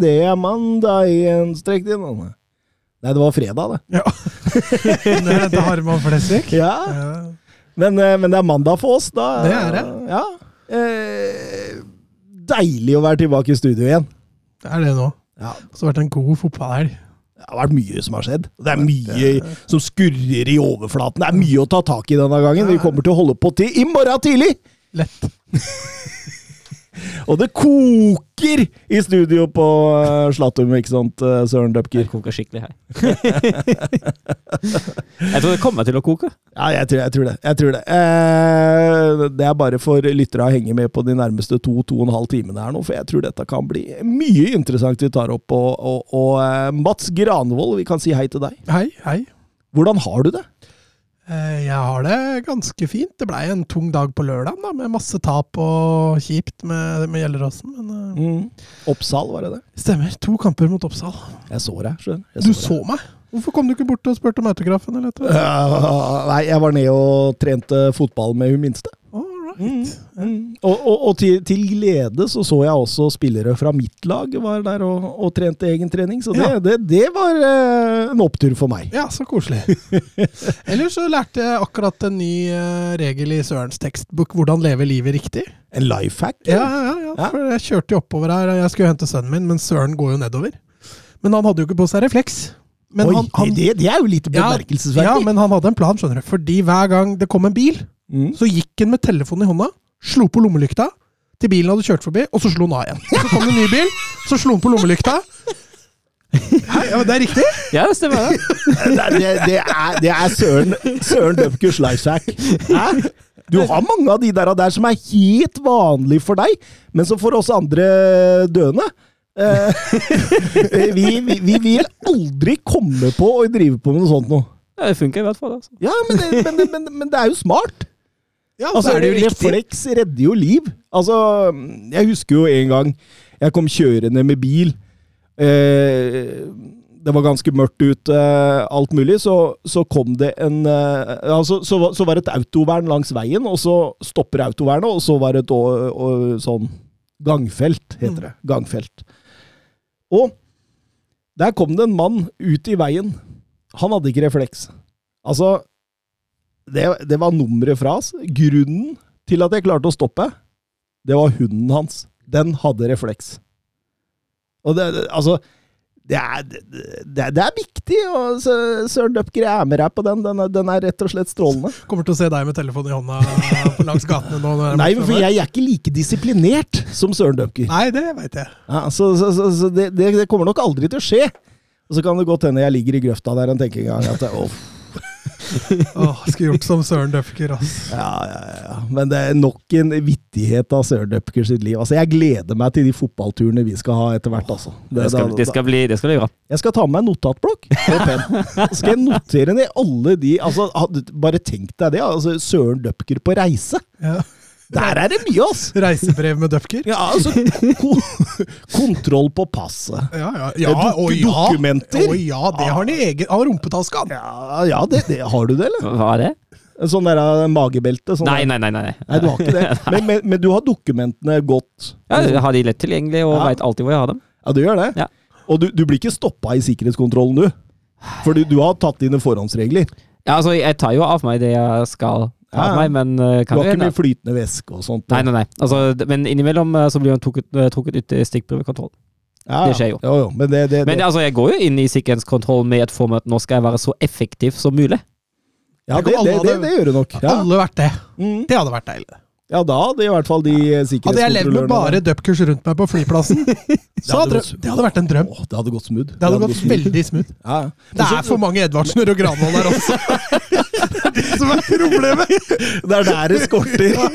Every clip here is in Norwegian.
Det er mandag igjen. Strekk din hånd. Nei, det var fredag, det. Ja. det er Harman Flesvig. Ja. Ja. Men, eh, men det er mandag for oss, da. Det er det. Ja. Eh, deilig å være tilbake i studio igjen. Det er det nå. Ja. Så har det vært en god fotballhelg. Det har vært mye som har skjedd. Det er mye som skurrer i overflaten. Det er mye å ta tak i denne gangen. Vi kommer til å holde på til i morgen tidlig! Lett. Og det koker i studio på Slatum, ikke sant, eh, Søren Døpker? Det koker skikkelig her. jeg tror det kommer til å koke. Ja, jeg tror, jeg tror det. Jeg tror det. Eh, det er bare for lyttere å henge med på de nærmeste to, to og en halv timene her nå, for jeg tror dette kan bli mye interessant vi tar opp. Og, og, og eh, Mats Granvold, vi kan si hei til deg. Hei, hei. Hvordan har du det? Eh, Jeg har det ganske fint. Det blei en tung dag på lørdag, da, med masse tap og kjipt med, med Gjelleråsen. Men eh, Mm. Oppsal, var det det? stemmer. To kamper mot Oppsal. Jeg så deg, skjønner Du deg. så meg! Hvorfor kom du ikke bort og spurte om autografen? eller? Ja, Nei, jeg var nede og trente fotball med hun minste. All right. Og, og, og til, til glede så så jeg også spillere fra mitt lag var der og, og trente egen trening, så det, Ja. det, det var eh, en opptur for meg. Ja, så koselig. Ellers så lærte jeg akkurat en ny eh, regel i Sørens tekstbok, hvordan leve livet riktig. En life hack? Ja, ja, ja, Ja. for jeg kjørte jo oppover her, jeg skulle hente sønnen min, men Søren går jo nedover. Men han hadde jo ikke på seg refleks. Men Oi, han, han, det, det er jo litt ja, bemerkelsesverdig. ja, men han hadde en plan, skjønner du. Fordi hver gang det kom en bil, Mm. så gikk han med telefonen i hånda, slo på lommelykta til bilen hadde kjørt forbi, og så slo han av igjen. Så kom det en ny bil, så slo han på lommelykta. Hei, ja, det er riktig! Ja, det stemmer. det. det, det, er, det er Søren, Søren Døpkers life hack. Du har mange av de der, der som er helt vanlige for deg, men som for oss andre døende eh, vi, vi, vi vil aldri komme på å drive på med noe sånt noe. Ja, det funker i hvert fall. Altså. Ja, men det, men, men, men det er jo smart. Ja, Altså, er det jo riktig. refleks redder jo liv. Altså, jeg husker jo en gang jeg kom kjørende med bil. Eh, det var ganske mørkt ute, alt mulig. Så, så kom det en eh, altså, så, så var det et autovern langs veien, og så stopper autovernet, og så var det et å- å- sånn gangfelt, heter det. Gangfelt. Og der kom det en mann ut i veien. Han hadde ikke refleks. Altså, det, det var nummeret fra oss. Grunnen til at jeg klarte å stoppe, det var hunden hans. Den hadde refleks. Og det, altså det er, det, det, er viktig, og Søren Døpker jeg er med deg på den. Den den er rett og slett strålende. Kommer til å se deg med telefonen i hånda på langs gatene nå. Nei, for jeg er ikke like disiplinert som Søren Døpker. Nei, det veit jeg. Ja, så så, så, det, det, kommer nok aldri til å skje. Og så kan det godt hende jeg ligger i grøfta der og tenker en gang at åh, Åh, skulle gjort som Søren Døfker, altså. Ja, ja, ja. Men det er nok en vittighet av Søren Døpker sitt liv. Altså, jeg gleder meg til de fotballturene vi skal ha etter hvert. Altså. Det skal, det, skal bli, det skal bli bra. Jeg skal ta med meg en notatblokk og penn. Så skal jeg notere ned alle de altså, Bare tenk deg det. Altså, Søren Døpker på reise. Ja. Der er det mye, ass! Reisebrev med Døfker. Ja, altså, ko kontroll på passet. Ja, ja. ja, Dok- å ja. dokumenter. Å ja, det har han i egen Av rumpetaska. Ja, ja det, det, har du det, eller? Hva er det? Sånn der uh, magebelte? Sånn Nei, nei, nei. nei. Nei, du har ikke det. Men, men, men du har dokumentene godt? Ja, jeg har de lett tilgjengelig og Ja. vet veit alltid hvor jeg har dem. Ja, du gjør det? Ja. Og du, du blir ikke stoppa i sikkerhetskontrollen, du? Fordi du har tatt dine forhåndsregler. Ja, altså, jeg tar jo av meg det jeg skal Ja, meg, men uh, Du har ikke mye flytende væske og sånt? Nei, nei, nei. Altså, men innimellom uh, så blir han trukket, uh, ut i stikkprøvekontroll. Ja, det skjer jo. jo, jo men det, det, Men det, altså, jeg går jo inn i sikkerhetskontroll med et form at nå skal jeg være så effektiv som mulig. ja, det, det, det, det gjør du nok. Ja. Alle vært det. Mm. Det hadde vært deilig. ja, da hadde i hvert fall de sikkerhetskontrollørene Hadde jeg levd med bare dupkurs rundt meg på flyplassen, så hadde det, det hadde vært en drøm. Åh, det hadde gått smooth. Det hadde gått veldig smooth. Ja. Det er for mange Edvardsener og Granvoll der også. Det som er problemet. Det er der det skorter.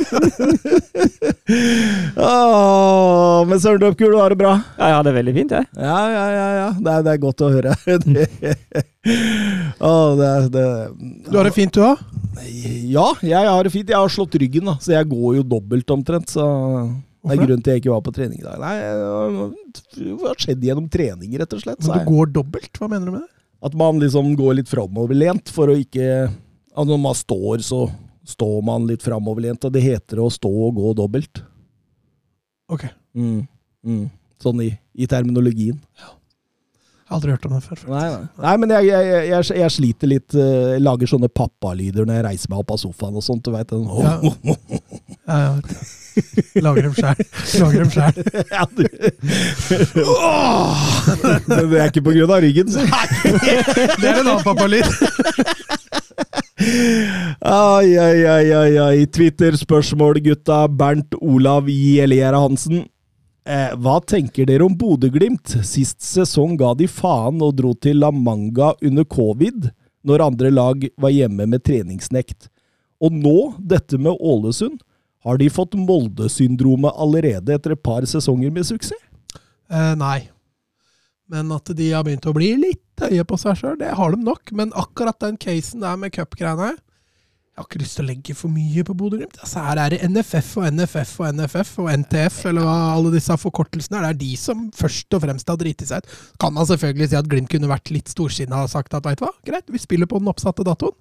oh, men Søren Døpkul, du har det bra? Ja, jeg har det veldig fint, jeg. Ja, ja, ja. ja. Det, er, det er godt å høre. Det, oh, det, det, Du har det fint, du òg? Ja, jeg har det fint. Jeg har slått ryggen, da, så jeg går jo dobbelt omtrent. Så det er grunnen til jeg ikke var på trening i dag. Nei, det har skjedd gjennom trening, rett og slett. Men du går dobbelt? Hva mener du med det? At man liksom går litt framoverlent for å ikke at Når man står, så står man litt framoverlent, og det heter å stå og gå dobbelt. Ok, Mm. Mm. Sånn i, i terminologien. har aldri hørt om det før. Nei, nei. nei men jeg, jeg, jeg, jeg sliter litt. Jeg lager sånne pappalyder når jeg reiser meg opp av sofaen og sånt. Du vet, den. Ja. Ja, ja, vet. Lager dem sjæl. Lager dem sjæl. Ja, du. Men det er ikke på grunn av ryggen, så. Det er en annen pappalyd. Ai, ai, ai, ai, ai. Twitter-spørsmål, gutta. Bernt Olav Gjellegjerde Hansen. Eh, hva tenker dere om Bodø-Glimt? Sist sesong ga de faen og dro til La Manga under covid, når andre lag var hjemme med treningsnekt. Og nå, dette med Ålesund. Har de fått Molde-syndromet allerede etter et par sesonger med suksess? Eh, nei. Men at de har begynt å bli litt høye på seg sjøl, det har de nok. Men akkurat den casen der med cupgreiene Jeg har ikke lyst til å legge for mye på Bodø-Glimt. Altså, her er det NFF og NFF og NFF og NTF, eller hva alle disse forkortelsene er. Det er de som først og fremst har driti seg ut. Kan man selvfølgelig si at Glimt kunne vært litt storsinna og sagt at veit du hva, greit, vi spiller på den oppsatte datoen.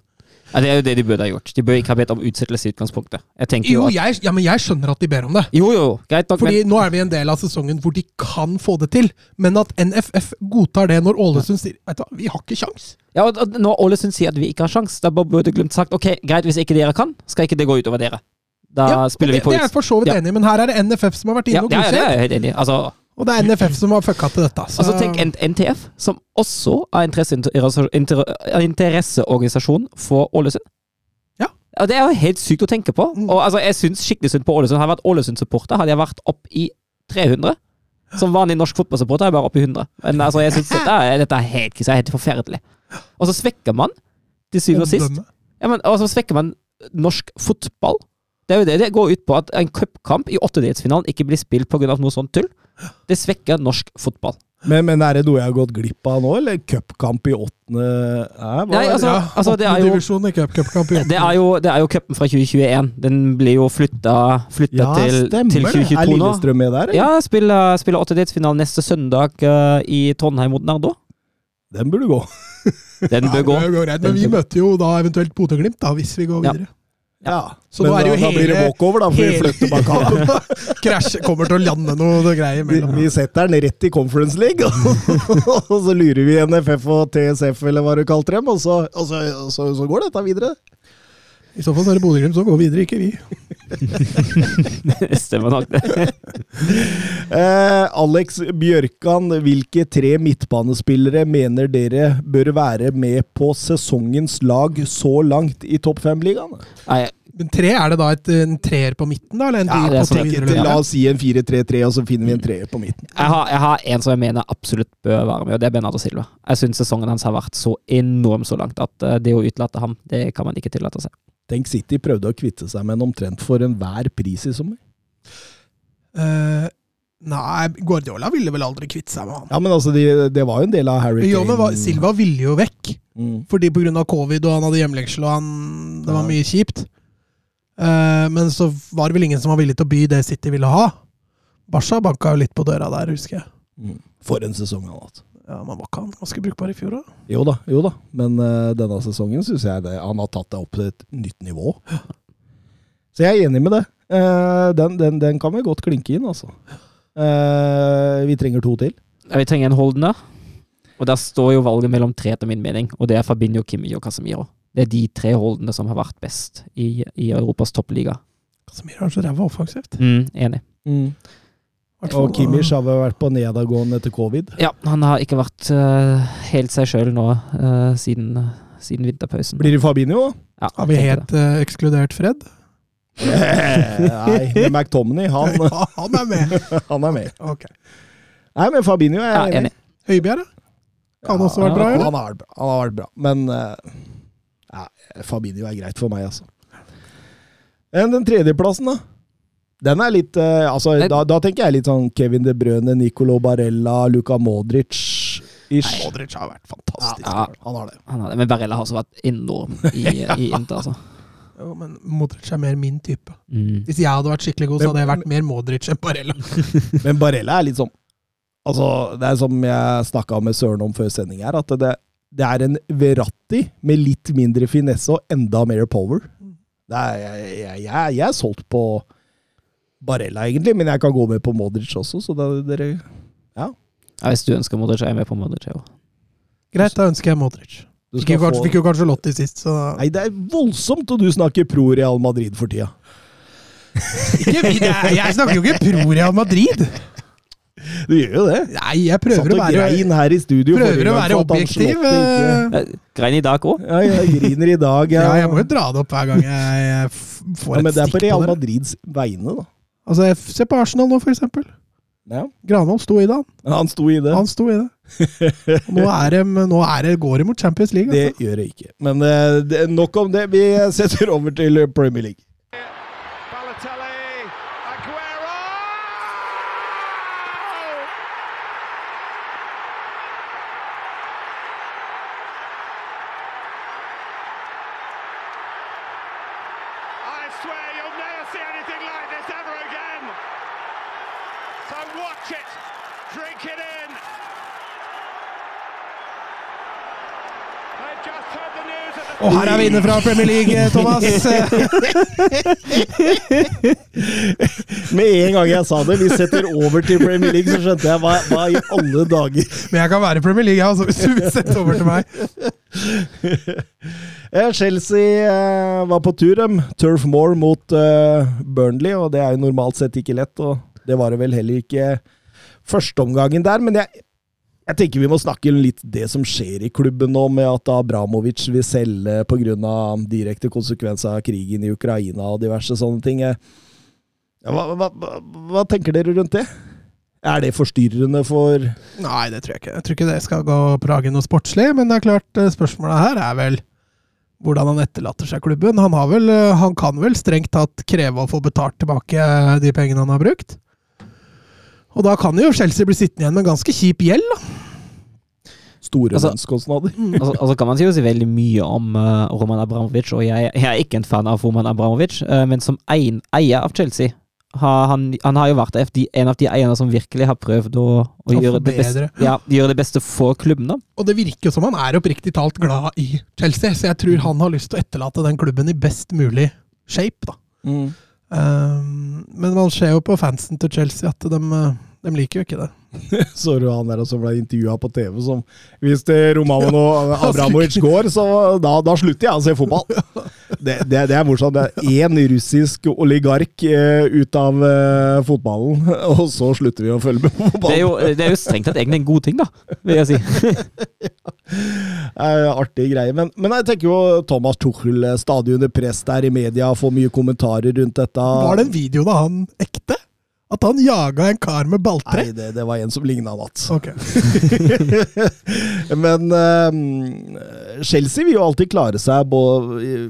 Ja, det er jo det de burde ha gjort. De bør ikke ha bedt om utsettelse i utgangspunktet. Jeg jo Jo, at jeg, ja, men jeg skjønner at de ber om det. Jo, jo, greit nok, Fordi men nå er vi en del av sesongen hvor de kan få det til. Men at NFF godtar det når Ålesund sier Vet du hva, vi har ikke kjangs. ja, og- Når Ålesund sier at vi ikke har sjans, da burde Glimt sagt ok, greit, hvis ikke dere kan, skal ikke det gå utover dere. Da Ja, spiller det, vi på ut. det er jeg for så vidt Ja. enig i, men her er det NFF som har vært Ja, inne og ja, det er godkjent. jeg helt enig i. Altså, Og det er NFF som har fucka til dette. Så, altså tenk NTF, som også er interesse- interesseorganisasjon for Ålesund. Ja. Og Det er jo helt sykt å tenke på. Mm. Og altså, Jeg syns skikkelig synd på Ålesund. Hadde jeg vært Ålesund-supporter, hadde jeg vært opp i 300. Som vanlig norsk fotballsupporter er jeg bare oppe i 100. Men altså, jeg synes dette, er, dette er helt, helt forferdelig. Og så svekker man, til syvende og sist ja, men, Og så svekker man norsk fotball. Det er jo det det går ut på, at en cupkamp i åttedelsfinalen ikke blir spilt pga. noe sånt tull. Det svekker norsk fotball. Men, men er det noe jeg har gått glipp av nå, eller cupkamp i åttende Nei, Nei, er det? altså- ja, altså, det er jo- Divisjon i cupcupkamp i Det er jo, det er jo cupen fra 2021. Den blir jo flytta, flytta Ja, til, til det. 2022 Er nå. Lillestrøm med der? eller? Ja, spiller, spiller åttedelsfinalen neste søndag uh, i Trondheim mot Nardo. Den burde gå. Den bør gå. Ja, gå. men vi møter jo da eventuelt Bodø-Glimt, hvis vi går Ja. Ja. Så Men nå er det da, jo da blir det hele- walkover, da, for vi flytter bak kampen. Krasj kommer til å lande noe greier Vi, mellom. vi setter den rett i Conference League, og så lurer vi NFF og TSF, eller hva du kalte dem, og så, og så, og så, så går dette videre. I så fall så er det Bodø-Glimt som går videre, ikke vi. Stemmer nok, det. Eh, Alex Bjørkan, hvilke tre midtbanespillere mener dere bør være med på sesongens lag så langt i topp fem-ligaen? Men tre, er det da et, en treer på midten, da? Eller en Ja, det er på sånn tre at- La oss si en 4-3-3, og så finner vi en treer på midten. jeg har, jeg har en som jeg mener absolutt bør være med, og det er Bernardo Silva. Jeg syns sesongen hans har vært så enorm så langt at eh, det å utelate ham, det kan man ikke tillate seg. Tenk City prøvde å kvitte seg med en omtrent for enhver pris i sommer. Uh, nei, Guardiola ville vel aldri kvitte seg med han. Ja, men altså, de, det var jo en del av Harry Kane. Jo, men Silva ville jo vekk. Mm. Fordi av covid, og han hadde hjemlengsel, og han, det var mye kjipt. Uh, men så var det vel ingen som var villig til å by det City ville ha. Barca banka jo litt på døra der, husker jeg. Mm. For en sesong han har hatt. Ja, Man var ikke han ganske brukbar i fjor, da? Jo da, jo da. Men uh, denne sesongen syns jeg det, han har tatt det opp til et nytt nivå. Så jeg er enig med det. Uh, den, den, den kan vi godt klinke inn, altså. Uh, vi trenger to til. Ja, Vi trenger en Holden der. Og der står jo valget mellom tre, etter min mening. Og det er Fabinho, Kimi og Casemiro. Det er de tre Holdene som har vært best i, i Europas toppliga. Casemiro er så ræva offensivt. Mm, enig. Hvertfall- Og Kimmich har vel vært på nedadgående etter covid. Ja, han har ikke vært uh, helt seg sjøl nå uh, siden, siden vinterpausen. Blir det Fabinho. Ja, Har vi helt eh, ekskludert Fred? Nei, men McTominay, han, Ja, han er med! han er med. Okay. Nei, men Fabinho er Ja, enig. enig. Høibjerg, da? Kan også vært bra, eller? Han har. Han har vært bra. Men ja, Fabinho er greit for meg, altså. Men den tredjeplassen, da? Den er litt uh, Altså, da, da tenker jeg litt sånn Kevin De Brøne, Nicolo Barella, Luka Modric-ish. Modric har vært fantastisk. Ja. Han har det. Han det. men Barella har også vært enorm i, i Inter, altså. Jo, men Modric er mer min type. Mm. Hvis jeg hadde vært skikkelig god, så hadde jeg vært mer Modric enn Barella. Men Barella er litt sånn Altså, det er som jeg snakka med Søren om før sending her, at det, det er en Verratti med litt mindre finesse og enda mer power. Det er, jeg, jeg, jeg, jeg er solgt på Barella, egentlig, men jeg kan gå med på Modric også, så da, dere Ja, hvis du ønsker Modric, er jeg med på Modric. Ja. Greit, da ønsker jeg Modric. du Fikk jo, kanskje, få- fikk jo kanskje Lotti sist, så Nei, det er voldsomt at du snakker pro Real Madrid for tida. ikke, jeg, jeg snakker jo ikke pro Real Madrid! Du gjør jo det. Nei, jeg prøver Satt å være, grein her i studio. prøver å være objektiv. Eh. Grein i dag òg. Ja, jeg griner i dag. Ja, jeg må jo dra det opp hver gang jeg, jeg får Ja, et stikk på det er på Real Madrids vegne, da. Altså, Se på Arsenal nå, for eksempel. Ja. Granholm sto i det, han. Han sto i det. Han sto i det. Nå, er det, nå er det, går det mot Champions League. Det Altså. gjør det ikke. Men eh, det, nok om det. Vi setter over til Premier League. Og her er vi inne fra Premier League, eh, Thomas. Med en gang jeg sa det, vi setter over til Premier League, så skjønte jeg hva, hva i alle dager. Men jeg kan være Premier League, altså, hvis du vil sette over til meg. Eh, Chelsea eh, var på tur, dem. Turf Moor mot Burnley, og det er jo normalt sett ikke lett. Og det var det vel heller ikke førsteomgangen der, men jeg, jeg tenker vi må snakke litt det som skjer i klubben nå, med at Abramovic vil selge pga. direkte konsekvenser av krigen i Ukraina og diverse sånne ting. Hva, hva, hva, tenker dere rundt det? Er det forstyrrende for Nei, det tror jeg ikke. Jeg tror ikke det skal gå Prage noe sportslig, men det er klart, eh, spørsmålet her er vel hvordan han etterlater seg klubben. Han, vel, eh, han kan vel strengt tatt kreve å få betalt tilbake eh, de pengene han har brukt. Og da kan jo Chelsea bli sittende igjen med en ganske kjip gjeld, da. store Altså- lønnskostnader? Altså, altså kan man si jo si veldig mye om uh, Roman Abramovic, og jeg, jeg er ikke en fan av Roman Abramovic, uh, men som ein, eier av Chelsea har han, han har jo vært en av de eierne som virkelig har prøvd å, å Å gjøre, det beste, ja, gjøre det beste for klubben. da. Og det virker jo som han er oppriktig talt glad i Chelsea, så jeg tror han har lyst til å etterlate den klubben i best mulig shape, da. Mm. Um, men man ser jo på fansen til Chelsea at de, eh, de liker jo ikke det. Så du han der som ble intervjua på TV som Hvis det Romano Abramovic går, så da, da slutter jeg å se fotball. Det, det, det er morsomt. Det er én russisk oligark uh, ut av uh, fotballen, og så slutter vi å følge med på Det er jo, det er jo strengt tatt egentlig en god ting, da, vil jeg si. Eh, artig greie. Men, men jeg tenker jo Thomas Tuchel stadig under press der i media, får mye kommentarer rundt dette. Var den videoen av han ekte? At han jaga en kar med balltre? Nei, det, det var en som ligna Mats. Ok. Men um, Chelsea vil jo alltid klare seg, både,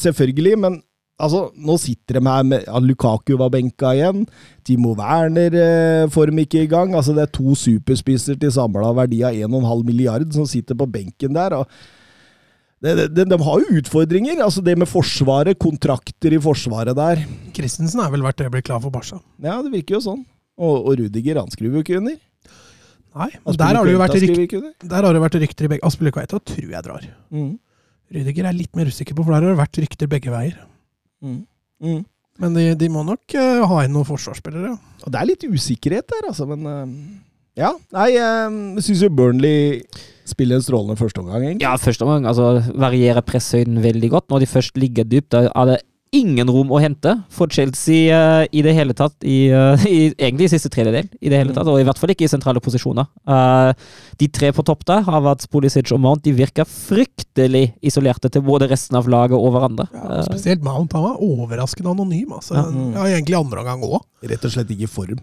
selvfølgelig, men altså, nå sitter de her med ja, Lukaku var benka igjen. Timo Werner eh, får dem ikke i gang. Altså, det er to superspisser til samla verdi av 1,5 milliard som sitter på benken der. og det, de, de har jo utfordringer. altså Det med Forsvaret, kontrakter i Forsvaret der. Christensen er vel verdt det å bli klar for Barca. Ja, det virker jo sånn. Og, og Rudiger han skriver jo ikke under. Nei, men der har det jo vært, ryk skriver ikke under. der har det vært rykter i begge Aspelykveita tror jeg drar. Mm. Rydiger er litt mer usikker på, for der har det vært rykter begge veier. Mm. Mm. Men de, de må nok uh, ha inn noen forsvarsspillere. ja. Og det er litt usikkerhet der, altså, men uh, Ja. Nei, jeg syns jo Burnley spiller en strålende førsteomgang, egentlig. Ja, første omgang altså, varierer presshøyden veldig godt. Når de først ligger dypt, da er det ingen rom å hente for Chelsea uh, i det hele tatt. I, uh, i, egentlig i siste tredjedel, i det hele tatt, og i hvert fall ikke i sentrale posisjoner. Uh, de tre på topp der, Havertz, Pulisic og Mount, de virker fryktelig isolerte til både resten av laget og hverandre. Ja, spesielt Mount. Han var overraskende anonym. Altså. Ja. Ja. egentlig andre omgang òg. Rett og slett ikke i form.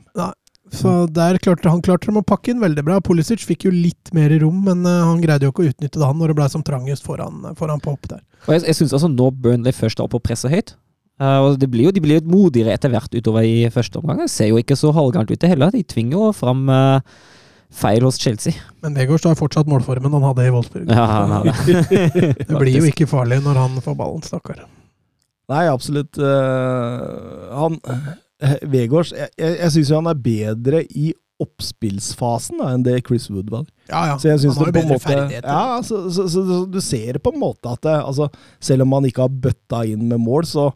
Så der klarte han klarte de å pakke inn veldig bra. Pulisic fikk jo litt mer rom, men eh, han greide jo ikke å utnytte det han når det ble som trangest foran, foran på hopp der. Og jeg, jeg syns altså nå Burnley først er oppe og presser høyt, Uh, og det blir jo, de blir jo modigere etter hvert utover i første omgang. Det ser jo ikke så halvgærent ut det heller. De tvinger jo fram uh, feil hos Chelsea. Men Vegårs har fortsatt målformen han hadde i Wolfsburg. Ja, han hadde. det. det blir jo ikke farlig når han får ballen, stakkar. Nei, absolutt. Uh, han uh, Vegårs Jeg, jeg, jeg syns jo han er bedre i oppspillsfasen da, enn det Chris Wood var. Ja, ja. Så jeg synes han har jo bedre måte ferdigheter. Ja, så, så, så, så du ser på en måte at det, altså, selv om han ikke har bøtta inn med mål, så,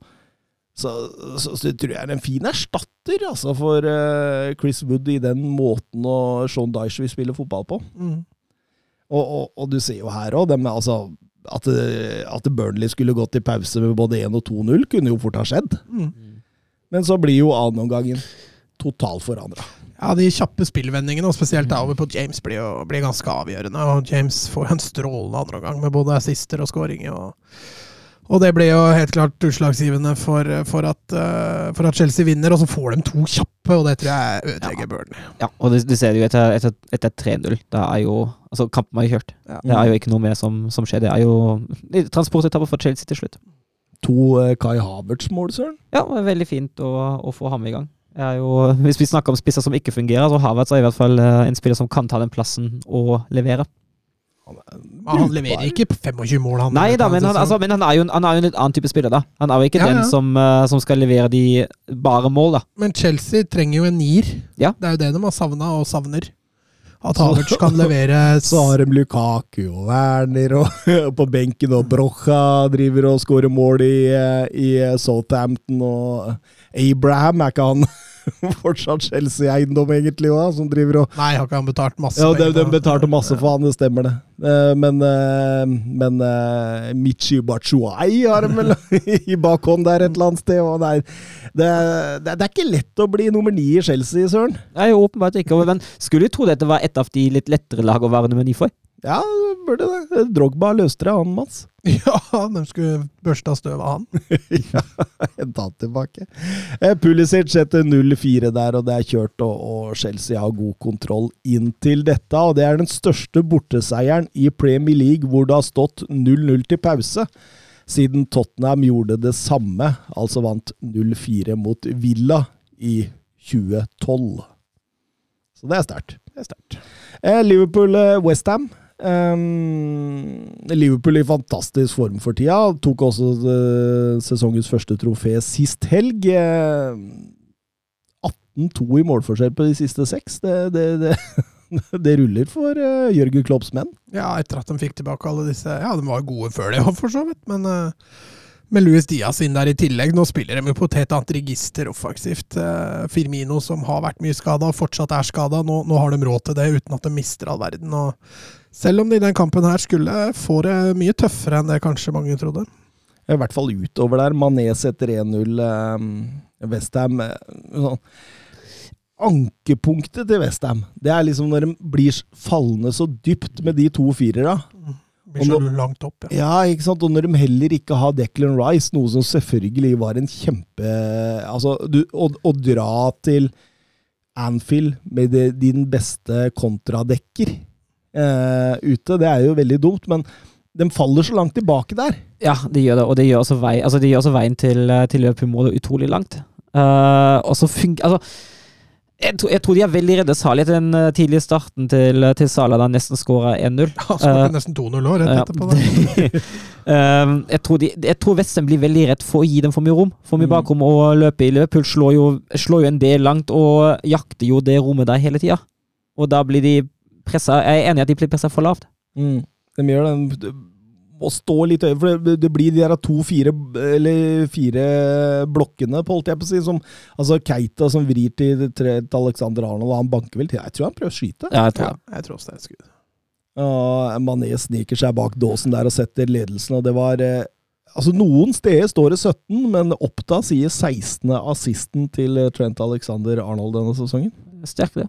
så, så, så tror jeg er en fin erstatter altså, for uh, Chris Wood i den måten og Sean Dyche vil spille fotball på. Mm. Og, og, og du ser jo her òg, altså, at, eh, at Burnley skulle gått i pause med både 1 og 2-0, kunne jo fort ha skjedd. Mm. Men så blir jo annenomgangen totalt forandra. Ja, de kjappe spillvendingene, og spesielt da over på James, blir jo blir ganske avgjørende. Og James får jo en strålende andreomgang med både assister og skåringer. Og, og det blir jo helt klart utslagsgivende for, for, at, eh, for at Chelsea vinner. Og så får de to kjappe, og det tror jeg ødelegger Burnley. Ja, og det, det ser du jo etter, etter, etter 3-0. Da er jo Altså, kampen er jo kjørt. Ja. Det er jo ikke noe mer som, som skjer. Det er jo transportetappe for Chelsea til slutt. To eh, Kai Havertz-mål, søren. Ja, det er veldig fint å, å få ham i gang. Jeg er jo, hvis vi snakker om spisser som ikke fungerer, så Havertz er i hvert fall eh, en spiller som kan ta den plassen og levere. Han, han leverer ikke 25 mål, han. Nei da, men han, altså, men han, er jo, en- han er jo en litt annen type spiller, da. Han er jo ikke Ja, den ja. som, eh, som skal levere de bare mål, da. Men Chelsea trenger jo en nier. Ja. Det er jo det de har savna og savner. At Havertz kan levere Så har de Lukaku og Werner og, på benken, og Brocha driver og skårer mål i, eh, i Southampton, og Abraham er ikke han fortsatt Chelsea-eiendom, egentlig, også, som driver og Nei, har ikke han betalt masse Ja, de, de betalte masse for han, det stemmer det. Eh, Men, eh, men eh, Michi Bachuai har de vel i bakhånd der et eller annet sted. Og nei, det, det, det er ikke lett å bli nummer ni i Chelsea, søren. Nei, åpenbart ikke. Men skulle jo tro dette var et av de litt lettere lag å være nummer ni for. Ja, det burde det. Drogba løste det, han, Mats. Ja, de skulle børsta støv av han. ja, henta han tilbake. Eh, Pulisic setter 0-4 der, og det er kjørt, og, Chelsea har god kontroll inntil dette. Og det er den største borteseieren i Premier League hvor det har stått 0-0 til pause. Siden Tottenham gjorde det samme, altså vant 0-4 mot Villa i 2012. Så det er sterkt. Det er sterkt. Eh, Liverpool-Westham. Um, Liverpool i fantastisk form for tida. Tok også uh, sesongens første trofé sist helg. Uh, 18-2 i målforskjell på de siste seks. Det, det, det, det ruller for uh, Jørgen Klopps menn. Ja, etter at de fikk tilbake alle disse Ja, de var gode før det, for så vidt, men eh, med Luis Diaz inn der i tillegg. Nå spiller de jo på et helt annet register offensivt. Eh, Firmino, som har vært mye skada, fortsatt er skada. Nå, nå har de råd til det uten at de mister all verden. Og selv om de i den kampen her skulle få det mye tøffere enn det kanskje mange trodde. I hvert fall utover der. Mané setter 1-0. Um, Westham eh, sånn. Ankepunktet til Westham, det er liksom når de blir fallende så dypt med de to firera. Blir så langt opp, ja. Ja, ikke sant? Og når de heller ikke har Declan Rice, noe som selvfølgelig var en kjempe Altså, du, å, å dra til Anfield med det, din beste kontradekker eh, ute, det er jo veldig dumt, men de faller så langt tilbake der. Ja, de gjør det, og det gjør også, vei, altså de gjør også veien til, eh, til Liverpool-målet utrolig langt. Uh, og så funker altså, jeg, tror, jeg tror de er veldig redde Sali etter den eh, tidlige starten til, til Sala, da han nesten skåra 1-0. Han skåret uh, nesten 2-0 òg, rett Ja. etterpå. Da. um, jeg tror, de, jeg tror Westham blir veldig redd for å gi dem for mye rom. For mye Mm. bakrom å løpe i. Liverpool slår jo, slår jo en del langt og jakter jo det rommet der hele tida. Og da blir de pressa Jeg er enig i at de blir pressa for lavt. De gjør det. De må stå litt høyere, for det, det blir de der to-fire eller fire blokkene, på holdt jeg på å si, som Altså Keita som vrir til, tre- til Alexander Arnold, og han banker vel til. Jeg tror han prøver å skyte. Ja, jeg tror Ja, jeg tror også det er et skudd. Mané sniker seg bak dåsen der og setter ledelsen, og det var eh, Altså, noen steder står det 17, men Oppda sier 16. assisten til Trent Alexander Arnold denne sesongen. Sterk, det.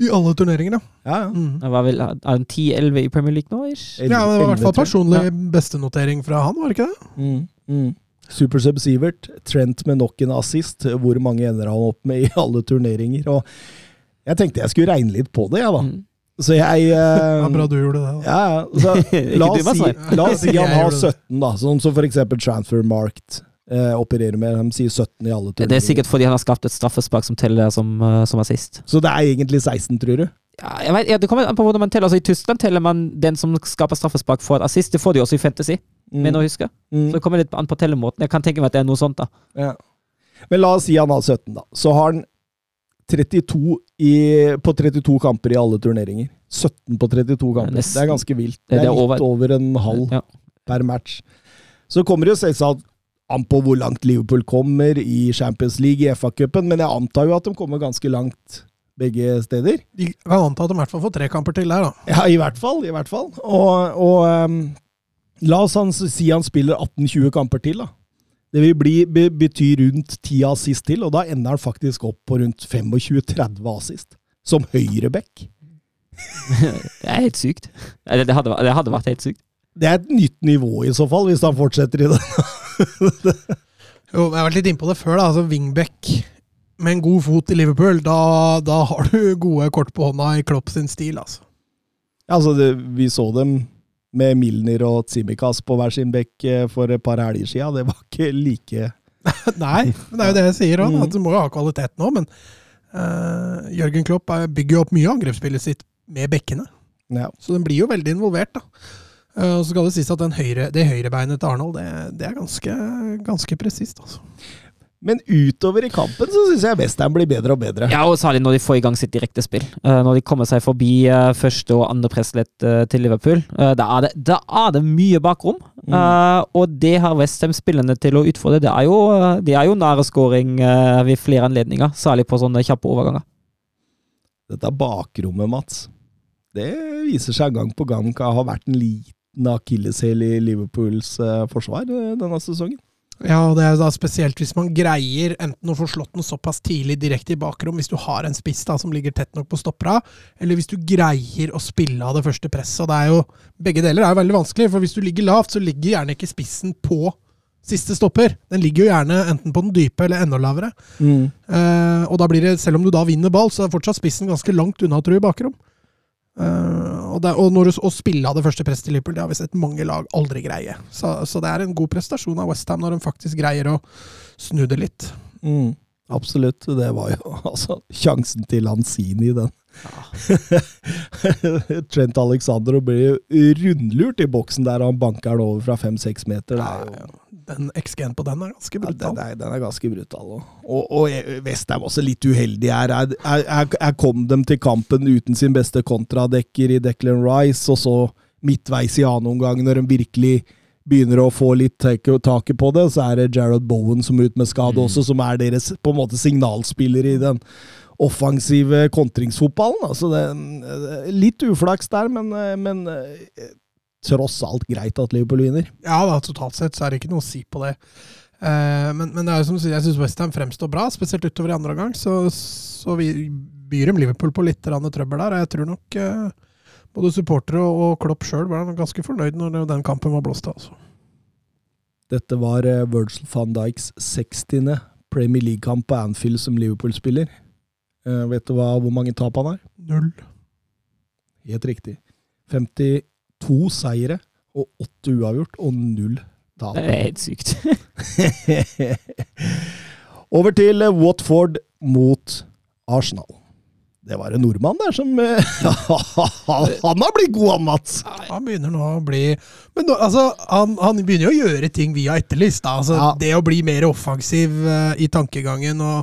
I alle turneringer, ja. Ja, ja. Mm. Det var vel er det 10-11 i Premier League nå? Ish? Ja, det var i hvert fall personlig ja. bestenotering fra han, var det ikke det? Mm, mm. Super Sub Sivert, Trent med nok en assist. Hvor mange ender han opp med i alle turneringer? Og jeg tenkte jeg skulle regne litt på det, jeg, da. Mm. Så jeg eh, var bra du gjorde det. da. Ja, ja. Så, la, oss si, la oss si han har 17, da. Sånn som for eksempel Transfermarkt. Eh, opererer med. De sier 17 i alle turneringer. Det er sikkert fordi han har skapt et straffespark som teller som, eh, som assist. Så det er egentlig 16, tror du? Ja, vet, ja, det kommer an på hvordan man teller. Altså, I Tyskland teller man den som skaper straffespark for et assist. Det får de også i Fantasy, mener jeg å huske. Mm. Så det kommer litt an på tellemåten. Jeg kan tenke meg at det er noe sånt, da. Ja. Men la oss si han har 17, da. Så har han 32 i, på 32 kamper i alle turneringer. 17 på 32 kamper. nesten- Det er ganske vilt. det- er er litt over- over en halv Ja. per match. Så kommer det jo selvsagt an på hvor langt Liverpool kommer i Champions League, i FA-cupen, men jeg antar jo at de kommer ganske langt begge steder. De kan anta at de i hvert fall får tre kamper til der, da. Ja, i hvert fall. I hvert fall. Og, og um, la oss han, si han spiller 18-20 kamper til, da. Det vil bli, be, bety rundt 10 assist til, og da ender han faktisk opp på rundt 25-30 assist. Som høyreback. Det er helt sykt. Eller det hadde, det hadde vært helt sykt. Det er et nytt nivå i så fall, hvis han fortsetter i det. Jo, jeg har vært litt innpå det før, da. Altså, Wingback med en god fot i Liverpool, da, da har du gode kort på hånda i Klopp sin stil, altså. Altså, det, vi så dem med Milner og Tsimikas på hver sin bekk eh, for et par helger siden. Det var ikke like Nei, men det er jo det jeg sier òg, Mm. du må jo ha kvalitet nå. Men uh, Jørgen Klopp er, bygger jo opp mye angrepsspillet sitt med bekkene. ja. Så den blir jo veldig involvert, da. Eh, og så skal det sies at den høyre, det høyrebeinet til Arnold, det, det er ganske, ganske presist, altså. Men utover i kampen så syns jeg Westham blir bedre og bedre. Ja, og særlig når de får i gang sitt direkte spill. Eh, når de kommer seg forbi eh, første og andre presslett uh, til Liverpool. Da, er det, da er det mye bakrom, Mm. Eh, og det har Westham-spillerne til å utfordre. Det er jo, de er jo nære scoring ved flere anledninger, særlig på sånne kjappe overganger. Dette bakrommet, Mats, det viser seg gang på gang hva har vært en liten akilleshæl i Liverpools eh, forsvar eh, denne sesongen. Ja, og det er da spesielt hvis man greier enten å få slått den såpass tidlig direkte i bakrom, hvis du har en spiss da som ligger tett nok på stoppera, eller hvis du greier å spille av det første presset. Og det er jo, begge deler er jo veldig vanskelig, for hvis du ligger lavt, så ligger gjerne ikke spissen på siste stopper. Den ligger jo gjerne enten på den dype eller enda lavere. Eh, og da blir det, selv om du da vinner ball, så er fortsatt spissen ganske langt unna, tror jeg, i bakrom. Eh, og, det, og når du, å spille av det første presset til Liverpool, det har vi sett mange lag aldri greie. Så, så det er en god prestasjon av Westham når de faktisk greier å snu det litt. Mm, absolutt. Det var jo altså sjansen til Lanzini, den. Trent Alexander blir rundlurt i boksen der han banker den over fra fem-seks meter. Er jo Den XG-en på den er ganske Ja, brutal. den, er, den er ganske brutal. også. Og, og Westham også litt uheldig her. Her, her, her kom de til kampen uten sin beste kontradekker i Declan Rice, og så midtveis i annen omgang, når de virkelig begynner å få litt taket på det, så er det Jared Bowen som er ute med skade Mm. også, som er deres på en måte signalspiller i den offensive kontringsfotballen. Altså det, litt uflaks der, men, men eh, tross alt greit at Liverpool vinner. Ja da, totalt sett så er det ikke noe å si på det. Eh, men, men det er jo som du sier, jeg syns Westham fremstår bra, spesielt utover i andre omgang. Så, så vi byr dem Liverpool på litt trøbbel der. og Jeg tror nok eh, både supportere og, Klopp sjøl var ganske fornøyd når den kampen var blåst av. Altså. Dette var eh, Virgil van Dijks 60. Premier League-kamp på Anfield som Liverpool-spiller. Eh, vet du hva, hvor mange tap han har? Null. Helt riktig. 52 seire og 8 uavgjort og null tap. Det er helt sykt. Over til Watford mot Arsenal. Det var en nordmann der som eh, Han har blitt god, han Mats! Han begynner nå å bli Men nå, altså, han, han begynner jo å gjøre ting vi har etterlyst. Da. Altså, Ja. Det å bli mer offensiv uh, i tankegangen og,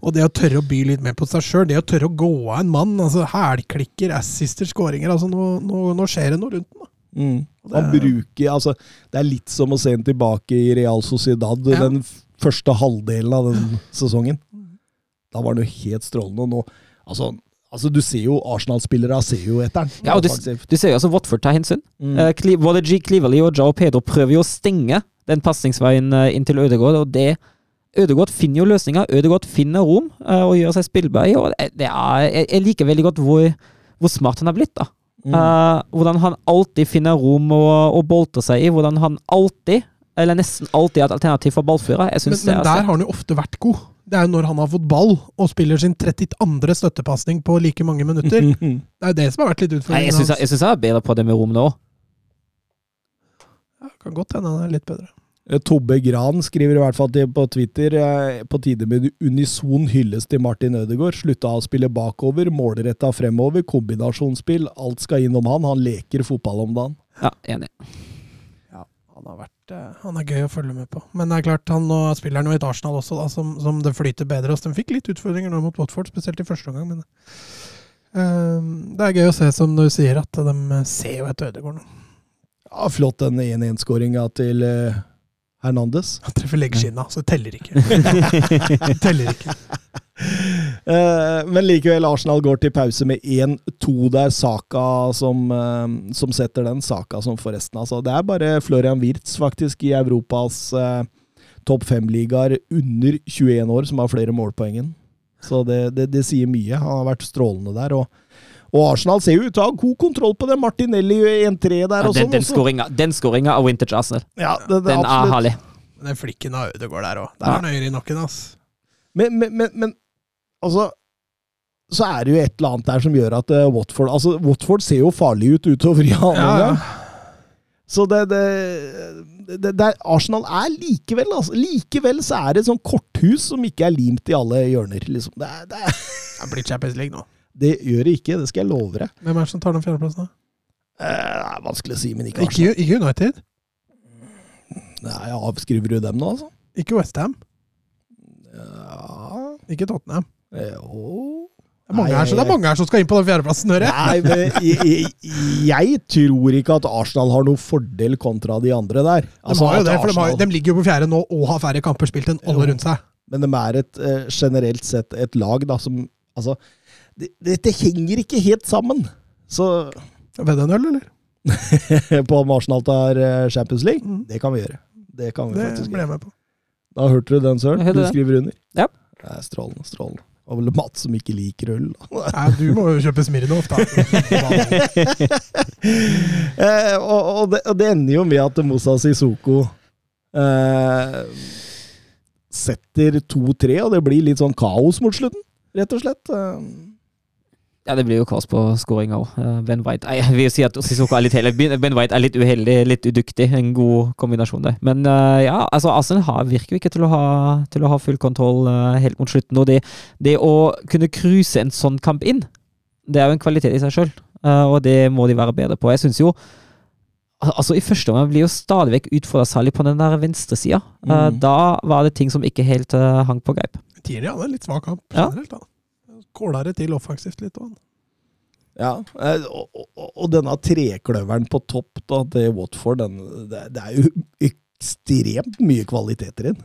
og det å tørre å by litt mer på seg sjøl. Det å tørre å gå av en mann. altså Hælklikker, assister, skåringer. Altså, nå, nå, nå skjer det noe rundt den. Mm. Han bruker altså, Det er litt som å se ham tilbake i Real Sociedad Ja. den første halvdelen av den sesongen. Da var han jo helt strålende. Og nå altså, altså, du ser jo Arsenal-spillere ser jo etter den. Ja, og du, du ser jo altså Watford tar hensyn. Mm. Uh, Cle- både G. Cleverley og Joe Pedro prøver jo å stenge den pasningsveien eh, inn til Ødegaard, og det Ødegaard finner jo løsninger. Ødegaard finner rom uh, og gjør seg spillbar i, og det, er, jeg, liker veldig godt hvor, hvor smart han har blitt. da. Mm. Uh, hvordan han alltid finner rom å, bolte seg i. Hvordan han alltid, eller nesten alltid, er et alternativ for ballfører. Men, men der er har han jo ofte vært god. Det er jo når han har fått ball og spiller sin 32. støttepasning på like mange minutter. Det er jo det som har vært litt utfordringen syns jeg, synes jeg er bedre på det med rom nå. Ja, kan godt hende han er litt bedre. Eh, Tobbe Gran skriver i hvert fall til på Twitter eh, på tide med unison hyllest til Martin Ødegaard. Slutta å spille bakover, målretta fremover, kombinasjonsspill. Alt skal innom han. Han leker fotball om dagen. Ja, enig. Han, har vært, eh, han er gøy å følge med på. Men det er klart, han nå spiller han jo i et Arsenal også, da, som, som det flyter bedre hos. De fikk litt utfordringer nå mot Watford, spesielt i første omgang. Men uh, det er gøy å se, som du sier, at de ser jo etter Ødegaard nå. Ja, flott den 1-1-skåringa til eh, Hernandez. Han treffer leggskinna, så det teller ikke. det teller ikke. Eh, men likevel, Arsenal går til pause med 1-2 der. Saka som, eh, som setter den. Saka som forresten, altså. Det er bare Florian Wirtz faktisk i Europas eh, topp fem-ligaer under 21 år som har flere målpoeng enn. Så det, det, det sier mye. Han har vært strålende der. og og Arsenal ser jo ut til å ha god kontroll på det. Martinelli 1-3 der Ja, og den, sånn. den skåringa av Winter Arsenal, Ja, det, det, den er absolutt. herlig. Den flikken av Ødegaard der òg. Der er han høyere i nakken, ass. Men, men, men, men altså Så er det jo et eller annet der som gjør at uh, Watford Altså, Watford ser jo farlig ut utover i andre omgang. ja. Så det, det, det, det Arsenal er likevel altså, Likevel så er det et sånn korthus som ikke er limt i alle hjørner. Liksom. Det, er, det, er, Det blir Champions League nå. Det gjør det ikke, det skal jeg love deg. Hvem er det som tar den fjerdeplassen? da? Eh, Det er vanskelig å si, men ikke Arsenal. ikke United. Nei, avskriver du dem nå, altså? Ikke Westham. Ja Ikke Tottenham. Jo Det er mange, Nei, her, så det er mange her som skal inn på den fjerdeplassen, hører jeg. Nei, men jeg, jeg, tror ikke at Arsenal har noen fordel kontra de andre der. De, Altså, har jo det, for de, har, de ligger jo på fjerde nå og har færre kamper spilt enn alle rundt seg. Men de er et, eh, generelt sett et lag da, som Altså, dette henger ikke helt sammen. Så Vedde en øl, eller? på om Arsenal tar eh, Champions League, Mm. det kan vi gjøre. Det kan vi Det faktisk ble jeg med på. Da hørte du den, Søren. Du skriver under. Ja. Det er strålende, strålende. Og vel Mats som ikke liker øl. Nei, du må jo kjøpe Smirnov, da. eh, og, og, det, og det ender jo med at Moussa Sissoko eh, setter 2-3, og det blir litt sånn kaos mot slutten, rett og slett. Eh, Ja, det blir jo kaos på skåringa òg. Ben White Nei, Jeg vil si at Sissoko er litt heldig. Ben White er litt uheldig, litt udyktig. En god kombinasjon der. Men eh, ja, altså Arsenal har, virker jo ikke til å ha, til å ha full kontroll eh, helt mot slutten. Og det, det å kunne cruise en sånn kamp inn, det er jo en kvalitet i seg sjøl. og det må de være bedre på. Jeg syns jo Altså, I første omgang blir jo stadig vekk utfordra, særlig på den der venstresida. Mm. da var det ting som ikke helt eh, hang på greip. Tidligere hadde en litt svak kamp generelt. da. Kåla det til offensivt litt. òg. ja, eh, og, og, og denne trekløveren på topp da, til Watford, den, det, det er jo ekstremt mye kvaliteter inn.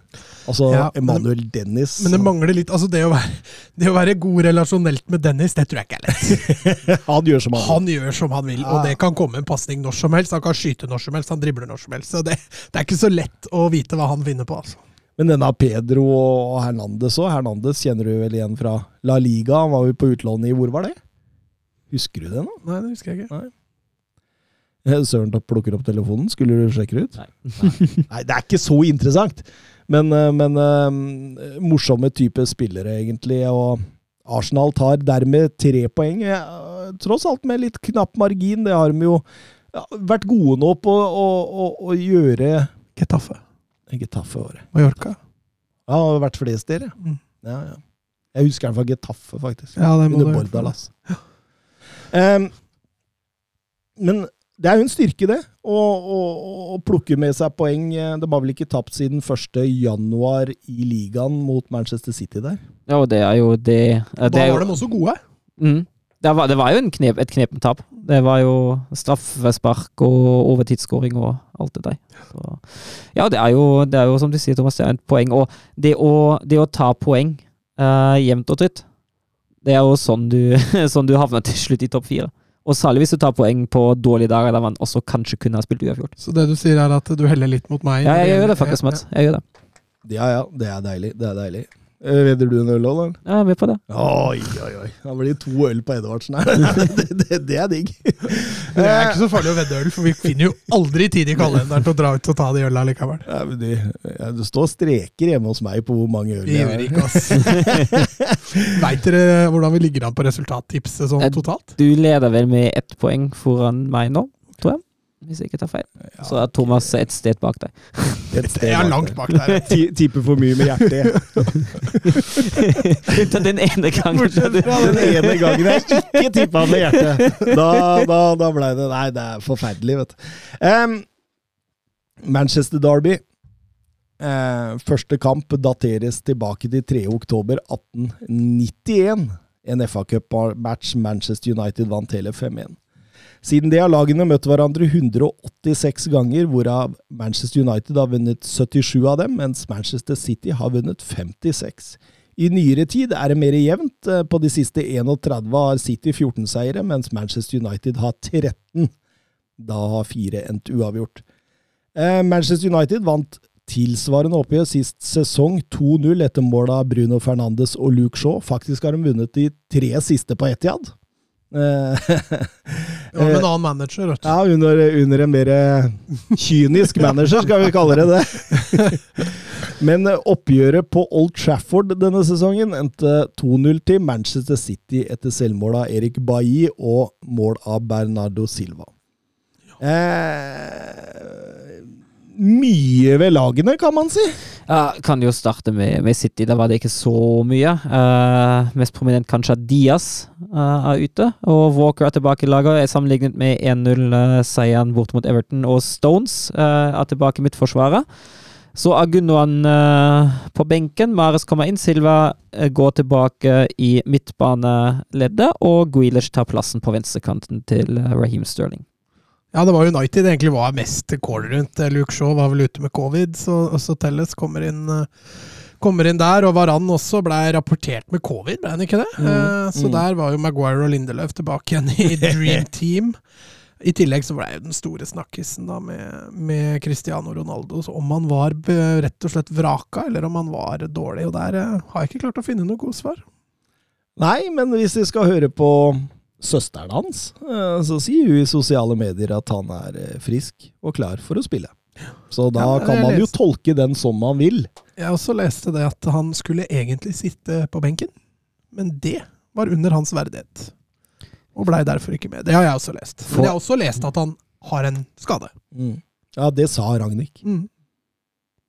Altså, Ja, men- Emmanuel Dennis Men det mangler litt altså det å, være, det å være god relasjonelt med Dennis, det tror jeg ikke er lett. Han gjør som han. Han gjør som han vil, Ja. og det kan komme en pasning når som helst. Han kan skyte når som helst, han dribler når som helst. Så det, det er ikke så lett å vite hva han vinner på. altså. Men denne Pedro og Hernandez òg. Hernandez kjenner du vel igjen fra La Liga. Han var jo på utlån i Hvor var det? Husker du det nå? Nei, det husker jeg ikke. Nei. Søren da plukker opp telefonen. Skulle du sjekke det ut? Nei. Nei, det er ikke så interessant. Men, eh, men eh, morsomme type spillere, egentlig. Og Arsenal tar dermed tre poeng. eh, Tross alt med litt knapp margin. Det har de jo ja, vært gode nå på å, å, å gjøre Getafe. Getafe året. Mallorca. Ja, det har vært flest dere. Mm. Ja, ja. Jeg husker den fra Getafe, faktisk. Ja, det må Under Bordalas. Um, men det er jo en styrke, det, å, å, å plukke med seg poeng. De har vel ikke tapt siden 1. januar i ligaen mot Manchester City der. Ja, og det er jo det, det Da er jo, var de også gode. Mm. Det, var, det var jo en knep, et knepent tap. Det var jo straffespark og overtidsskåring og alt det der. Så, ja, det er, jo, det er jo som du sier, Thomas, det er et poeng. Og det å, det å ta poeng uh, jevnt og trutt, det er jo sånn du, sånn du havner til slutt i topp fire. Og særlig hvis du tar poeng på dårlige dager der man også kanskje kunne ha spilt uavgjort. Så det du sier er at du heller litt mot meg? Ja, jeg gjør det faktisk, Mats. Jeg gjør det. Ja ja, det er deilig. Det er deilig. Eh, Vedder du en øl òg, da? Ja, jeg er med på det. Oi, oi, oi. Da blir det to øl på Edvardsen her. det, det, det er digg. Det er ikke så farlig å vedde øl, for vi finner jo aldri tid i kalenderen til å dra ut og ta de øla likevel. Ja, men det, ja, det står streker hjemme hos meg på hvor mange øl Vi jeg gjør har. ikke, ass. Veit dere hvordan vi ligger an på resultattipset sånn totalt? Du leder vel med ett poeng foran meg nå, tror jeg. Hvis jeg ikke tar feil. Så er Thomas et sted bak deg. Et sted Jeg er langt bak der. Ti- Tipper for mye med hjertet. Unntatt den ene gangen. Bortsett fra Den ene gangen jeg ikke tippa med hjertet, da, da, da blei det Nei, det er forferdelig, vet du. Um, Manchester Derby. Uh, første kamp dateres tilbake til 3. oktober 1891. En FA Cup-match Manchester United vant hele 5-1. Siden det har lagene møtt hverandre 186 ganger, hvorav Manchester United har vunnet 77 av dem, mens Manchester City har vunnet 56. I nyere tid er det mer jevnt. Eh, På de siste 31 har City 14 seire, mens Manchester United har 13. Da har fire endt uavgjort. Eh, Manchester United vant tilsvarende oppgjør sist sesong 2-0 etter mål av Bruno Fernandes og Luke Shaw. Faktisk har de vunnet de tre siste på Etiad. Ja, med en annen manager, Rett. ja, under, under en mer kynisk manager, skal vi kalle det det. Men oppgjøret på Old Trafford denne sesongen endte 2-0 til Manchester City etter selvmål av Erik Bailly og mål av Bernardo Silva. Eh, mye ved lagene, kan man si. Ja, kan jo starte med, med City. Da var det ikke så mye. Uh, mest prominent kanskje at Diaz uh, er ute, og Walker er tilbake i laget. Er sammenlignet med 1-0-seieren bort mot Everton, og Stones eh, er tilbake i midtforsvaret. Så er Gunnoan på benken. Mares kommer inn. Silva går tilbake i midtbaneleddet, og Grealish tar plassen på venstrekanten til Raheem Sterling. Ja, det var United egentlig var mest call rundt. Luke Shaw var vel ute med covid, så, så Telles kommer inn, eh, kommer inn der. Og Varan også ble rapportert med covid, ble han ikke det? Mm, Eh, så mm. der var jo Maguire og Lindelöf tilbake igjen i Dream Team. I tillegg så ble jo den store snakkisen da med, med Cristiano Ronaldo, så om han var rett og slett vraka, eller om han var dårlig. Og der eh, har jeg ikke klart å finne noe godt svar. Nei, men hvis vi skal høre på søsteren hans, eh, så sier hun i sosiale medier at han er eh, frisk og klar for å spille. Så da Ja, kan man jo leste- tolke den som man vil. Jeg også leste det at han skulle egentlig sitte på benken, men det var under hans verdighet. Og blei derfor ikke med. Det har jeg også lest. For- Men jeg har også lest at han har en skade. Ja, det sa Ragnhild. Mm.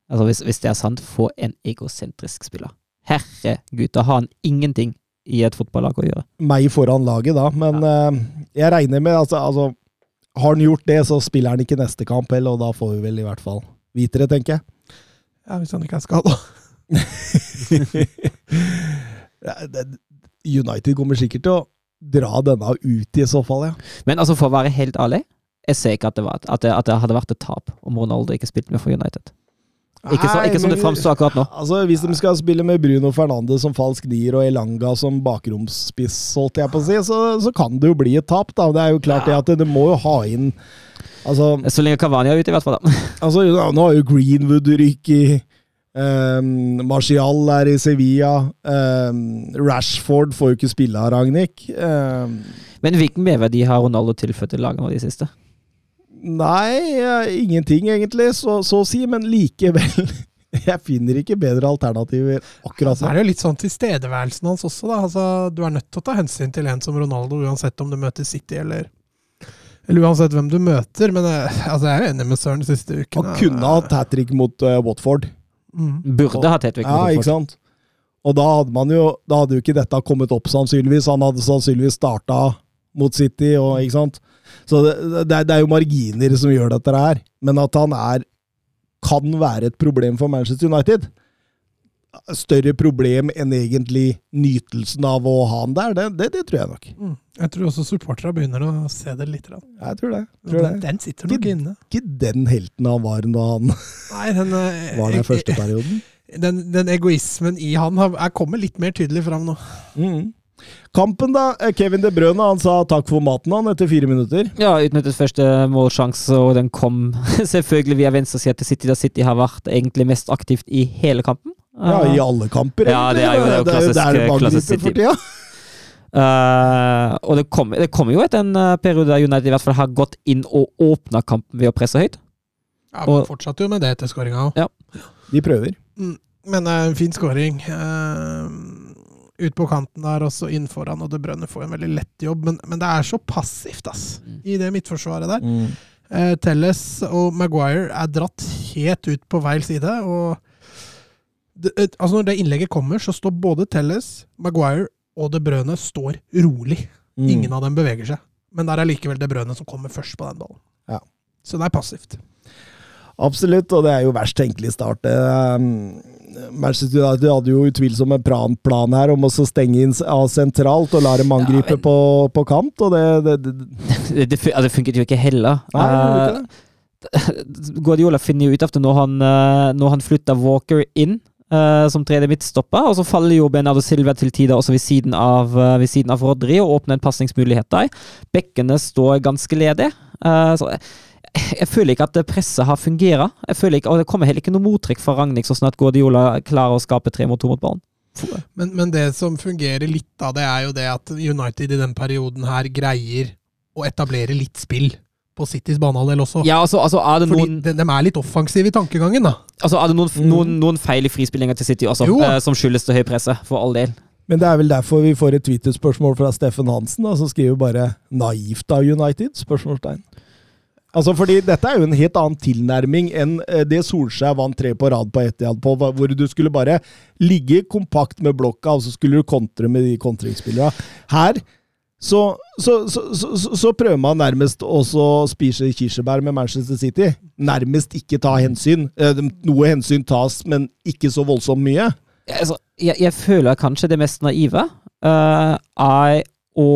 Altså hvis, hvis det er sant, få en egosentrisk spiller. Herregud, da har han ingenting i et fotballag å gjøre. Meg foran laget, da. Men eh, jeg regner med altså, altså, Har han gjort det, så spiller han ikke neste kamp heller, og da får vi vel i hvert fall vite det, tenker jeg. Ja, Hvis han ikke er skada. United kommer sikkert til å dra denne ut i så fall, ja. Men altså, for å være helt ærlig, jeg ser ikke at det, var, at det, at det hadde vært et tap om Ronaldo ikke spilte med for United. Ikke, så, ikke som det framstår akkurat nå. Altså, Hvis de skal spille med Bruno Fernandes som falsk nier og Elanga som bakromsspiss, holdt jeg på å si, så, så kan det jo bli et tap. da. Det er jo klart det at det må jo ha inn Altså, Så lenge Cavani er ute, i hvert fall. da. altså nå har jo Greenwood ryket. Um, Martial er i Sevilla. Um, Rashford får jo ikke spille av Ragnhild. Um, Men hvilken merverdi har Ronaldo tilført til laget nå de siste? Nei, eh, ingenting egentlig, så, så å si, men likevel. Jeg finner ikke bedre alternativer akkurat Så Det er jo litt sånn tilstedeværelsen hans også, da. Altså, du er nødt til å ta hensyn til en som Ronaldo, uansett om du møter City eller eller uansett hvem du møter, men eh, altså, jeg er jo enig med Søren de siste ukene. Han kunne hatt hat trick mot uh, Watford. Mm. Burde hatt Hedvig. Ja, ikke sant? Og da hadde man jo Da hadde jo ikke dette kommet opp, sannsynligvis. Han hadde sannsynligvis starta mot City, og, ikke sant? Så det, det, det er jo marginer som gjør dette her. Men at han er kan være et problem for Manchester United. Større problem enn egentlig nytelsen av å ha han der, det, det, det tror jeg nok. Mm. Jeg tror også supporterne begynner å se det litt. Da. Jeg tror det. Tror Den, det. den sitter nok inne. Ikke den helten han var da han Nei, den, eh, var der første perioden. den, den egoismen i han har, er kommet litt mer tydelig fram nå. Mm. Kampen, da. Kevin De Brøne han sa takk for maten han etter fire minutter. Ja, utnyttet første målsjanse, og den kom selvfølgelig via venstresida til City, da City har vært egentlig mest aktivt i hele kampen. Ja, i alle kamper, Ja, det er jo- det er jo klassisk- det klassisk City. for tida. Uh, og det kommer det kommer jo etter en eh, periode der United i hvert fall har gått inn og åpna kampen ved å presse høyt. Ja, men Og- Fortsatte jo med det etter skåringa òg. De prøver. Men eh, en fin skåring. Uh, ut på kanten der, og så inn foran, og De Brønne får en veldig lett jobb. Men, men det er så passivt, ass, Mm. i det midtforsvaret der. Eh, Telles og Maguire er dratt helt ut på feil side. og det, eh, altså Når det innlegget kommer, så står både Telles, Maguire og De Brøne står rolig. Mm. Ingen av dem beveger seg. Men der er likevel De Brøne som kommer først på den ballen. Ja. Så det er passivt. Absolutt, og det er jo verst tenkelig start. det. Um, Manchester United hadde jo utvilsomt en plan, plan her om å stenge inn av sentralt og la dem angripe men- på, på kant, og det, det, det Det, det, funket jo ikke heller. Nei, det ikke Eh, Guardiola finner jo ut av det når han, eh, når han flytter Walker inn Uh, som tredje midtstopper, og så faller jo Bernardo Silva til tider også ved siden av, uh, ved siden av Rodri og åpner en pasningsmulighet der. Bekkene står ganske ledige. Uh, så jeg, føler ikke at presset har fungert. Jeg føler ikke, og det kommer heller ikke noe mottrekk fra Ragnhild så snart Guardiola klarer å skape tre mot to mot ballen. Men, men det som fungerer litt av det, er jo det at United i den perioden her greier å etablere litt spill på Citys banehalvdel også. Ja, altså, altså er det Fordi de, de er litt offensive i tankegangen, da. Altså, er det noen, Mm. noen, noen feil i frispillinga til City også, eh, som skyldes det høye presset, for all del? Men det er vel derfor vi får et Twitter-spørsmål fra Steffen Hansen, da, som skriver bare 'naivt av United?' spørsmålstegn. Altså, fordi Dette er jo en helt annen tilnærming enn eh, det Solskjær vant tre på rad på Etiad på, hvor du skulle bare ligge kompakt med blokka, og så skulle du kontre med de kontringsspillerne. Her så, så, så, så, prøver man nærmest også å spise kirsebær med Manchester City. Nærmest ikke ta hensyn. Eh, Noe hensyn tas, men ikke så voldsomt mye. Altså, jeg, jeg føler kanskje det mest naive uh, er å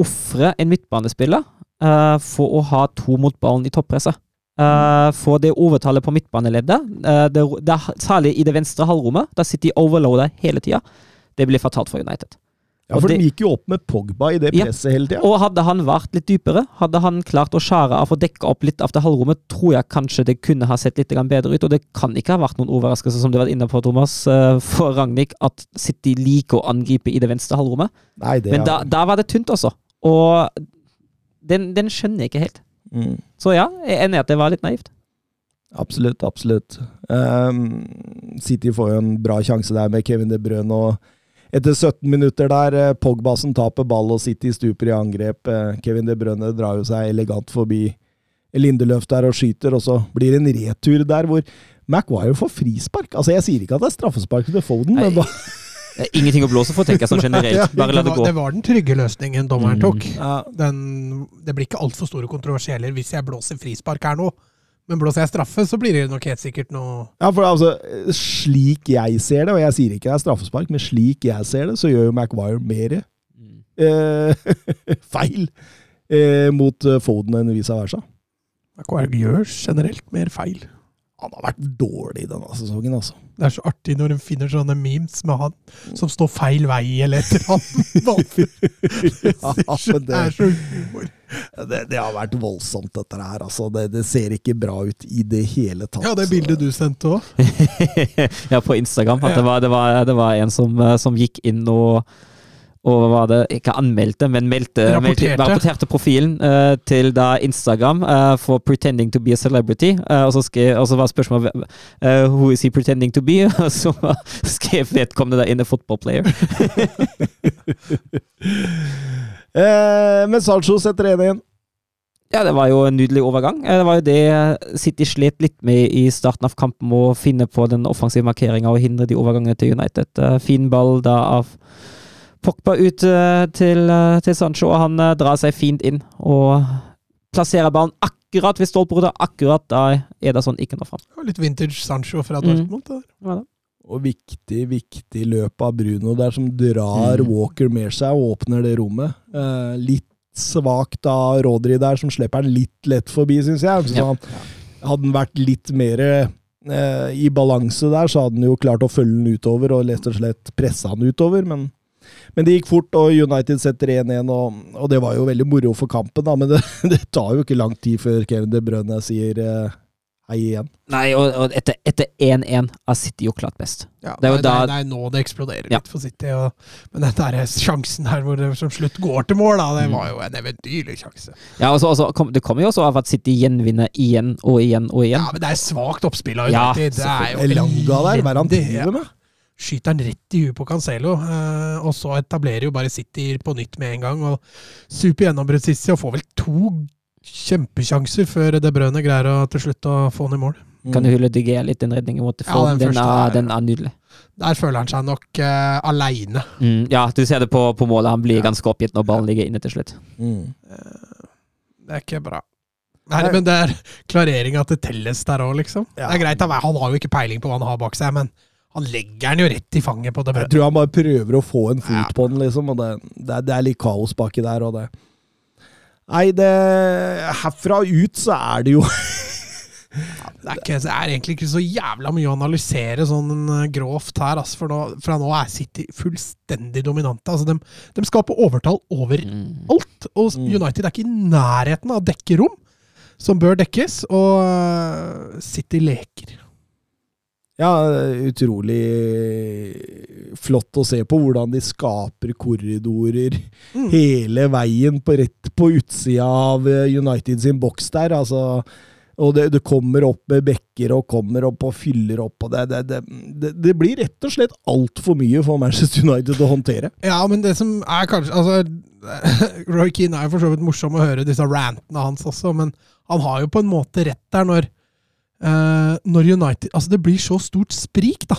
ofre en midtbanespiller eh, for å ha to mot ballen i toppresset. Uh, for det overtallet på midtbaneleddet, uh, det, det særlig i det venstre halvrommet, der sitter de overloader hele tida, det blir fatalt for United. Ja, For det- de gikk jo opp med Pogba i det Ja. presset hele tida. Og hadde han vært litt dypere, hadde han klart å skjære av og dekke opp litt av det halvrommet, tror jeg kanskje det kunne ha sett litt bedre ut. Og det kan ikke ha vært noen overraskelse, som du var inne på, Thomas, for Ragnhild, at City liker å angripe i det venstre halvrommet. Nei, det Men da, da var det tynt også. Og den, den skjønner jeg ikke helt. mm, Så ja, jeg er enig i at det var litt naivt. Absolutt, absolutt. Um, City får jo en bra sjanse der med Kevin De Bruyne, og etter 17 minutter der, Pogbasen Pogba som taper ball og City stuper i angrep. eh, Kevin De Bruyne drar jo seg elegant forbi Lindeløf der og skyter, og så blir det en retur der hvor Maguire får frispark. Altså, Jeg sier ikke at det er straffespark til Foden, Nei, men da, Det er Ingenting å blåse for, tenker jeg sånn generelt. Bare la det gå. det var den trygge løsningen dommeren Mm. tok. Den, det blir ikke altfor store kontroversieller hvis jeg blåser frispark her nå. Men blåser jeg straffe, så blir det nok helt sikkert noe Ja, for altså, slik jeg ser det, og jeg sier ikke det er straffespark, men slik jeg ser det, så gjør jo Maguire mer Mm. eh, feil eh, mot eh, Foden enn vice versa. Maguire gjør generelt mer feil. Han har vært dårlig denne sesongen, altså. Det er så artig når de finner sånne memes med han som står feil vei eller et eller annet. Ja, Det er så humor. det, det har vært voldsomt, dette her. Altså, det, det ser ikke bra ut i det hele tatt. Ja, det bildet du sendte òg. ja, på Instagram. At det var, det var, det var en som, eh, som gikk inn og og hva var det, ikke anmeldte, men meldte, meldte, Rapporterte. rapporterte profilen uh, til da Instagram uh, for 'pretending to be a celebrity'. Uh, og, så skrev, og så var spørsmålet uh, 'who is he pretending to be?' Og så skrev vedkommende der inne 'football player'. Men Salcho setter 1-1. Ja, det var jo en nydelig overgang. Det var jo det City slet litt med i starten av kampen, å finne på den offensive markeringa og hindre de overgangene til United. Fin ball da av Pogba ut eh, til, eh, til Sancho, og han eh, drar seg fint inn og plasserer ballen akkurat ved stolperota. Akkurat da Ederson ikke når fram. Litt vintage Sancho fra Mm. Dortmund. Mm. det. Og viktig, viktig løp av Bruno der, som drar Mm. Walker med seg og åpner det rommet. Eh, litt svakt av Rodri der, som slipper han litt lett forbi, syns jeg. Så Ja. han, hadde han vært litt mer eh, i balanse der, så hadde han jo klart å følge han utover og rett og slett presse han utover. Men, men det gikk fort, og United setter 1-1, og, og det var jo veldig moro for kampen. da, Men det, det tar jo ikke lang tid før Kevin De Bruyne sier eh, hei igjen. Nei, og, og etter etter 1-1 har City jo klart best. Ja, Det er jo da- det er nå det eksploderer Ja. litt for City. Og, men den der sjansen her hvor det som slutt går til mål, da, det Mm. var jo en eventyrlig sjanse. Ja, og så- og så kom, Det kommer jo også av at City gjenvinner igjen og igjen og igjen. Ja, men det er svakt oppspill av Ja, United. det er jo Elanga der, hva er det han driver med? Skyter han rett i huet på Cancelo, eh, og så etablerer jo bare City på nytt med en gang. og Super gjennombrudd Sissi, og får vel to kjempesjanser før De Brøne greier å til slutt å få han i mål. Kan du hylle DG litt, den redningen mot Ja, den den, er, er- den er nydelig. Der føler han seg nok uh, aleine. Mm, ja, du ser det på, på målet. Han blir ganske oppgitt når ballen ligger inne til slutt. Mm. Det er ikke bra. Nei, men det er klareringa til Telles der òg, liksom. Ja. Det er greit, han han har jo ikke peiling på hva han har bak seg, men han legger den jo rett i fanget på De Jeg tror han bare prøver å få en fot Ja. på den, liksom. Og det, det, det er litt kaos baki der, og det Nei, det Herfra ut så er det jo Det er, ikke, det er egentlig ikke så jævla mye å analysere sånn eh, grovt her, altså, for nå, fra nå er City fullstendig dominante. Altså, de, de skaper overtall over Mm. og Mm. United er ikke i nærheten av å dekke rom som bør dekkes, og eh, City leker. Ja, utrolig flott å se på hvordan de skaper korridorer Mm. hele veien på rett på utsida av eh, United sin boks der. altså og det, det kommer opp med bekker og kommer opp og fyller opp. og Det, det, det, det, det blir rett og slett altfor mye for Manchester United å håndtere. Ja, men det som er kanskje altså, Roy Keane er jo for så vidt morsom å høre disse rantene hans også, men han har jo på en måte rett der når, eh, når United Altså, det blir så stort sprik, da.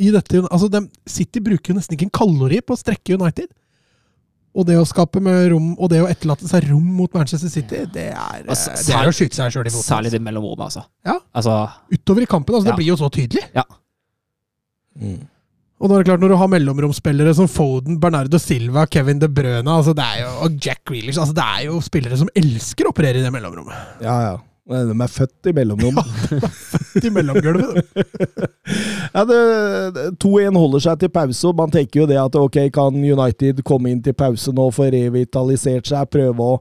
I dette, altså, de, City bruker jo nesten ikke en kalori på å strekke United. Og det å skape med rom, og det å etterlate seg rom mot Manchester City, det er, altså, eh, det er å skyte seg sjøl i foten. Særlig det mellomrommet, altså. Ja. Altså, Utover i kampen. altså Ja. Det blir jo så tydelig. Mm. Og da er det klart, når du har mellomromsspillere som Foden, Bernardo Silva, Kevin De Brøna altså det er jo, og Jack Grealish altså Det er jo spillere som elsker å operere i det mellomrommet. Ja, ja. De er født i mellomrom. I mellomgulvet. Ja, det- det- 2-1 holder seg til pause, og man tenker jo det at ok, kan United komme inn til pause nå, få revitalisert seg, prøve å,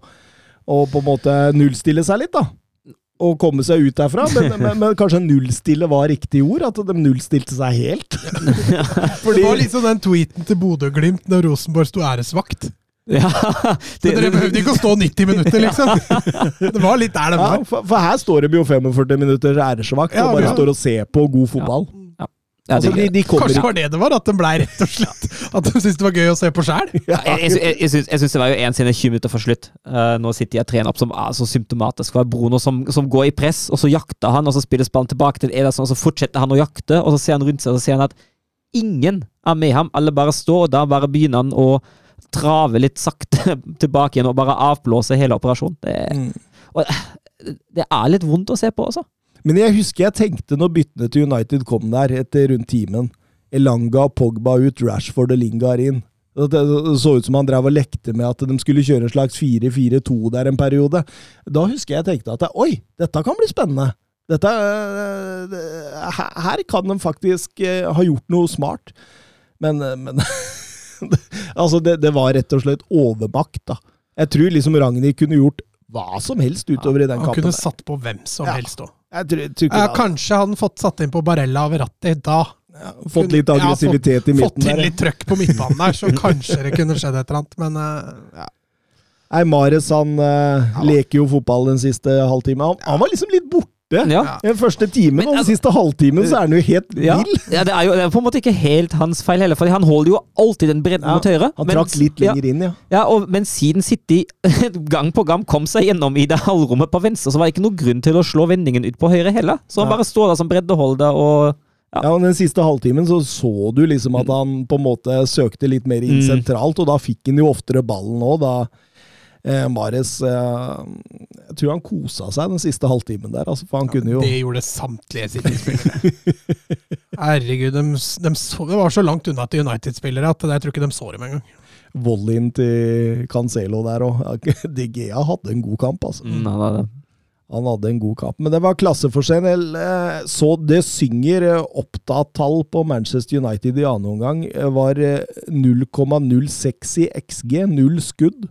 å på en måte nullstille seg litt, da. Og komme seg ut derfra. Men, men, men kanskje nullstille var riktig ord? At de nullstilte seg helt? Det var liksom den tweeten til Bodø-Glimt når Rosenborg sto æresvakt. Ja, det, dere behøvde ikke å stå 90 minutter, liksom. Det var litt der det Ja, for, for her står de jo 45 minutter æresvakt Ja, og bare ja. står og ser på god fotball. ja, Altså, de, de Kanskje det var det det var, at de ble rett og slett At de syntes det var gøy å se på sjæl. Ja, jeg, jeg, jeg, jeg, syns, det var jo en scene 20 minutter for slutt. Uh, nå sitter jeg og trener opp som er så symptomatisk. Det var Bruno som, som går i press, og så jakter han, og så spilles ballen tilbake til Ederson, og så fortsetter han å jakte, og så ser han rundt seg og så ser han at ingen er med ham. Alle bare står, og da bare begynner han å trave litt sakte tilbake igjen og bare avblåse hele operasjonen. Det, Mm. og, det er litt vondt å se på også. Men jeg husker jeg tenkte når byttene til United kom der etter rundt timen. Elanga og Pogba ut, Rashford og Lingard inn. Det så ut som han drev og lekte med at de skulle kjøre en slags 4-4-2 der en periode. Da husker jeg tenkte at oi, dette kan bli spennende. Dette, øh, her- kan de faktisk øh, ha gjort noe smart. Men, øh, men Altså, det, det var rett og slett overmakt, da. Jeg tror liksom Ragnhild kunne gjort hva som helst utover i den Han kampen. kunne der. satt på hvem som Ja. helst òg. Ja, kanskje hadde han fått satt inn på Barella og Verratti da. Fått litt Ja, fått- aggressivitet i Fått midten til der. litt trøkk på midtbanen der, så kanskje det kunne skjedd et eller annet. Men uh, ja. Nei, Mares han eh, leker jo fotball den siste halvtime. Han, han var liksom litt borte Ja. den første timen, Men og den altså- siste halvtimen så er han jo helt vill. ja, det er jo det er på en måte ikke helt hans feil heller, for han holder jo alltid den bredden Ja, mot høyre. Han trakk litt ja, lenger inn, ja. Ja, og, men siden City gang på gang kom seg gjennom i det halvrommet på venstre, så var det ikke noe grunn til å slå vendingen ut på høyre heller. Så han bare står der som breddeholder og Ja. Ja, og Den siste halvtimen så så du liksom at han på en måte søkte litt mer inn Mm. sentralt, og da fikk han jo oftere ballen òg, da eh, Mares eh, Jeg tror han kosa seg den siste halvtimen der, altså, for han kunne jo Det gjorde samtlige City-spillere. Herregud, de, de så, det var så langt unna til United-spillere at jeg tror ikke de så dem engang. volleyen til Cancelo der òg. DGA hadde en god kamp, altså. mm, han hadde- Han hadde en god kamp, men det var klasseforskjell. eh, Så det synger eh, opptatt-tall på Manchester United i annen omgang. eh, Var eh, 0,06 i XG, null skudd.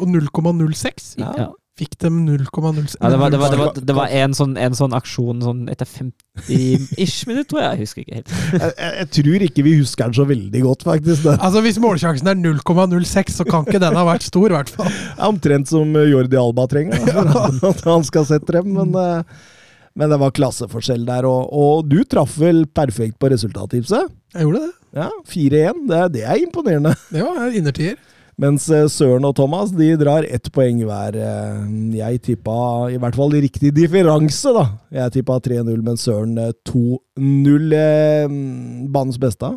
Og 0,06 Ja. ja. fikk dem 0,06 Ja, det var, det var, det var, det var en, sånn, en sånn aksjon sånn etter 50-ish minutter, tror jeg. Jeg husker ikke helt. Jeg, jeg, tror ikke vi husker den så veldig godt, faktisk. Det Altså Hvis målsjansen er 0,06, så kan ikke den ha vært stor, i hvert fall. omtrent som eh, Jordi Alba trenger, for at han skal sette dem. Men, eh, men det var klasseforskjell der, og, og du traff vel perfekt på resultattipset? Jeg gjorde det. Ja, 4-1. Det, er- det er imponerende. Det var innertier. Mens eh, Søren og Thomas de drar ett poeng hver. Eh, Jeg tippa i hvert fall riktig differanse, da. Jeg tippa 3-0, men Søren eh, 2-0. eh, Banens beste.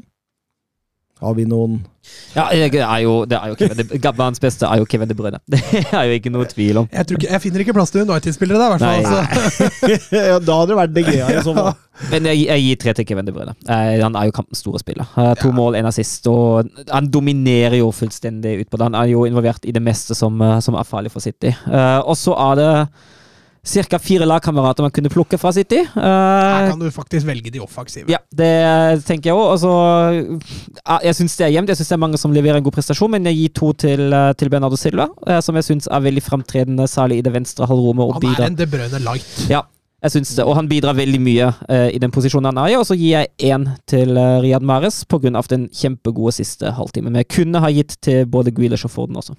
Har vi noen Ja, det er jo, det er jo Kevin De, Gabbans beste er jo Kevin De Bruyne. Det er jo ikke noe tvil om. Jeg, ikke, jeg finner ikke plass til United-spillere der, i hvert fall. Altså. ja, Da hadde det vært det greia. i så fall. Men jeg, jeg gir tre til Kevin De Bruyne. Eh, han er jo kampens store spiller. Eh, to mål, én assist, og han dominerer jo fullstendig utpå det. Han er jo involvert i det meste som, eh, som er farlig for City. Eh, og så er det ca. fire lagkamerater man kunne plukke fra City. Uh, Her kan du faktisk velge de offensive. Ja, det tenker jeg òg. Altså, jeg syns det er jevnt. Jeg syns det er mange som leverer en god prestasjon, men jeg gir to til, eh, til Bernardo Silva, eh, som jeg syns er veldig fremtredende, særlig i det venstre halvrommet. Han er en De Brøne light. Ja, jeg syns det. Og han bidrar veldig mye uh, i den posisjonen han er i. Og så gir jeg én til uh, Riyad Mahrez pga. den kjempegode siste halvtimen. Men jeg kunne ha gitt til både Grealish og Forden også.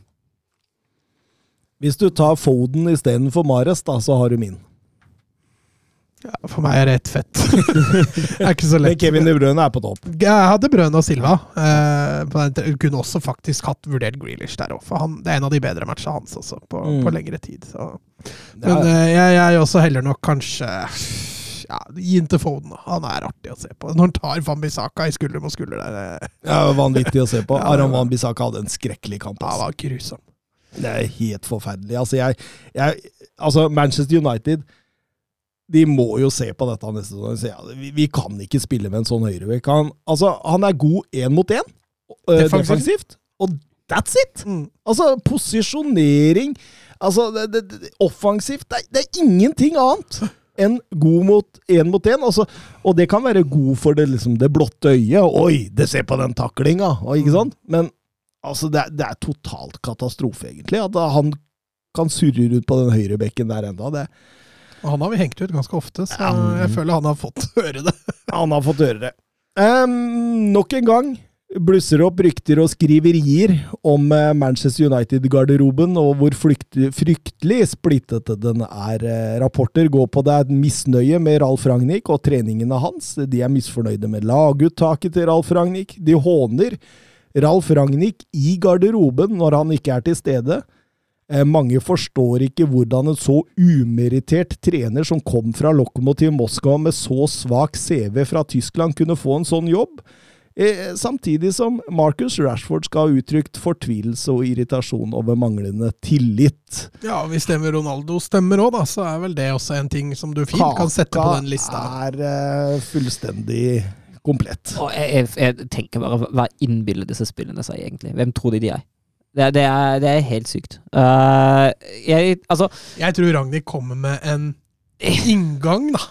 Hvis du tar Foden istedenfor Mares, da, så har du min. Ja, for meg er det ett fett. det er ikke så lett. Men. Kevin De Bruyne er på topp. Jeg hadde Brøne og Silva. Eh, kunne også faktisk hatt vurdert Grealish der òg, for han, det er en av de bedre matchene hans også, på, Mm. på lengre tid. Så. Men er, eh, jeg, jeg også heller nok kanskje ja, Gi den til Foden. Han er artig å se på. Når han tar Van Bissaka i skulder mot skulder der, Ja, det er vanvittig å se på. Ja, Aram Van Bissaka hadde en skrekkelig kamp. ja, det Altså. var grusom. Det er helt forferdelig. Altså, jeg, jeg, altså, Manchester United de må jo se på dette neste sesong ja, vi, vi kan ikke spille med en sånn høyrevekk. Han, altså, han er god én mot én, øh, Defensivt. og that's it! Mm. Altså, posisjonering altså, det, det, Offensivt det, det er ingenting annet enn god mot én mot én. Altså, og det kan være god for det, liksom, det blotte øyet. Oi, det ser på den taklinga! Ikke sant? Men altså, det, er- det er totalt katastrofe, egentlig. At han kan surre ut på den høyrebekken der enda. Det, han har vi hengt ut ganske ofte, så Ja. jeg føler han har fått høre det. han har fått høre det. Um, nok en gang blusser opp rykter og skriverier om eh, Manchester United-garderoben, og hvor fryktelig splittet den er. Eh, Rapporter går på det er misnøye med Ralf Ragnhild og treningene hans. De er misfornøyde med laguttaket til Ralf Ragnhild. De håner Ralf Ragnhild i garderoben når han ikke er til stede. Eh, Mange forstår ikke hvordan en så umerittert trener som kom fra Lokomotiv Moskva med så svak CV fra Tyskland, kunne få en sånn jobb. Eh, Samtidig som Marcus Rashford skal ha uttrykt fortvilelse og irritasjon over manglende tillit. Ja, Hvis det med Ronaldo stemmer òg, da, så er vel det også en ting som du fint kan sette på den lista. Kaka er eh, fullstendig komplett. Og jeg, jeg, jeg tenker bare, hva innbiller disse spillene seg egentlig? Hvem tror de de er? Det, det, er, det er helt sykt. Uh, jeg, altså Jeg tror Ragnhild kommer med en inngang da,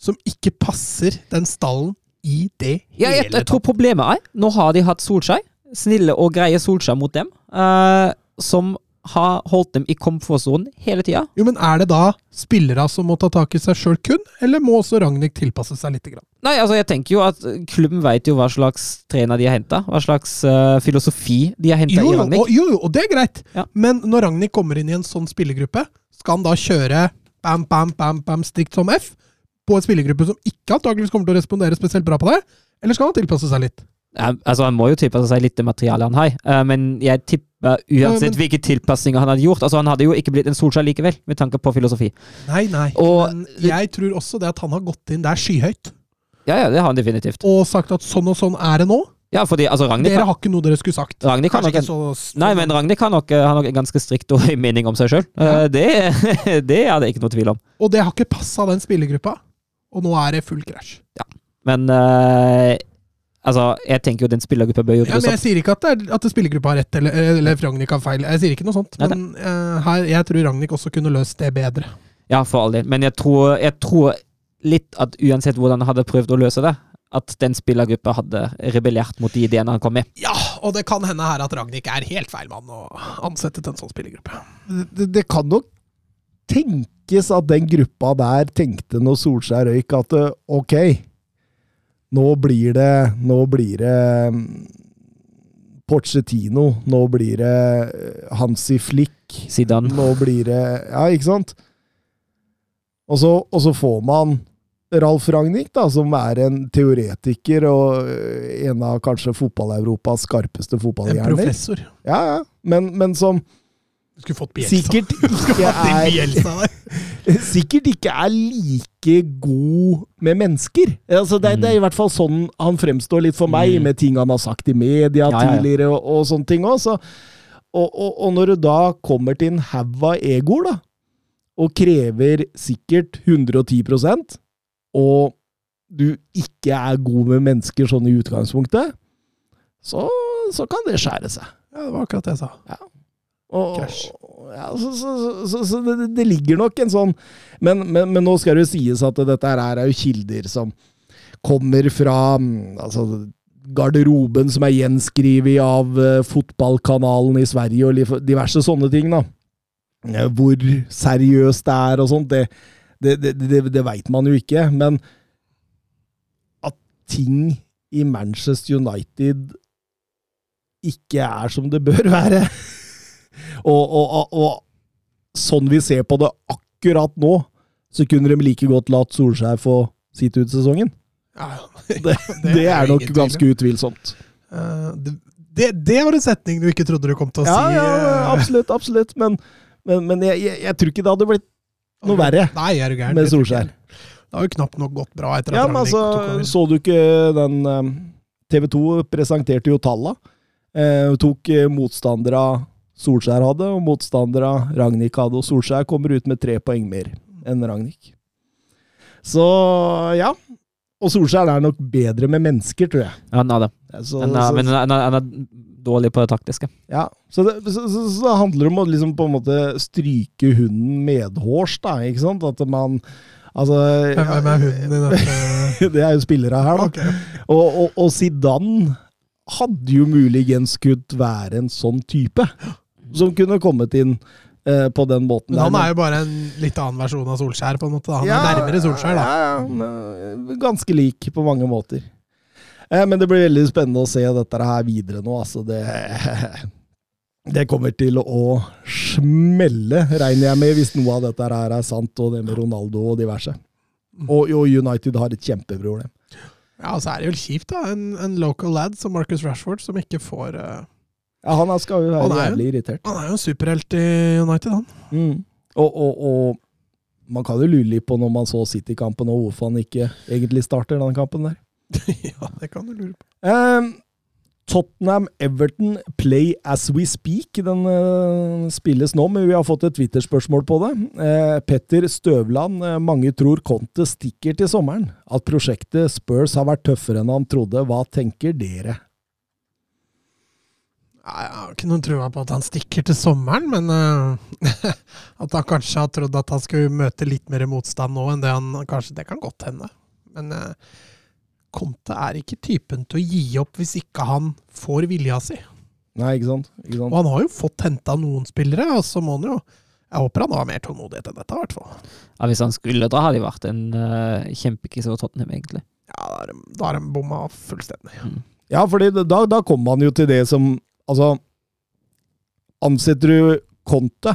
som ikke passer den stallen i det Ja, hele jeg tror problemet er Nå har de hatt Solskjær, snille og greie Solskjær mot dem, uh, som har holdt dem i komfortsonen hele tida. Jo, men Er det da spillere som må ta tak i seg sjøl kun, eller må også Ragnhild tilpasse seg litt? Grann? Nei, altså jeg tenker jo at klubben vet jo hva slags trener de har henta, hva slags uh, filosofi de har henta i Ragnhild. og, jo, jo, og det er greit, Ja. men når Ragnhild kommer inn i en sånn spillergruppe, skal han da kjøre bam, bam, bam, bam, strikt som F på en spillergruppe som ikke antakeligvis kommer til å respondere spesielt bra på det? Eller skal han tilpasse seg litt? Ja, altså Han må jo tilpasse seg litt det materialet han har, uh, men jeg tipper uansett men- hvilke tilpasninger han hadde gjort Altså Han hadde jo ikke blitt en Solskjær likevel, med tanke på filosofi. Nei, nei. Og- men jeg tror også det at han har gått inn der skyhøyt Ja, ja, det har han definitivt. og sagt at sånn og sånn er det nå. Ja, fordi altså Ragnhild Dere kan, har ikke noe dere skulle sagt. Ragnhild kan Kanskje nok så Nei, men Ragnhild kan nok, eh, har nok en ganske strikt mening om seg sjøl. Ja. det, det er det ikke noe tvil om. Og det har ikke passa den spillergruppa. Og nå er det full krasj. Men uh, altså, jeg tenker jo den spillergruppa bør jo Ja, men jeg sier ikke at, det er, at spillergruppa har rett, eller, eller Ragnhild har feil. Jeg sier ikke noe sånt. Nei. Men eh, her, jeg tror Ragnhild også kunne løst det bedre. Ja, for all del. Men jeg tror, jeg tror litt at uansett hvordan han hadde prøvd å løse det, at den spillergruppa hadde rebellert mot de ideene han kom med. Ja, og det kan hende her at Ragnhild er helt feil mann å ansette til en sånn spillergruppe. Det, det kan nok tenkes at den gruppa der tenkte når Solskjær røyk, at eh, ok, nå blir det Nå blir det Porcetino, nå blir det eh, Hansi Flick, Zidane. nå blir det Ja, ikke sant? Og så, og så får man Ralf Ragnhild, da, som er en teoretiker og øh, en av kanskje fotball-Europas skarpeste En professor. Ja, ja. Men, men som skulle fått Bielsa. sikkert ikke er sikkert ikke er like god med mennesker. Altså, det, det er i hvert fall sånn han fremstår litt for meg, Mm. med ting han har sagt i media ja. tidligere og, og sånne ting òg. Og, og, og når du da kommer til en haug av egoer, da, og krever sikkert 110 og du ikke er god med mennesker sånn i utgangspunktet, så, så kan det skjære seg. Ja, det var akkurat det jeg sa. Og, Crash. Ja, så så, så, det, det ligger nok en sånn men, men, men nå skal det jo sies at dette her er jo kilder som kommer fra mm, altså, garderoben som er gjenskrevet av uh, fotballkanalen i Sverige og diverse sånne ting. da. Hvor seriøst det er og sånt, det, det, det, det, det veit man jo ikke. Men at ting i Manchester United ikke er som det bør være og, og, og, og sånn vi ser på det akkurat nå, så kunne de like godt latt Solskjær få sitte ut sesongen. Ja, ja. Det, det er nok ganske utvilsomt. Uh, det, det, det var en setning du ikke trodde du kom til å Ja, si. ja, eh, absolutt, absolutt. Men, men, men jeg, jeg, jeg tror ikke det hadde blitt noe verre Nei, er du gæren. med Solskjær. Det har jo knapt nok gått bra etter at Ja, men altså, så du ikke den um, TV 2 presenterte jo talla. Eh, tok eh, motstandere Solskjær hadde, og motstandere Ragnhild hadde. Og Solskjær kommer ut med tre poeng mer enn Ragnhild. Så ja. Og Solskjær er nok bedre med mennesker, tror jeg. Ja, han er det. Så, Han er, så- men han er, han er dårlig på det taktiske. ja, så det, så, så, så det handler om å liksom på en måte stryke hunden medhårs, da. Ikke sant? At man Altså hvem er hunden i dette? Det er jo spillere her, da. Okay. Og, og, og Zidane hadde jo muligens kunnet være en sånn type. Som kunne kommet inn eh, på den måten. Men han er jo bare en litt annen versjon av Solskjær, på en måte. da. Han Ja, er nærmere Solskjær, da. Ja, ja, Ganske lik på mange måter. Eh, men det blir veldig spennende å se dette her videre nå. Altså det, det kommer til å smelle, regner jeg med, hvis noe av dette her er sant, og det med Ronaldo og diverse. Mm. Og, og United har et kjempeproblem. Ja, og så er det jo kjipt, da. En, en local lad som Marcus Rashford, som ikke får eh, Ja, han skal jo være jo- jævlig irritert. Han er jo en superhelt i United, han. Mm. Og, og, og man kan jo lure litt på når man så City-kampen, og hvorfor han ikke egentlig starter den kampen der. ja, det kan du lure på. Um, Tottenham-Everton play as we speak. Den uh, spilles nå, men vi har fått et Twitter-spørsmål på det. Uh, Petter Støvland, uh, mange tror Conte stikker til sommeren. At prosjektet Spurs har vært tøffere enn han trodde. Hva tenker dere? Ja, jeg har ikke noen trua på at han stikker til sommeren, men uh, at han kanskje har trodd at han skulle møte litt mer motstand nå enn det han kanskje Det kan godt hende. Men uh, Conte er ikke typen til å gi opp hvis ikke han får vilja si. Nei, ikke sant? Ikke Og han har jo fått henta noen spillere, og så må han jo Jeg håper han har mer tålmodighet enn dette, i hvert fall. Ja, hvis han skulle da hadde det vært en uh, kjempekrise for Tottenham, egentlig. Ja, da har de- bomma fullstendig. Ja, fordi da, da kommer man jo til det som Altså, ansetter du Conte,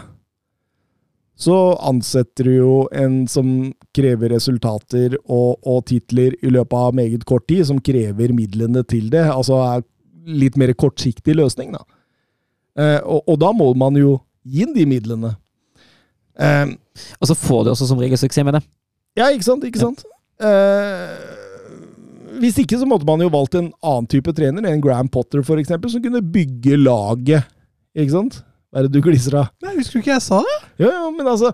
så ansetter du jo en som krever resultater og, og titler i løpet av meget kort tid, som krever midlene til det. Altså er litt mer kortsiktig løsning, da. Eh, og, og da må man jo gi inn de midlene. Eh, Og så får du også som regel suksess med det. ja, ikke sant? Ikke sant? Eh, hvis ikke så måtte man jo valgt en annen type trener, en Graham Potter eksempel, som kunne bygge laget. Ikke sant? Hva er det du gliser av? Nei, Husker du ikke jeg sa det? Ja, ja, men altså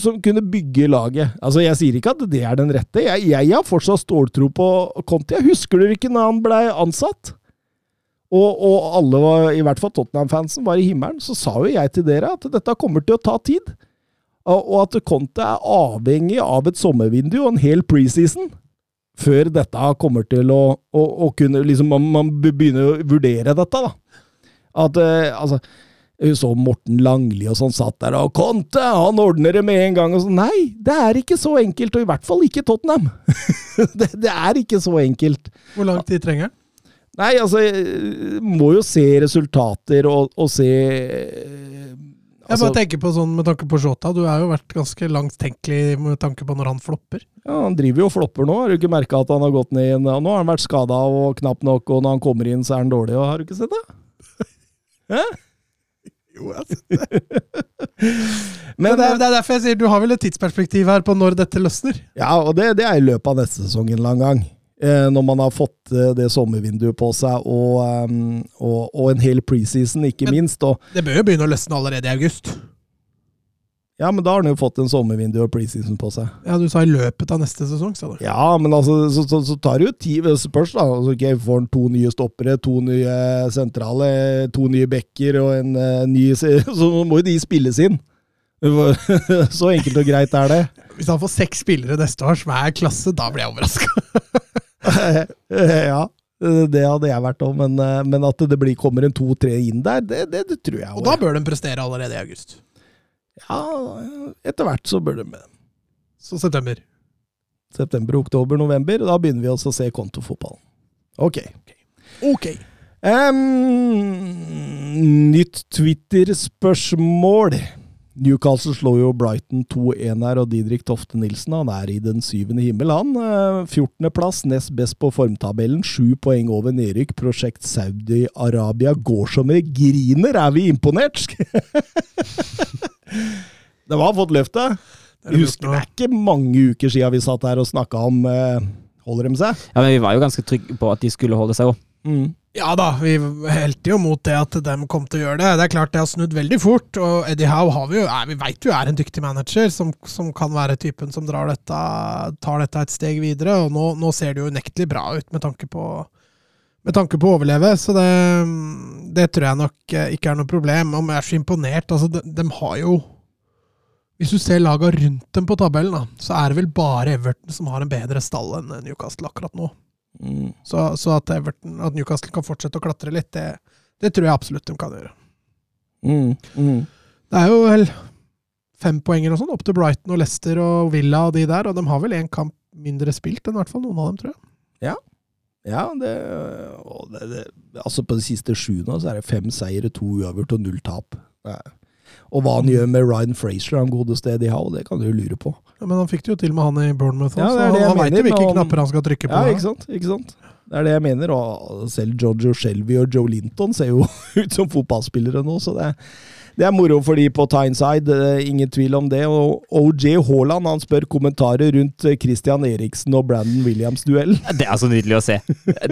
Som kunne bygge laget. Altså, Jeg sier ikke at det er den rette. Jeg, jeg har fortsatt ståltro på Conti. Jeg husker du ikke når han blei ansatt? Og, og alle, var, i hvert fall Tottenham-fansen, var i himmelen. Så sa jo jeg til dere at dette kommer til å ta tid. Og, og at Conte er avhengig av et sommervindu og en hel preseason før dette kommer til å, å, å kunne liksom, man, man begynner å vurdere dette, da. At eh, altså hun så Morten Langli og sånn satt der, og Conte, han ordner det med en gang. og sånn. Nei, det er ikke så enkelt, og i hvert fall ikke Tottenham. det, det er ikke så enkelt. Hvor lang tid trenger han? Nei, altså Må jo se resultater og, og se eh, Jeg Altså- bare tenker på sånn med tanke på Jota. Du har jo vært ganske langt tenkelig med tanke på når han flopper. Ja, Han driver jo og flopper nå. Har du ikke merka at han har gått ned igjen? Nå har han vært skada og knapt nok, og når han kommer inn, så er han dårlig. Og har du ikke sett det? Hæ? Jo, jeg Men det, er, det er derfor jeg sier du har vel et tidsperspektiv her på når dette løsner. Ja, og det, det er i løpet av neste sesong en eller annen gang. Eh, når man har fått eh, det sommervinduet på seg, og, ehm, og, og en hel preseason, ikke Men- minst. Og, Det bør jo begynne å løsne allerede i august. ja, men da har han jo fått en sommervindu og preseason på seg. Ja, Du sa i løpet av neste sesong, sa du. Ja, men altså, så, så, så tar det jo tid. Det Spørs, da. Altså, okay, Får han to nye stoppere, to nye sentrale, to nye backer og en uh, ny Så må jo de spilles inn. Så enkelt og greit er det. Hvis han får seks spillere neste år som er klasse, da blir jeg overraska. ja, det hadde jeg vært òg, men, eh, men at det blir, kommer en to-tre inn der, det, det, det tror jeg Og da bør de prestere allerede i august. Ja, etter hvert så bør det. Så september. September, oktober, november. Da begynner vi også å se kontofotball. Ok. Ok. Um, nytt Twitter-spørsmål. Newcastle slår jo Brighton 2-1 her, og Didrik Tofte Nilsen han er i den syvende himmel. Han 14.-plass, nest best på formtabellen. Sju poeng over nedrykk. Prosjekt Saudi-Arabia går som det griner. Er vi imponert? De har fått løftet. Det er husker det er ikke mange uker siden vi satt her og snakka om eh, Holder de seg? Ja, men vi var jo ganske trygge på at de skulle holde seg òg. Ja da, vi helte jo mot det at de kom til å gjøre det. Det er klart det har snudd veldig fort, og Eddie Howe har vi jo, vi vet jo er en dyktig manager som, som kan være typen som dette, tar dette et steg videre. Og nå, nå ser det jo unektelig bra ut med tanke på med tanke på å overleve, så det, det tror jeg nok eh, ikke er noe problem. Om jeg er så imponert altså de, de har jo Hvis du ser laga rundt dem på tabellen, da, så er det vel bare Everton som har en bedre stall enn Newcastle akkurat nå. Mm. Så, så at, Everton, at Newcastle kan fortsette å klatre litt, det, det tror jeg absolutt de kan gjøre. Mm. Mm. Det er jo vel fem poeng eller sånn opp til Brighton og Leicester og Villa og de der, og de har vel én kamp mindre spilt enn i hvert fall noen av dem, tror jeg. Ja, det, det, det Altså, på de siste sju nå, så er det fem seire, to uavgjort og null tap. Nei. Og hva han gjør med Ryan Frazier, han gode stedet de har, og det kan du jo lure på. Ja, men han fikk det jo til med han i Bournemouth, Ja, også, det er så det jeg han veit jo hvilke knapper han skal trykke på. Ja, da. ikke sant? Ikke sant? Det er det jeg mener. Og selv Giorgio Shelby og Joe Linton ser jo ut som fotballspillere nå, så det, det er moro for de på Tyneside. er Ingen tvil om det. Og OJ Haaland han spør kommentarer rundt Christian Eriksen og Brandon Williams-duellen. Det er så nydelig å se.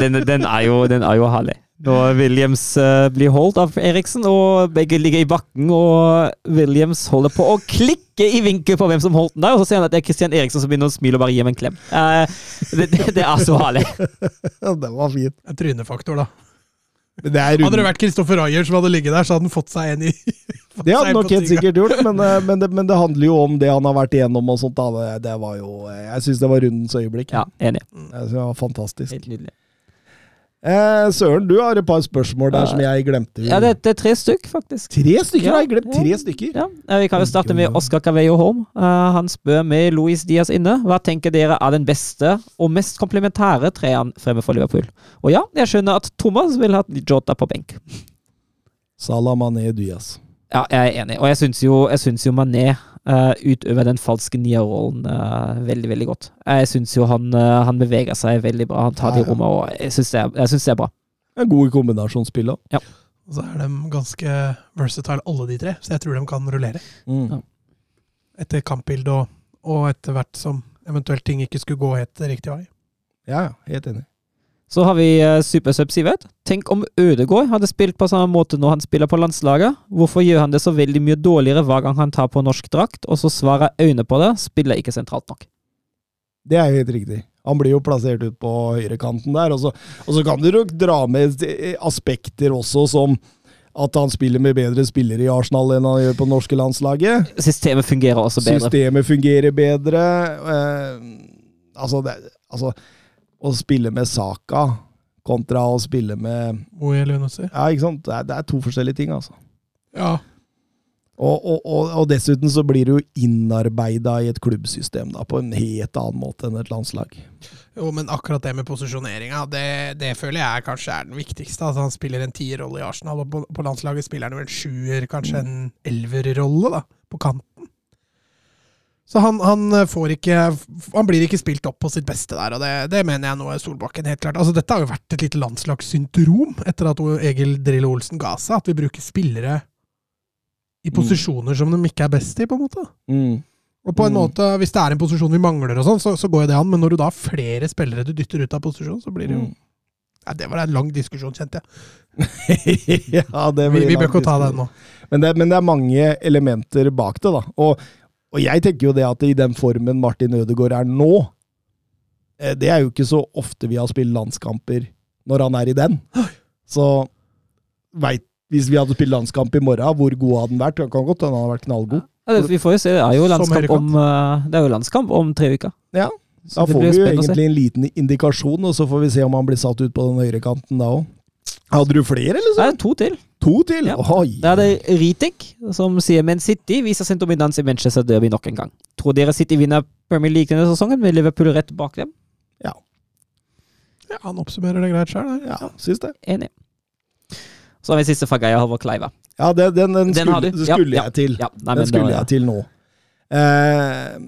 Den, den, er, jo, den er jo herlig. Når Williams eh, blir holdt av Eriksen, og begge ligger i bakken, og Williams holder på å klikke i vinkel på hvem som holdt den der, og så ser han at det er Christian Eriksen som begynner å smile og bare gi ham en klem. Eh, det, det, det er så herlig. det var fint. En trynefaktor, da. Men det er Hadde det vært Kristoffer Ayer som hadde ligget der, så hadde han fått seg en i Det hadde han nok helt sikkert gjort, men, eh, men, det, men det handler jo om det han har vært igjennom og sånt. Da. Det, det var jo Jeg syns det var rundens øyeblikk. Ja, enig. Det var fantastisk. Helt nydelig. Eh, Søren, du har et par spørsmål der som jeg glemte. Ja, det, det er tre stykk, faktisk. Tre stykker Ja, jeg glemt! Tre stykker! Ja, Vi kan jo starte med. Oscar Cavello Holm. Uh, han spør med Luis Diaz inne. Hva tenker dere er den beste og mest komplementære treeren fremme for Liverpool? Og ja, jeg skjønner at Thomas vil ha Jota på benk. Salah Mané Diaz. Ja, jeg er enig. Og jeg syns jo, jo Mané eh, utøver den falske nierrollen uh, veldig, veldig godt. Jeg syns jo han, uh, han beveger seg veldig bra. Han tar Ja, de ja. rommene, og jeg syns det, synes det er bra. En god kombinasjonsspill òg. Og så er de ganske versatile, alle de tre, så jeg tror de kan rullere. Mm. Ja. Etter kampbildet og, og etter hvert som eventuelt ting ikke skulle gå helt riktig vei. Ja, ja, helt enig. Så har vi uh, Supersub Sivert. Tenk om Ødegaard hadde spilt på samme måte når han spiller på landslaget. Hvorfor gjør han det så veldig mye dårligere hver gang han tar på norsk drakt? Og så svarer øynene på det, spiller ikke sentralt nok. Det er helt riktig. Han blir jo plassert ut på høyrekanten der. Og så, og så kan du nok dra med eh, aspekter også, som at han spiller med bedre spillere i Arsenal enn han gjør på det norske landslaget. Systemet fungerer også bedre. Systemet fungerer bedre. Eh, altså, det, altså Å spille med Saka kontra å spille med Moe. Ja, ikke sant? Det er, det er to forskjellige ting, altså. Ja. Og, og, og, og dessuten så blir du jo innarbeida i et klubbsystem da, på en helt annen måte enn et landslag. Jo, men akkurat det med posisjoneringa, det, det føler jeg kanskje er den viktigste. Altså, han spiller en tierrolle i Arsenal, og på, på landslaget spiller han jo en sjuer, kanskje en elverrolle, da, på kanten. Så han, han får ikke Han blir ikke spilt opp på sitt beste der, og det, det mener jeg nå er Solbakken helt klart. Altså, dette har jo vært et lite landslagssyndrom etter at Egil Drillo Olsen ga seg, at vi bruker spillere i posisjoner som de ikke er best i, på en måte. Og på en Mm. måte, Hvis det er en posisjon vi mangler, og sånn, så, så går jo det an, men når du da har flere spillere du dytter ut av posisjon, så blir det jo ja, Nei, Det var en lang diskusjon, kjente jeg. ja, det Vi, blir vi bør ikke ta den nå. Men det, men det er mange elementer bak det, da. Og, og jeg tenker jo det at i den formen Martin Ødegaard er nå eh, Det er jo ikke så ofte vi har spilt landskamper når han er i den. Så veit Hvis vi hadde spilt landskamp i morgen, hvor god hadde han vært? Han kan godt hende han hadde vært knallgod. Ja, det, vi får jo se. Det er jo landskamp om, eh, det er jo landskamp om tre uker. Ja, Da får vi jo egentlig en liten indikasjon, og så får vi se om han blir satt ut på den høyrekanten da òg. Hadde du flere, eller? Det så? Nei, to til. To til? Ja. Oi! Det er det Ritik som sier Men City viser sin dominans i Manchester Derby nok en gang. Tror dere City vinner Premier League denne sesongen med Liverpool rett bak dem? Ja, ja Han oppsummerer det greit sjøl. Ja, syns det. Enig. Så har vi siste fra Geir Halvor Kleiva. Ja, den, den, den, Den skulle. Ja, skulle ja, jeg til. Ja, nei, Den skulle da- jeg til nå. Eh,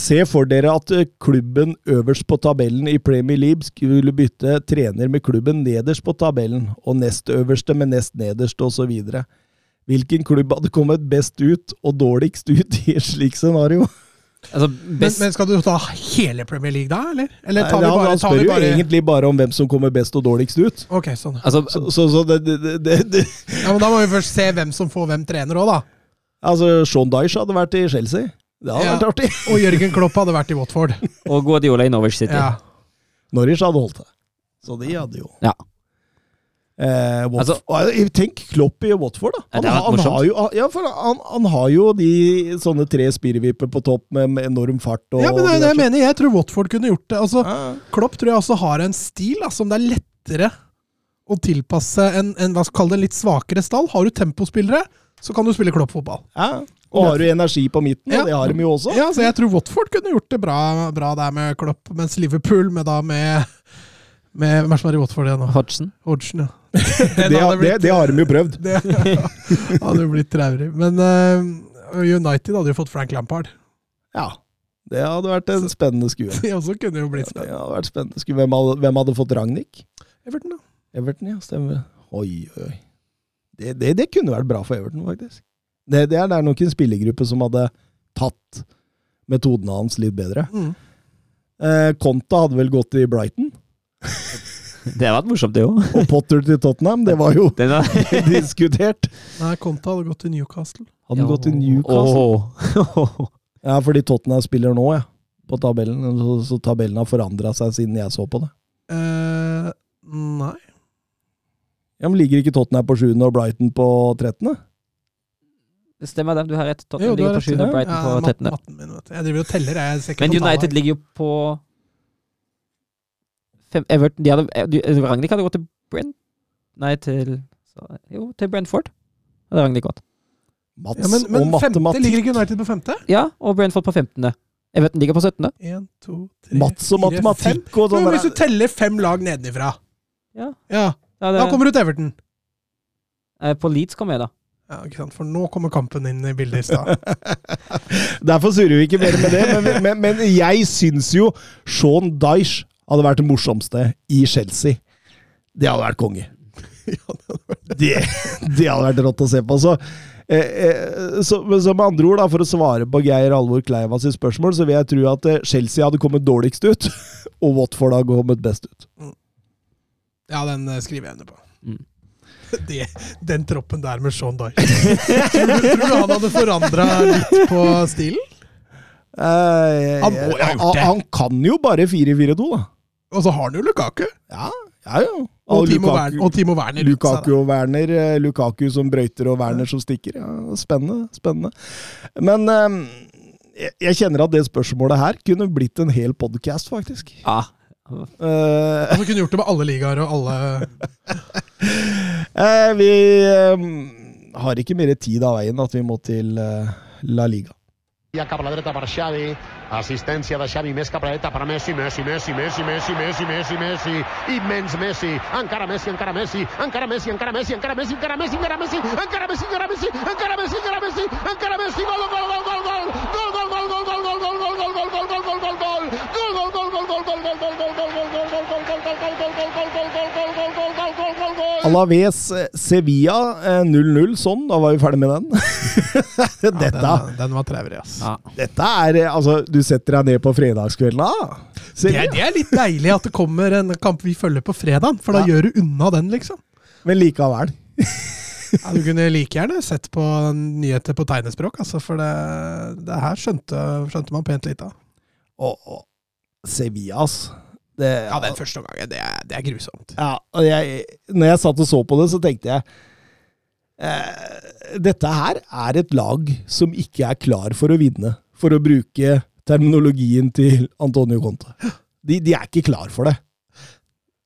se for dere at eh, klubben øverst på tabellen i Premier League skulle bytte trener med klubben nederst på tabellen, og nest øverste med nest nederst, osv. Hvilken klubb hadde kommet best ut og dårligst ut i et slikt scenario? Altså, Men, best, men skal du ta hele Premier League da, eller? Eller tar Nei, bare, han tar spør jo bare egentlig bare om hvem som kommer best og dårligst ut. Ok, sånn. altså, Så, så, så det, det, det, det, det Ja, men Da må vi først se hvem som får hvem trener òg, da. Altså, Sean Dyche hadde vært i Chelsea. Det hadde Ja. vært artig. Og Jørgen Klopp hadde vært i Watford. og Guardiola i Norwich City. Ja. Norwich hadde holdt det. Så de hadde jo Ja. Eh, Watf Altså- Tenk Klopp i Watford, da. Han, ja, han, har jo, ja, for han, han har jo de sånne tre spirrevipper på topp med, med enorm fart. Og, ja, men det det jeg mener. Jeg tror Watford kunne gjort det. Altså, Ja. Klopp tror jeg også har en stil da, som det er lettere å tilpasse en, en hva skal kalle det, en litt svakere stall. Har du tempospillere, så kan du spille Klopp-fotball. Ja. Og har du energi på midten, Ja. og det har de jo også. Ja, så jeg tror Watford kunne gjort det bra, bra der med Klopp, mens Liverpool med da med med, Hvem er det som er i Watford igjen nå? Hodgson. Hodgson, ja. Det, har- det, det har de jo prøvd. Det hadde jo blitt traurig. Men uh, United hadde jo fått Frank Lampard. Ja. Det hadde vært en spennende skue. Det også kunne jo blitt Det hadde vært spennende skue. Hvem hadde, hvem hadde fått Ragnhild? Everton, da. Everton, ja. Stemmer. Oi, oi, oi. Det, det, det kunne vært bra for Everton, faktisk. Det, det, er, det er nok en spillergruppe som hadde tatt metodene hans litt bedre. Mm. Eh, Conta hadde vel gått i Brighton, Det hadde vært morsomt, det òg. og Potter til Tottenham. Det var jo Den er diskutert. Nei, Conta hadde gått til Newcastle. Hadde ja. gått til Newcastle? Oh. Ja, fordi Tottenham spiller nå, ja. På tabellen. Så, så tabellen har forandra seg siden jeg så på det. Eh, nei. Ja, men Ligger ikke Tottenham på 7. og Brighton på 13.? Det stemmer, det. Du har rett. Tottenham jo, ligger på rett. 7. Ja. Brighton på mat- 13. matten min, vet du. Jeg driver og teller, jeg ser ikke Men United. United ligger jo på fem, Everton de hadde, de, Ragnhild hadde gått til Brent Nei, til så, Jo, til Brentford. Hadde Ragnhild gått. Mats Ja, men, men og femte, matematikk. ligger ikke United på femte? Ja, og Brentford på 15. Everton ligger på 17. En, to, tre, Mats og matematikk og sånn hvis du teller fem lag nedenifra, Ja. ja, Ja, det, da kommer du til Everton. eh, på Leeds kommer jeg, da. Ja, ikke sant? For nå kommer kampen inn i bildet i stad. Derfor surrer vi ikke mer med det, men, men, men jeg syns jo Sean Dyche hadde vært det morsomste i Chelsea. Det hadde vært konge. Det, det hadde vært rått å se på. Så, eh, eh, så, så med andre ord, da, for å svare på Geir Alvor Kleiva sitt spørsmål, så vil jeg tro at eh, Chelsea hadde kommet dårligst ut, og Watford hadde kommet best ut. Ja, den eh, skriver jeg under på. Mm. Det, den troppen der med Sean Dyche. tror, du, tror du han hadde forandra litt på stilen? Eh, Han må jo ha gjort han, det. han kan jo bare 4-4-2, da. Og så har han jo Lukaku. Ja, ja, ja. Og, Timo, Lukaku- Werner, og Timo Werner. Lukaku og Werner. eh, Lukaku som brøyter og Werner som stikker. Ja, spennende. spennende. Men um, jeg, jeg kjenner at det spørsmålet her kunne blitt en hel podkast, faktisk. Ja. Eh, Altså kunne gjort det med alle ligaer og alle uh, vi eh, har ikke mer tid av veien at vi må til uh, La Liga. Assistència de Xavi més cap a la dreta per Messi, Messi, Messi, Messi, Messi, Messi, Messi, Messi, immens Messi, encara Messi, encara Messi, encara Messi, encara Messi, encara Messi, encara Messi, encara Messi, encara Messi, encara Messi, encara Messi, encara Messi, encara Messi, gol, gol, gol, gol, gol, gol, gol, gol, gol, gol, gol, gol, gol, gol, gol, gol, gol, gol, gol, Alaves eh, Sevilla eh, 0-0. Sånn, da var vi ferdig med den. Dette, Den, den var trevlig, ass. Ja. dette er eh, Altså, du setter deg ned på fredagskvelden, Ah, Det er, det er litt deilig at det kommer en kamp vi følger på fredag, for da Ja. gjør du unna den, liksom. Men likevel. Ja, du kunne like gjerne sett på nyheter på tegnespråk, altså, for det, det her skjønte, skjønte man pent lite av. Og, og Sevilla, altså. Det, Ja, den første omgangen, det er, det er grusomt. Ja, og jeg, når jeg satt og så på det, så tenkte jeg eh, Dette her er et lag som ikke er klar for å vinne, for å bruke terminologien til Antonio Conte. De, de er ikke klar for det.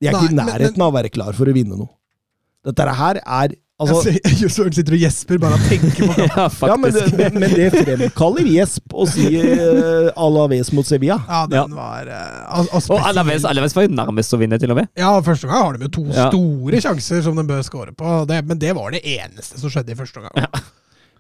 De er Nei, ikke i men- nærheten av å være klar for å vinne noe. Dette her er altså, jeg ser, Søren sitter og gjesper bare av å tenke på det. ja, ja, men, men, men det fremkaller gjesp å si uh, Alaves mot Sevilla. Ja, den var uh, Og Alaves, Alaves var jo nærmest å vinne, til og med. Ja, første gang har de jo to Ja. store sjanser som de bør score på, det, men det var det eneste som skjedde i første omgang.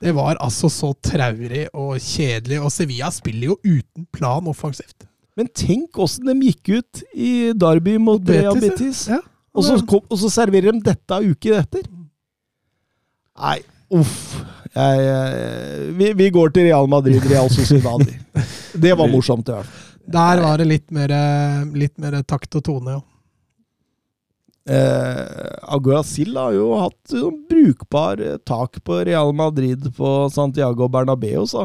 Det var altså så traurig og kjedelig, og Sevilla spiller jo uten plan offensivt. Men tenk åssen de gikk ut i Derby mot Real Betis, ja. Og så, kom, og så serverer de dette uken etter. Nei, uff. Jeg, jeg, vi, vi går til Real Madrid, Real Sociedad. Det var morsomt, fall. Der var det litt mer, litt mer takt og tone, ja. Eh, Aguasil har jo hatt sånn brukbar eh, tak på Real Madrid på Santiago Bernabeu, så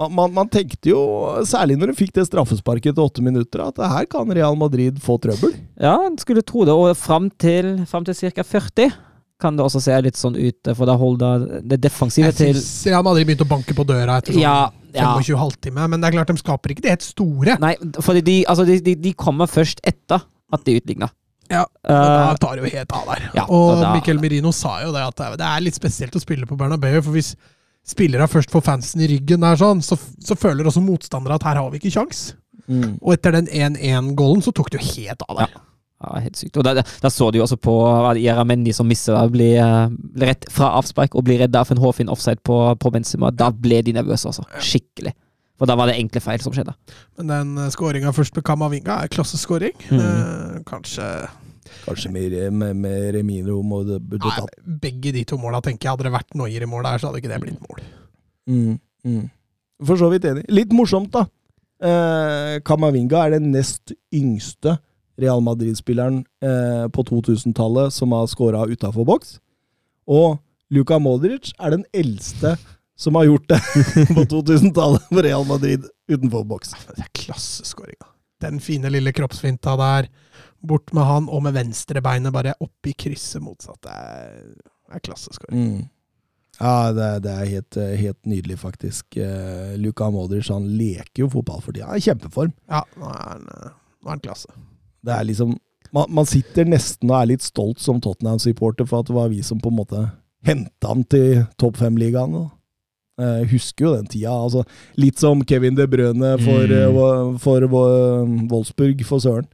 man, man, man tenkte jo, særlig når de fikk det straffesparket til åtte minutter, at her kan Real Madrid få trøbbel. Ja, en skulle tro det. Og fram til, frem til ca. 40 kan det også se litt sånn ut, for da holder det defensive Jeg syns Real Madrid begynte å banke på døra etter sånn Ja, ja. 25 halvtime, men det er klart de skaper ikke det helt store. Nei, for de, altså de, de, de kommer først etter at de utligna. Ja, Eh, Da tar det jo helt av der. ja, og da- Miquel Merino sa jo det, at det er- litt spesielt å spille på Bernabeu. For hvis spillere først får fansen i ryggen, der sånn, så, så føler også motstandere at her har vi ikke kjangs. Og etter den 1-1-gålen så tok det jo helt av der. Ja, helt sykt. Og da, så du jo også på er, som misser der, blir, uh, rett fra avspark og blir redda av en hårfin offside på, på Benzema. Da ble de nervøse, altså. Skikkelig. For da var det enkle feil som skjedde. Men den skåringa først med Kamavinga er klasseskåring. Mm. Eh, kanskje Kanskje med, med, med Remino må det burde Nei. Begge de to måla tenker jeg hadde det vært Noyer i mål der, så hadde ikke det blitt mål. Mm, mm. For så vidt enig. Litt morsomt, da. Eh, Kamavinga er den nest yngste Real Madrid-spilleren eh, på 2000-tallet som har skåra utafor boks. Og Luka Modric er den eldste som har gjort det på 2000-tallet for Real Madrid utenfor boks. Det er klasseskåringa. Den fine lille kroppsfinta der. Bort med han, og med venstrebeinet bare opp i krysset motsatt. Det er, er klasseskåring. Mm. Ja, det, det er helt, helt nydelig, faktisk. Eh, Luka Modric han leker jo fotball for tida. Han er i kjempeform. Ja, nå er han, eh, nå er han klasse. Det er liksom man, man sitter nesten og er litt stolt som Tottenham-supporter for at det var vi som på en måte henta han til topp fem-ligaen. Jeg husker jo den tida. altså Litt som Kevin De Brøne for, Mm. for, Wo- for Wolfsburg, for søren.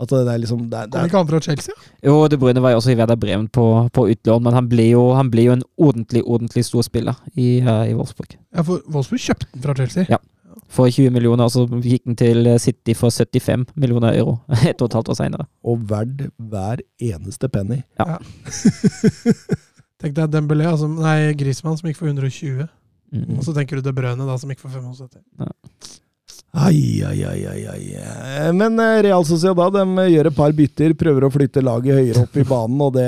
At det er liksom det det Kom er, ikke han fra Chelsea? Jo, De Bruyne var jo også i Werder Bremen på, på utlån, men han ble, jo, han ble jo en ordentlig ordentlig stor spiller i, uh, i Wolfsburg. Ja, for Wolfsburg kjøpte den fra Chelsea. Ja. For 20 millioner, og så gikk han til City for 75 millioner euro et og et halvt år seinere. Og verd hver eneste penny. Ja. Tenk deg Dembélé, altså, nei, Grismann, som gikk for 120. Mm. Og så tenker du De Brøne da, som gikk for 75. Ai, ai, ai, ai, ai. Eh, Men eh, Real Sociedad de gjør et par bytter, prøver å flytte laget høyere opp i banen, og det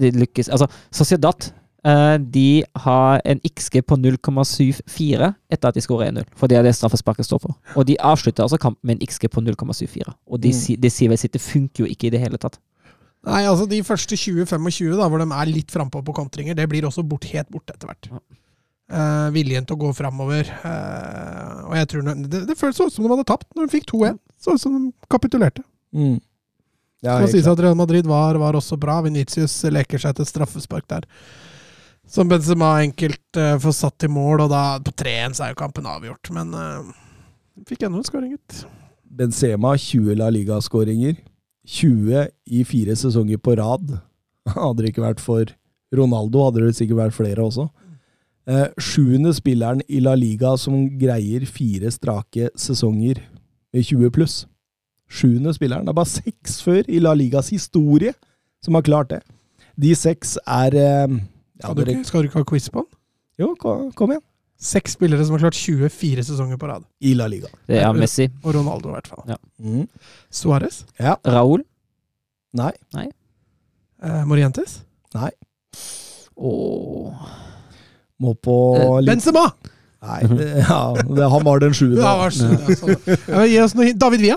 De lykkes Altså, Sociedad eh, de har en XG på 0,74 etter at de skårer 1-0. For det er det straffesparket står for. Og de avslutter altså kampen med en XG på 0,74. Og de, Mm. de sier vel sitt, det funker jo ikke i det hele tatt. Nei, altså de første 20-25, da, hvor de er litt frampå på kontringer, det blir også bort, helt borte etter hvert. Ja. Eh, viljen til å gå framover. Uh, og jeg tror det, det, føles ut som de hadde tapt når de fikk 2-1. Så ut som de kapitulerte. mm. Ja, så sies at Real Madrid var, var også bra. Venitius leker seg til straffespark der. Som Benzema enkelt uh, får satt i mål, og da på 3-1 så er jo kampen avgjort. Men uh, fikk ennå en skåring, gitt. Benzema 20 La Liga-skåringer. 20 i fire sesonger på rad. Hadde det ikke vært for Ronaldo, hadde det sikkert vært flere også. Eh, sjuende spilleren i La Liga som greier fire strake sesonger med 20 pluss. Sjuende spilleren. Det er bare seks før i La Ligas historie som har klart det. De seks er eh, ja, Skal du, ikke, skal du ikke ha quiz på den? Jo, kom, kom igjen. Seks spillere som har klart 24 sesonger på rad. I La Liga. Det er Messi. Og Ronaldo, i hvert fall. Ja. Mm. Suárez? Ja. Raúl. Nei. Eh, Morientes? Nei. Og Må på Eh, litt Benzema! Nei, det, ja, det, han var den sjuende. Ja. Ja, sånn. Ja, Gi oss noe hint. David Villa?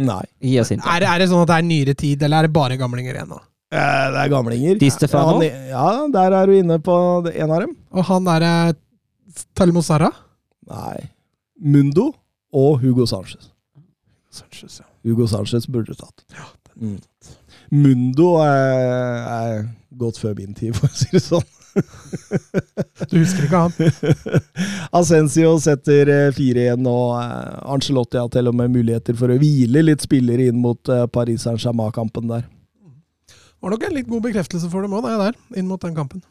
Nei. gi oss hint. Er, det- er det sånn at det er nyere tid, eller er det bare gamlinger igjen nå? Eh, Det er gamlinger. Di Stefano? Ja, ja, der er du inne på en av dem. Og han derre Talmo Sara? Nei. Mundo og Hugo Sanchez. Sanchez, ja. Hugo Sanchez burde du tatt. Mm. Mundo er, er godt før min tid, for å si det sånn. Du husker ikke han? Ascencio setter eh, 4-1, og eh, Ancelotti har til og med muligheter for å hvile litt spillere inn mot eh, Paris Saint-Germain-kampen der. Var nok en litt god bekreftelse for dem òg, det der. Inn mot den kampen.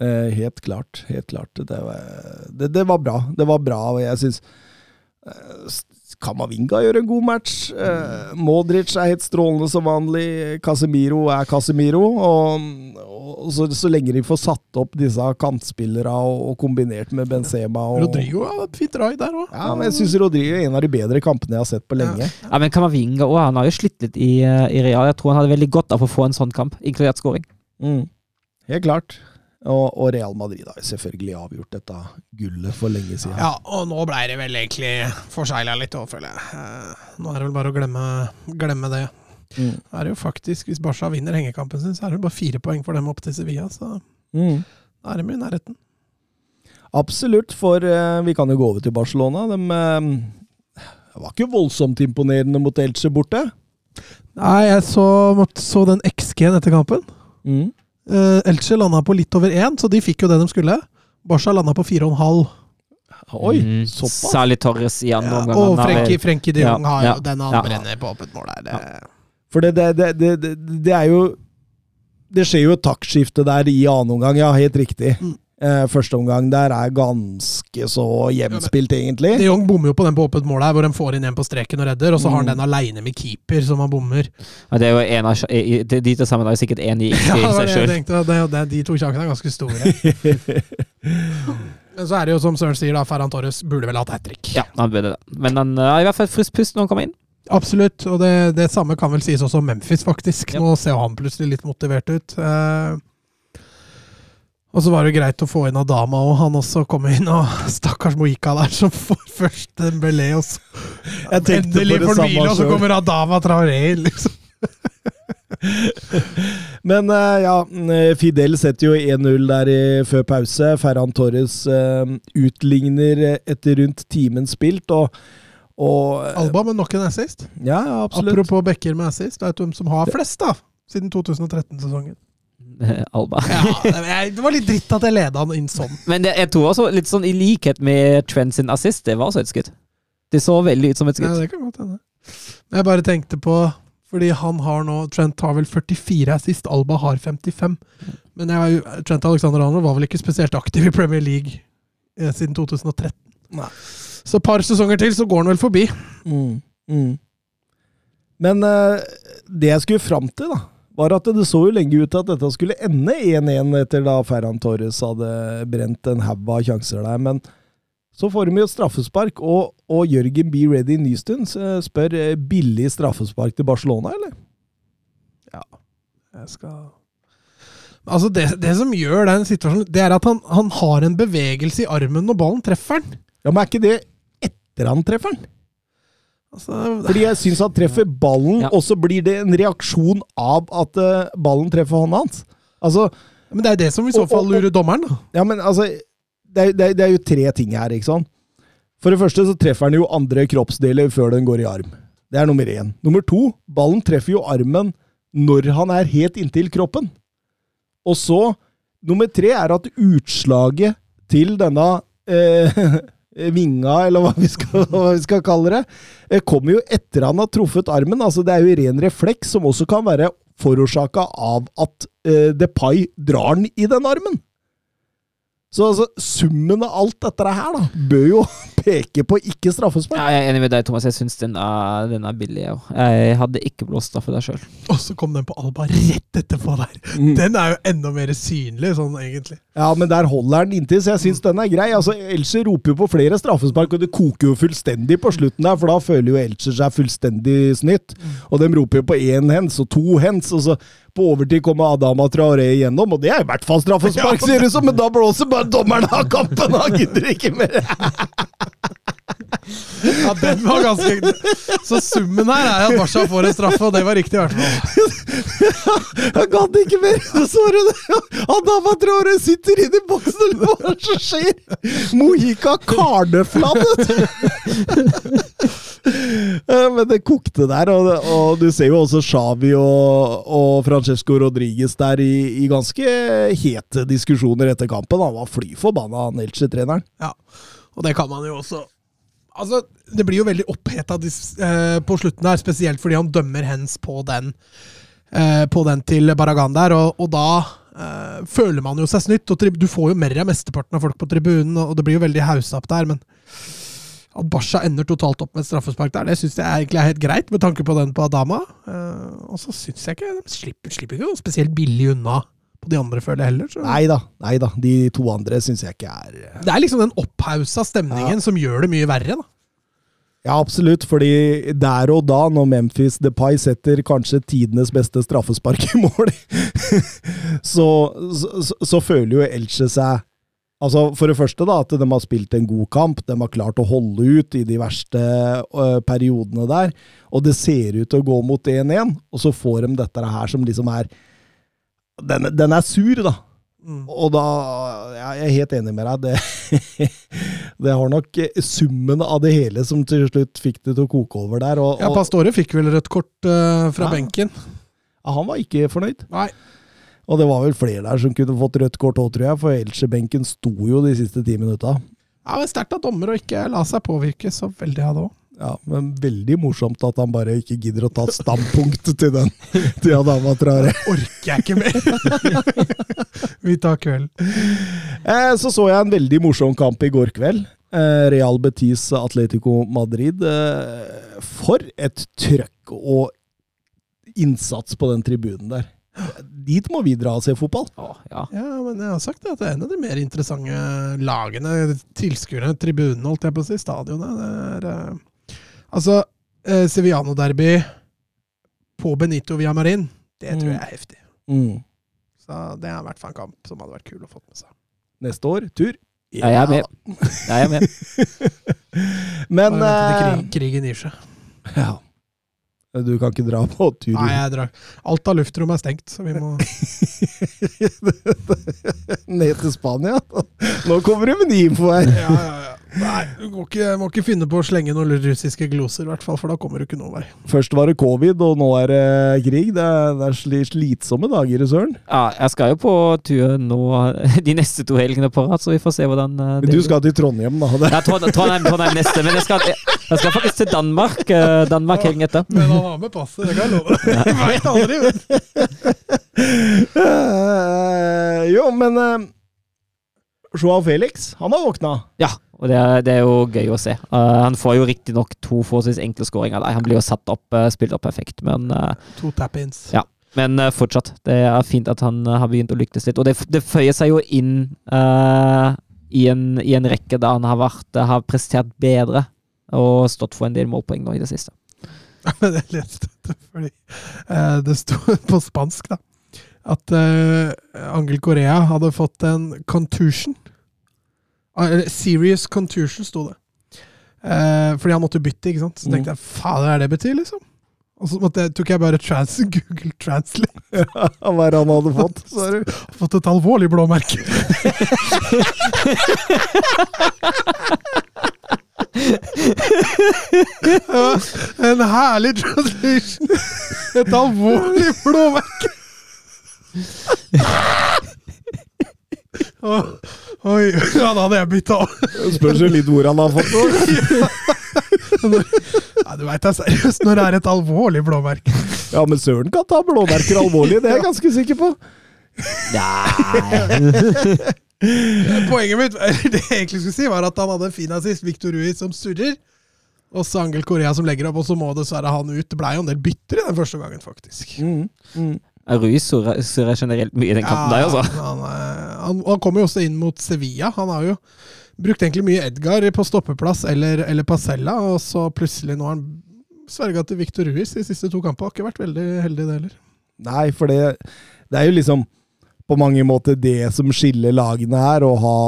Eh, helt klart. Helt klart. Det var, det, det var bra. Det var bra, og jeg syns eh, Kamavinga gjør en god match. Eh, Modric er helt strålende som vanlig. Casemiro er Casemiro. Og, og så, så lenge de får satt opp disse kantspillerne og, og kombinert med Benzema og Rodrigo har et fint raid der òg. Ja, men jeg syns Rodrigo er en av de bedre kampene jeg har sett på lenge. Ja, men Kamavinga også, han har jo slitt litt i, eh, i Real. Jeg tror han hadde veldig godt av å få en sånn kamp, inkludert scoring. Mm. Helt klart. Og, og Real Madrid har selvfølgelig avgjort dette gullet for lenge siden. Ja, og nå blei det vel egentlig forsegla litt òg, føler jeg. Eh, Nå er det vel bare å glemme, glemme det. Mm. Det er jo faktisk, Hvis Barca vinner hengekampen sin, så er det bare fire poeng for dem opp til Sevilla. Så Mm. da er de i nærheten. Absolutt, for eh, vi kan jo gå over til Barcelona. De eh, var ikke voldsomt imponerende mot Elche borte. Nei, jeg så, så den XG-en etter kampen. Mm. Uh, Elche landa på litt over én, så de fikk jo det de skulle. Barca landa på fire og en halv. Oi, Mm, såpass? Særlig Torres i andre Ja, omgang. og Frenkie, Frenkie de Jong Ja, har jo ja, den han ja. brenner på åpent mål der. Ja. For det, det, det, det, det, det er jo Det skjer jo et taktskifte der i annen omgang, ja, helt riktig. Mm. Eh, første omgang der er ganske så jevnspilt, egentlig. de Jong bommer jo på den på åpent mål her, hvor de får inn en på streken og redder, og så har han Mm. den aleine med keeper, som han bommer. Ja, det er jo en av, de de til sammen er jo sikkert én i, Ja, det var seg det jeg sjøl. tenkte, de to sjansene er ganske store. Men så er det jo som Søren sier, da, Ferran Torres burde vel hatt hat trick. Ja, han burde det. Men han har i hvert fall frisk pust når han kommer inn. Absolutt, og det, det samme kan vel sies også om Memphis, faktisk. Ja. Nå ser han plutselig litt motivert ut. Eh, og så var det greit å få inn Adama, og han også kom inn, og stakkars Moika der, som får først Dembélé, og så endelig får hvile, og så kommer Adama Traoré liksom. Men eh, ja, eh, Fidel setter jo 1-0 der i, før pause. Ferran Torres eh, utligner etter rundt timen spilt, og, og Alba med nok en assist. Ja, absolutt. Apropos Becker med assist, veit du hvem som har flest, da? Siden 2013-sesongen. Alba. Ja, det var litt dritt at jeg leda han inn sånn. Men det, jeg tror også litt sånn i likhet med Trent sin assist, det var også et skudd. Det så veldig ut som et Ja, det kan godt hende. Men jeg bare tenkte på Fordi han har nå Trent har vel 44 assist, Alba har 55. Men jeg, Trent Alexander Arnold var vel ikke spesielt aktiv i Premier League eh, siden 2013. Nei. Så et par sesonger til, så går han vel forbi. Mm, mm. Men eh, det jeg skulle fram til, da, var at det så jo lenge ut til at dette skulle ende 1-1 etter da Ferran Torres hadde brent en haug av sjanser der. Men så får de jo et straffespark, og, og Jørgen B. Ready Nystuen eh, spør eh, billig straffespark til Barcelona, eller? Ja, Jeg skal Altså, det, det som gjør den situasjonen, det er at han, han har en bevegelse i armen når ballen treffer den. Ja, Men er ikke det etter han treffer den? Altså, Fordi jeg syns han treffer ballen, Ja. og så blir det en reaksjon av at uh, ballen treffer hånda hans. Altså, men det er det som i så fall lurer dommeren, da. Ja, men altså det er, det, er, det er jo tre ting her, ikke sant? For det første så treffer han jo andre kroppsdeler før den går i arm. Det er nummer én. Nummer to, ballen treffer jo armen når han er helt inntil kroppen. Og så nummer tre er at utslaget til denne eh, vinga, eller hva vi, skal, hva vi skal kalle det, eh, kommer jo etter han har truffet armen. Altså, det er jo ren refleks, som også kan være forårsaka av at uh, Depay drar den i den armen. Så altså, summen av alt dette her da, bør jo peke på ikke straffespark. Ja, jeg er enig med deg, Thomas. Jeg syns den den er billig. Jeg, jeg hadde ikke blåst straffe der sjøl. Og så kom den på Alba rett etterpå der. Mm. Den er jo enda mer synlig, sånn egentlig. Ja, men der holder den inntil, så jeg syns den er grei. Altså, Elcher roper jo på flere straffespark, og det koker jo fullstendig på slutten der, for da føler jo Elcher seg fullstendig snytt. Og de roper jo på én hens og to hens, og så på overtid kommer Adama Traoré igjennom, og det er i hvert fall straffespark, ser det ut som, men da blåser bare dommeren av kampen! Han gidder ikke mer! Ja, den var ganske Så summen her er at Barca får en straffe, og det var riktig i hvert fall. Jeg gadd ikke mer! Så du det. Adama Traore sitter inne i boksen, og hva er det som skjer? Mohika karnefladdet! Eh, Men det kokte der, og, og du ser jo også Xavi og, og Francesco Rodriguez der i, i ganske hete diskusjoner etter kampen. Han var fly forbanna, han Elche-treneren. Ja, og det kan man jo også Altså, Det blir jo veldig oppheta eh, på slutten her, spesielt fordi han dømmer hens på den eh, På den til Baragan der, og, og da eh, føler man jo seg snytt. og Du får jo mer av mesteparten av folk på tribunen, og det blir jo veldig haussa opp der, men at Basha ender totalt opp med et straffespark der, det syns jeg egentlig er helt greit, med tanke på den på Adama. Eh, og så syns jeg ikke De slipper, slipper ikke noe spesielt billig unna på de andre, føler jeg heller. Så. Nei da, nei da. De to andre syns jeg ikke er Det er liksom den opphausa stemningen som gjør det mye verre. da. Ja, absolutt, fordi der og da, når Memphis Depay setter kanskje tidenes beste straffespark i mål, så, så, så føler jo Elche seg Altså, For det første da, at de har spilt en god kamp, de har klart å holde ut i de verste øh, periodene der, og det ser ut til å gå mot 1-1, og så får de dette her som liksom er Den, den er sur, da. Mm. Og da Jeg er helt enig med deg. Det, det har nok summen av det hele som til slutt fikk det til å koke over der. Og, Ja, Pastore fikk vel rødt kort uh, fra Ja. benken. ja, han var ikke fornøyd. Nei. Og det var vel flere der som kunne fått rødt kort òg, tror jeg, for Elche-benken sto jo de siste ti minutta. Ja, men Sterkt av dommer å ikke la seg påvirke så veldig av det òg. Ja, men veldig morsomt at han bare ikke gidder å ta et standpunkt til den til Adama Traore. Orker jeg ikke mer! Vi tar kvelden. Eh, så så jeg en veldig morsom kamp i går kveld. Eh, Real Betis Atletico Madrid. Eh, for et trøkk og innsats på den tribunen der. Dit må vi dra og se fotball. Åh, ja. Ja, men jeg har sagt det at det er en av de mer interessante lagene, tilskuerne, tribunene, holdt jeg på å si, stadionet. Det er eh, Altså, eh, Sevillano-derby på Benito Villamarin, det tror jeg er heftig. Mm. Så det er i hvert fall en kamp som hadde vært kul å få med seg. Neste år, tur. Ja, jeg er med. Jeg er med. Men Bare vente til eh, krig, krigen gir seg. ja. Du kan ikke dra på tur. Nei, jeg drar. Alt av luftrom er stengt, så vi må Ned til Spania. Nå kommer det med ny info her. Ja, ja, ja. Nei, du må ikke, må ikke finne på å slenge noen russiske gloser, i hvert fall, for da kommer du ikke noen vei. Først var det covid, og nå er det krig. Det er, det er slitsomme dager i søren. Ja, jeg skal jo på tur nå de neste to helgene på rad, så vi får se hvordan det Men Du skal til Trondheim, da. Det. Ja, Trondheim, Trondheim, Trondheim neste, men jeg skal, jeg skal faktisk til Danmark. eh, Danmark helgen etter. Men han har med passet, det kan jeg love. Jeg veit aldri, vet du. Eh, jo, men uh, Joao Felix, han har våkna. Ja, og det er, det er jo gøy å se. Uh, han får jo riktignok to forholdsvis enkle skåringer der. Han blir jo satt opp, uh, spilt opp perfekt, men uh, To tap-ins. Ja. Men eh, fortsatt, det er fint at han eh, har begynt å lyktes litt. Og det, det føyer seg jo inn eh, i, en, i en rekke da han har, vært, eh, har prestert bedre og stått for en del målpoeng nå i det siste. Men jeg leste det fordi eh, det sto på spansk, da. At uh, Angel Korea hadde fått en contusion. Ah, serious contusion, sto det. Eh, fordi han måtte bytte, ikke sant. Så tenkte jeg fader, er det betyr, liksom? Og så måtte jeg, tok jeg bare trans, Google Translate. Hva er det han hadde fått? du? Fått et alvorlig blåmerke. En herlig translation. Et alvorlig blåmerke. Oi, ja, da hadde jeg bytta òg. Spørs jo litt hvor han har fått det. Ja, du veit det er seriøst når det er et alvorlig blåmerke. Ja, men Søren kan ta blåmerker alvorlig, det er jeg ganske sikker på. Nei. Poenget mitt det jeg egentlig skulle si, var at han hadde en fin assist. Victor Ruiz som surrer. Og så Angel Korea som legger opp, og så må dessverre han ut. Det blei jo en del bytter i den første gangen, faktisk. Mm, mm. Ruiz surrer generelt mye i den kampen der, altså. han, han, han kommer jo også inn mot Sevilla. Han har jo brukt egentlig mye Edgar på stoppeplass eller, eller Pasella, og så plutselig nå har han sverga til Victor Ruiz de siste to kampene. Har ikke vært veldig heldig, det heller. Nei, for det, det er jo liksom på mange måter det som skiller lagene her, å ha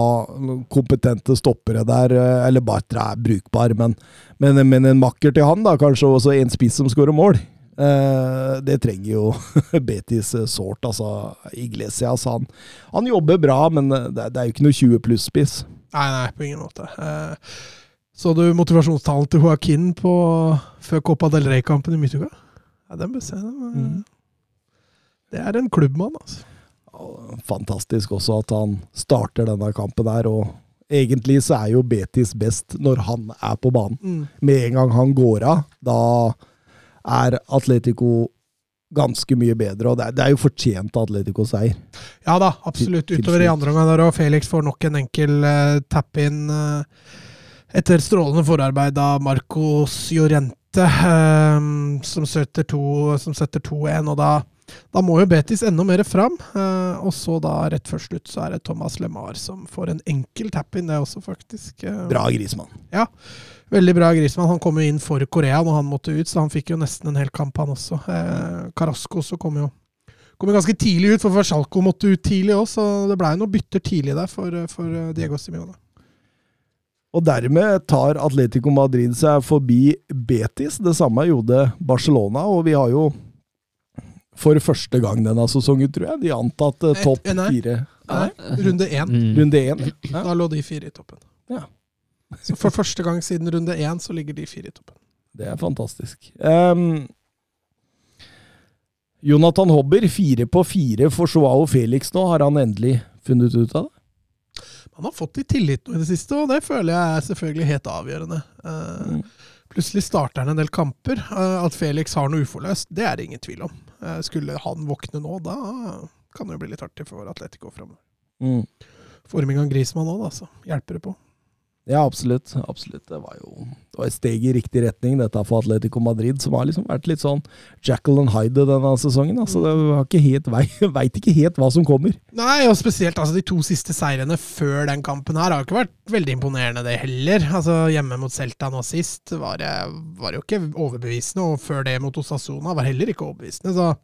kompetente stoppere der. eh, Eller Bartra er brukbar, men, men, men en makker til han, da, kanskje også en spiss som skårer mål. Eh, det trenger jo Betis eh, sårt, altså. Iglesias han, han jobber bra, men eh, det, er jo ikke noe 20 pluss-spiss. Nei, nei, på ingen måte. Eh, så du motivasjonstalen til Joaquin på, før Copa del Rey-kampen i midtuka? Ja, den bør se. Mm. Det er en klubbmann, altså. Fantastisk også at han starter denne kampen her, og egentlig så er jo Betis best når han er på banen. Mm. Med en gang han går av, da er Atletico ganske mye bedre, og det er, det er jo fortjent Atletico-seier. Ja da, absolutt. Utover i andre omgang der, og Felix får nok en enkel uh, tap-in uh, etter strålende forarbeid av Marcos Llorente, uh, som setter to- som setter 2-1. Og da, da må jo Betis enda mer fram. eh, og så da, rett før slutt, så er det Thomas LeMar som får en enkel tap-in, det også, faktisk. eh. Bra Grismann. Veldig bra Griezmann. Han kom jo inn for Korea når han måtte ut, så han fikk jo nesten en hel kamp, han også. Eh, Carasco så kom jo kom jo ganske tidlig ut, for Sjalko måtte ut tidlig òg, så det blei noen bytter tidlig der for, for eh, Diego Simione. Og dermed tar Atletico Madrid seg forbi Betis. Det samme gjorde Barcelona, og vi har jo for første gang denne sesongen, tror jeg, de antatt eh, Eh, topp fire. Nei, runde én. Mm. Runde én. Ja. Da lå de fire i toppen. Ja. Så for første gang siden runde én så ligger de fire i toppen. Det er fantastisk. Um, Jonathan Hobber, fire på fire for Joao Felix nå. Har han endelig funnet ut av det? Han har fått litt tillit nå i det siste, og det føler jeg er selvfølgelig helt avgjørende. Uh, Mm. Plutselig starter han en del kamper. Uh, At Felix har noe uforløst, det er det ingen tvil om. Uh, Skulle han våkne nå, da kan det jo bli litt artig for Atletico framover. Mm. Forming av Grismann òg, da, så hjelper det på. Ja, absolutt. absolutt. Det var jo det var et steg i riktig retning, dette for Atletico Madrid, som har liksom vært litt sånn Jackal and Hyde denne sesongen. Altså, det har ikke helt, Veit ikke helt hva som kommer. Nei, og spesielt altså, de to siste seirene før den kampen her har ikke vært veldig imponerende, det heller. Altså, Hjemme mot Celta nå sist var var jo ikke overbevisende, og før det mot Osasona var heller ikke overbevisende. Så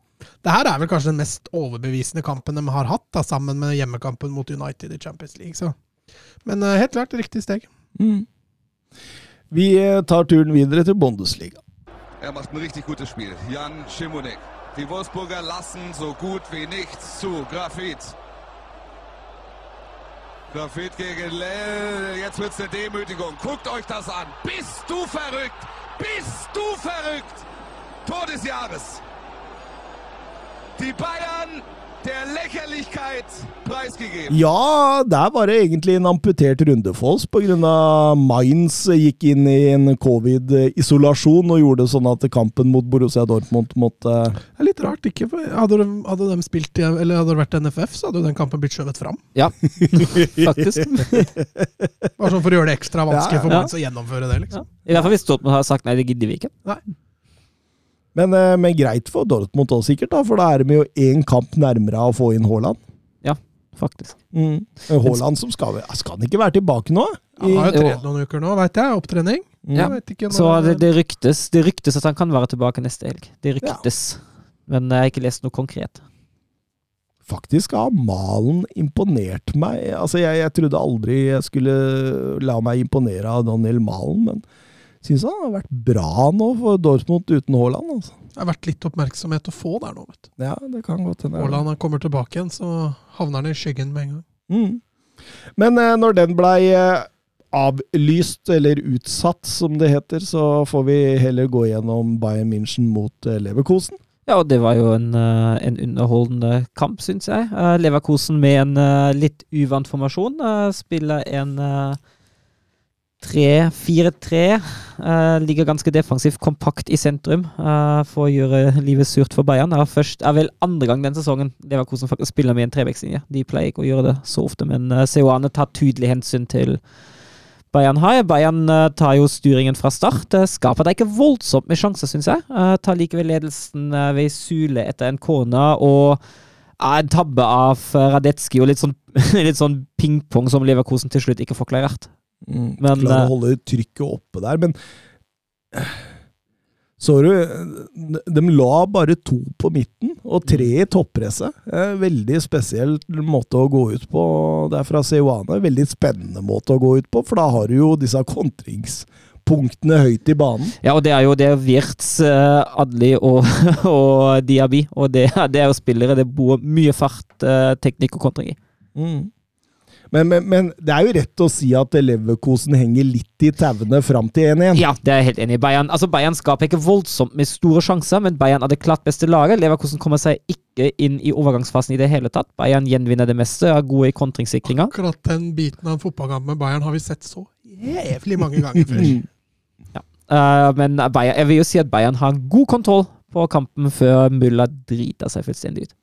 det her er vel kanskje den mest overbevisende kampen de har hatt, da, sammen med hjemmekampen mot United i Champions League. Så. Men eh, helt klart riktig steg. Mm. Vi eh, tar turen videre til Bundesliga. Er macht ein richtig gutes Spiel. Jan Schimonek. Die Wolfsburger lassen so gut wie nichts zu. Grafit. Grafit gegen Lell. Jetzt wird's eine Demütigung. Guckt euch das an. Bist du verrückt? Bist du verrückt? Tor des Jahres. Die Bayern. Ja, der var det egentlig en amputert Rundefoss pga. Mainz gikk inn i en covid-isolasjon og gjorde sånn at kampen mot Borussia Dortmund måtte Det er litt rart, ikke? Hadde, de, hadde de spilt eller hadde det vært NFF, så hadde jo den kampen blitt skjøvet fram. Ja, faktisk. Bare sånn for å gjøre det ekstra vanskelig Ja, for ja. Mainz å gjennomføre det, liksom. I hvert fall hvis Dortmund har sagt nei, det gidder vi ikke. Men, eh, men greit for Dortmund òg, sikkert, da, for da er de jo én kamp nærmere å få inn Haaland. Ja, Faktisk. Mm. Haaland som skal Skal han ikke være tilbake nå? Han har jo trent noen uker nå, veit jeg. Opptrening. Mm. Ja. Jeg Så det, det, ryktes, det ryktes at han kan være tilbake neste helg. Det ryktes. Men jeg har ikke lest noe konkret. Faktisk har Malen imponert meg. Altså, jeg, jeg trodde aldri jeg skulle la meg imponere av Daniel Malen, men syns han har vært bra nå for Dortmund uten Haaland. Altså. Det har vært litt oppmerksomhet å få der nå, vet du. Ja, det kan godt hende. Haaland kommer tilbake igjen, så havner han i skyggen med en gang. Mm. Men eh, når den blei eh, avlyst, eller utsatt som det heter, så får vi heller gå gjennom Bayern München mot eh, Leverkosen. Ja, og det var jo en, eh, en underholdende kamp, syns jeg. Eh, Leverkosen med en eh, litt uvant formasjon. spiller en 3-4-3. eh, ligger ganske defensivt, kompakt i sentrum eh, for å gjøre livet surt for Bayern. Det først, er vel andre gang den sesongen Leverkosen faktisk spiller med en trebekslinje. De pleier ikke å gjøre det så ofte, men uh, Seoane tar tydelig hensyn til Bayern har. Bayern eh, tar jo styringen fra start. Skaper deg ikke voldsomt med sjanser, syns jeg. Eh, tar likevel ledelsen eh, ved Sule etter en corner og en tabbe av eh, Radetski og litt sånn, sånn pingpong som Leverkosen til slutt ikke får klarert. Mm, Men, Klarer eh, å holde trykket oppe der, men eh, Så du, de la bare to på midten og tre i toppresset. Eh, Veldig spesiell måte å gå ut på. Det er fra Seoane. Veldig spennende måte å gå ut på, for da har du jo disse kontringspunktene høyt i banen. Ja, og det er jo det Wirtz, uh, Adli og, og Diaby. Og det, det er jo spillere det bor mye fart, eh, teknikk og kontring i. Mm. Men, men, men det er jo rett å si at Leverkosen henger litt i tauene fram til 1-1. Ja, det er jeg helt enig i. Bayern altså Bayern skaper ikke voldsomt med store sjanser, men Bayern er det klart beste laget. Leverkosen kommer seg ikke inn i overgangsfasen i det hele tatt. Bayern gjenvinner det meste, er gode i kontringssikringa. Akkurat den biten av en fotballkamp med Bayern har vi sett så jævlig mange ganger før. Eh, men Bayern, jeg vil jo si at Bayern har god kontroll på kampen før Mulla driter seg fullstendig ut.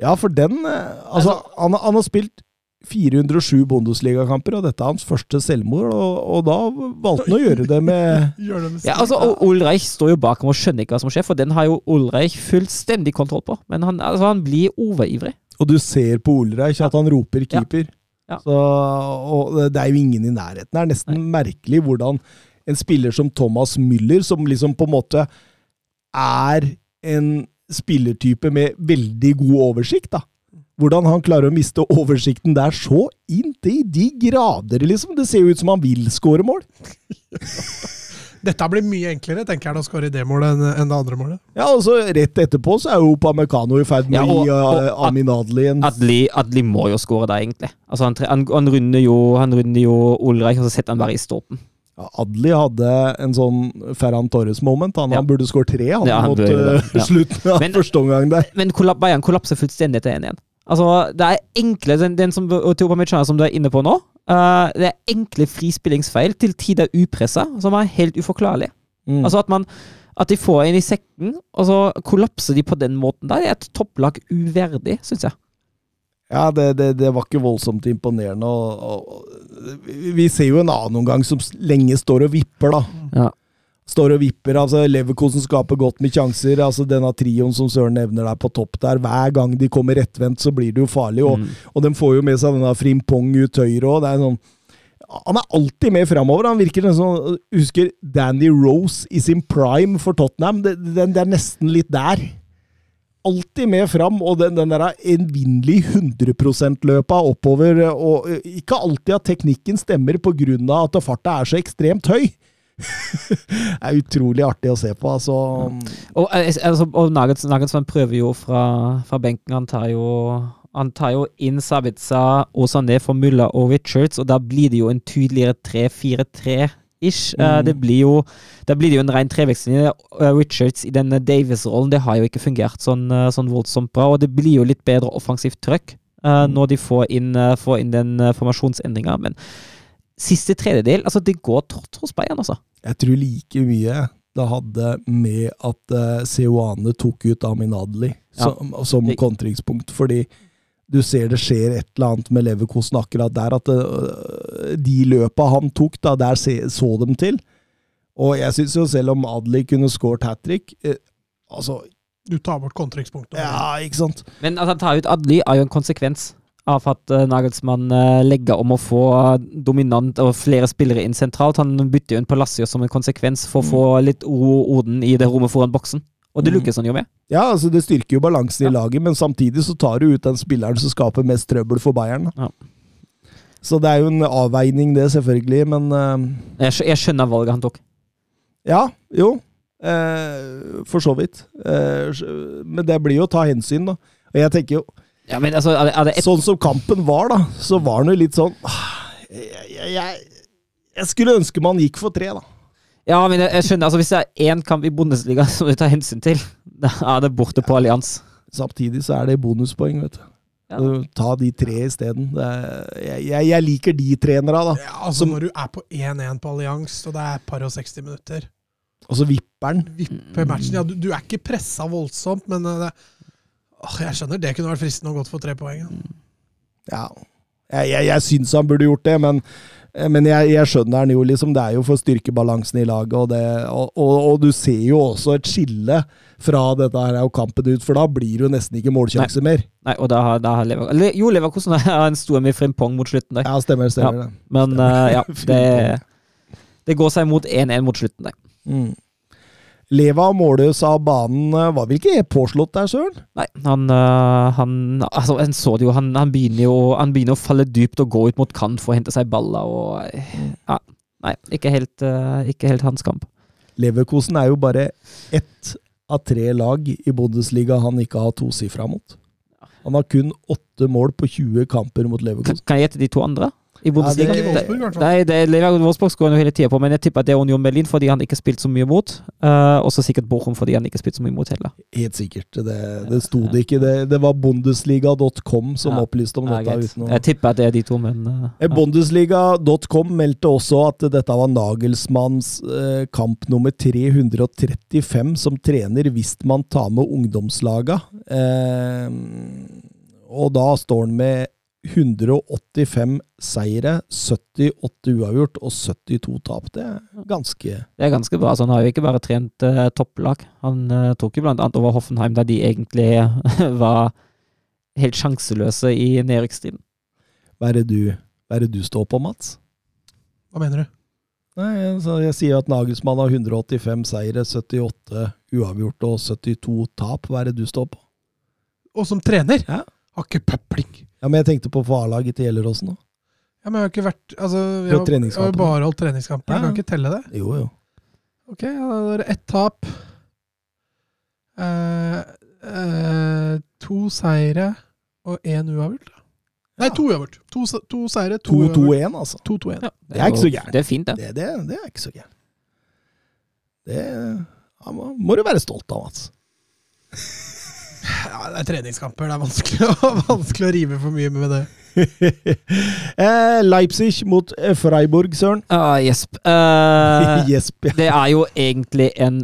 Ja, for den eh, Altså, han, han har spilt 407 Bundesligakamper, og dette er hans første selvmord, og, og da valgte han å gjøre det med Gjør det med Ja, altså, og Ulreich står jo bak ham og skjønner ikke hva som skjer, for den har jo Ulreich fullstendig kontroll på. Men han, altså, han blir overivrig. Og du ser på Ulreich at han roper keeper. Ja. Så, og det- er jo ingen i nærheten. Det er nesten merkelig hvordan en spiller som Thomas Müller, som liksom på en måte er en spillertype med veldig god oversikt, da. Hvordan han klarer å miste oversikten der så inntil de grader, liksom. Det ser jo ut som han vil skåre mål. Dette blir mye enklere, tenker jeg, å skåre i det målet enn det andre målet. Ja, og så rett etterpå så er jo Pamecano i ferd med Ja, å og- uh, Amin Adli en Adli, Adli må jo skåre der, egentlig. Altså, han, han, han, runder jo, han runder jo Ulreich, og så setter han bare i stolpen. Ja, Adli hadde en sånn Ferran Torres-moment. Han, Ja. han burde skåret tre han, Ja, han mot burde uh, slutten av Men- første omgang der. Men Bayern kollapser fullstendig til 1-1. Altså, det er enkle Den, den som som du er inne på nå, uh, det er enkle frispillingsfeil, til tider upressa, som er helt uforklarlig. Mm. Altså at man at de får en i sekken, og så kollapser de på den måten der. Det er et topplag uverdig, syns jeg. Ja, det, det, det var ikke voldsomt imponerende. Og, og, vi ser jo en annen omgang som lenge står og vipper, da. Ja. Står og vipper. altså Leverkosen skaper godt med sjanser. altså Denne trioen som Søren nevner der på topp der. Hver gang de kommer rettvendt, så blir det jo farlig. Og, Mm. og de får jo med seg denne Frimpong ut høyre òg. Sånn han er alltid med framover. Han virker sånn Husker Dandy Rose i sin prime for Tottenham? Det, det, det er nesten litt der. Alltid med fram, og den, den der evinnelige 100 %-løpa oppover. Og eh, ikke alltid at teknikken stemmer pga. at farta er så ekstremt høy. er utrolig artig å se på. altså. Og, eh, altså, og Nagels, Nagelsmann prøver jo fra, fra benken. Han tar jo han tar jo inn Sabitza og Sané for Mulla og Richards, og da blir det jo en tydeligere 3-4-3-ish. Eh, Mm. det blir jo Da blir det jo en ren treveksling. Eh, Richards i denne Davis-rollen, det har jo ikke fungert sånn, sånn voldsomt bra, og det blir jo litt bedre offensivt trøkk Mm. når de får inn, får inn den formasjonsendringa, men siste tredjedel, altså det går trått hos Bayern, altså. Jeg tror like mye det hadde med at uh, Seoane tok ut Amin Adli som, som Det- kontringspunkt, fordi du ser det skjer et eller annet med Leverkosen akkurat der, at uh, de løpa han tok, da, der se, så dem til. Og jeg syns jo selv om Adli kunne scoret hat trick uh, Altså, Du tar bort kontringspunktet. ja, ikke sant? Men at han tar ut Adli, er jo en konsekvens av at eh, Nagelsmann eh, legger om å få dominant og flere spillere inn sentralt. Han bytter jo inn Palacios som en konsekvens for å få litt ro og orden i det rommet foran boksen. Og det lukkes lykkes han jo med. Ja, altså det styrker jo balansen i Ja. laget, men samtidig så tar du ut den spilleren som skaper mest trøbbel for Bayern. Ja. Så det er jo en avveining, det, selvfølgelig, men uh... Jeg skjønner valget han tok. Ja, jo. Uh, for så vidt. Uh, men det blir jo å ta hensyn, da. Og jeg tenker jo Ja, men altså, er det, et, Sånn som kampen var, da, så var den jo litt sånn ah, jeg, jeg, jeg, skulle ønske man gikk for tre, da. Ja, men jeg, jeg skjønner, altså hvis det er én kamp i Bundesliga som du tar hensyn til, Da er det borte på Allians. Samtidig så er det bonuspoeng, vet du. Ja. Ta de tre isteden. Jeg, jeg, jeg liker de trenere, da. Ja, altså Når du er på 1-1 på Allians, og det er et par og 60 minutter Og så vipper den. Vipper matchen Ja, du, du er ikke pressa voldsomt, men eh, det, jeg skjønner det kunne vært fristende å gått for tre poeng. ja. Ja. Jeg, jeg, jeg syns han burde gjort det, men, men jeg, jeg skjønner han jo, liksom. Det er jo for å styrke balansen i laget, og, det, og, og, og du ser jo også et skille fra dette her og kampen ut, for da blir det jo nesten ikke målsjanse mer. Nei, og da har, da har Lever... eller, Jo, Leverkosen har en stor med Frimpong mot slutten der. Ja, stemmer, stemmer det. Men eh, ja, det, det går seg mot 1-1 mot slutten der. Mm. Leva Måløs av banen eh, var vel ikke påslått der, søren? Nei, han, øh, han Altså, en så det jo. Han, han, begynner jo han begynner å falle dypt og gå ut mot kant for å hente seg baller og Ja. Nei, ikke helt, øh, ikke helt hans kamp. Leverkosen er jo bare ett av tre lag i Bundesliga han ikke har tosifra mot. Han har kun åtte mål på 20 kamper mot Kan, Leverkosen. kan jeg gjette de to andre? I Bundesliga? det- Ikke Wolfsburg, i hvert fall. Nei, det er Lever Wolfsburg skårer han hele tida på, men jeg tipper at det er Union Berlin fordi han ikke har spilt så mye mot. Uh, og så sikkert Bochum fordi han ikke har spilt så mye mot heller. Helt sikkert. Det, det sto det ikke. Det, det var bundesliga.com som Ja. opplyste om Ja, dette. uten å... Jeg tipper at det er de to, men øh, Eh, ja. Bundesliga.com meldte også at dette var Nagelsmanns uh, kamp nummer 335 som trener hvis man tar med ungdomslaga. Eh, og da står han med 185 seire, 78 uavgjort og 72 tap. Det er ganske Det er ganske bra. så Han har jo ikke bare trent eh, topplag. Han eh, tok jo blant annet over Hoffenheim, da de egentlig var helt sjanseløse i nedrykkstiden. Hva er det du, hva er det du står på, Mats? Hva mener du? Nei, så Jeg sier at Nagelsmann har 185 seire, 78 uavgjort og 72 tap. Hva er det du står på? Og som trener? Ja. Har ikke pøpling. Ja, men jeg tenkte på for A-laget til Gjelleråsen da. Ja, men jeg har ikke vært altså, Jeg har har, jeg har bare holdt treningskamper. Ja. Jeg kan ikke telle det. Jo, jo. Ok, ja, da er det ett tap. Eh, eh, to seire og én uavgjort. da. Nei, to uavgjort. To, to seire, to uavgjort. 2-2-1, altså. 2-2-1. Det er ikke så gærent. Det er fint, det. Det, det, det er ikke så gærent. Det ja, må, må du være stolt av, Mats. Ja, det er treningskamper. Det er vanskelig, å- vanskelig å rive for mye med det. eh, Leipzig mot eh, Freiburg, Søren. Uh, Jesp. Uh, Jesp. ja. det er jo egentlig en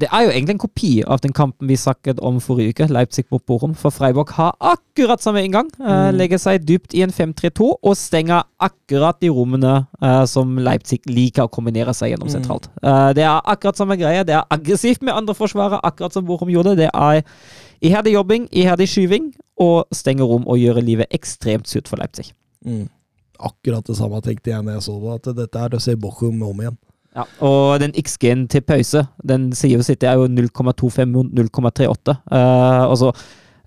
det er jo egentlig en kopi av den kampen vi snakket om forrige uke, Leipzig mot Borum. For Freiburg har akkurat samme inngang. eh, Mm. legger seg dypt i en 5-3-2 og stenger akkurat de rommene uh, som Leipzig liker å kombinere seg gjennom Mm. sentralt. Uh, det er akkurat samme greie. Det er aggressivt med andre forsvarere, akkurat som Borum gjorde. Det er iherdig jobbing, iherdig skyving og stenge rom og gjøre livet ekstremt surt for Leipzig. Mm. Akkurat det samme tenkte jeg når jeg så det, at dette er å se Bochum om igjen. Ja, og den X-G-en til pause, den sier jo sitt, det er jo 0,25 mot 0,38. Eh, altså,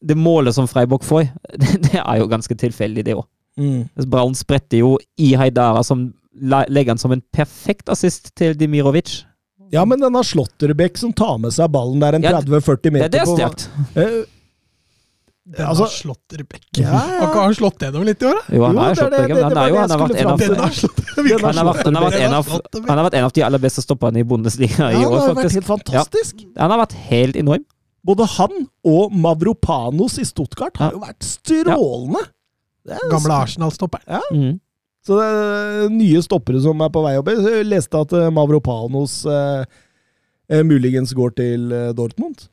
det målet som Freiburg får, det, det er jo ganske tilfeldig, det òg. Mm. Braun spretter jo i Haidara, som legger han som en perfekt assist til Dimirovic. Ja, men denne Slåtterbekk som tar med seg ballen der en Ja, 30-40 Det, meter det er på- sterkt. Eh, Den Altså- har slått i. Ja, ja. Har ikke han slått gjennom litt i år, da? Jo, han har det slått gjennom. men han, det jo, han, har vært en av, han, har vært, han, har vært en av, de aller beste stopperne i Bundesliga i Ja, år, det har vært faktisk. helt fantastisk. Han har vært helt enorm. Både han og Mavropanos i Stuttgart har Ja. jo vært strålende. Det Gamle Arsenal-stopperen. Mm. Så det er nye stoppere som er på vei opp. Jeg leste at eh, Mavropanos eh, eh, muligens går til eh, Dortmund.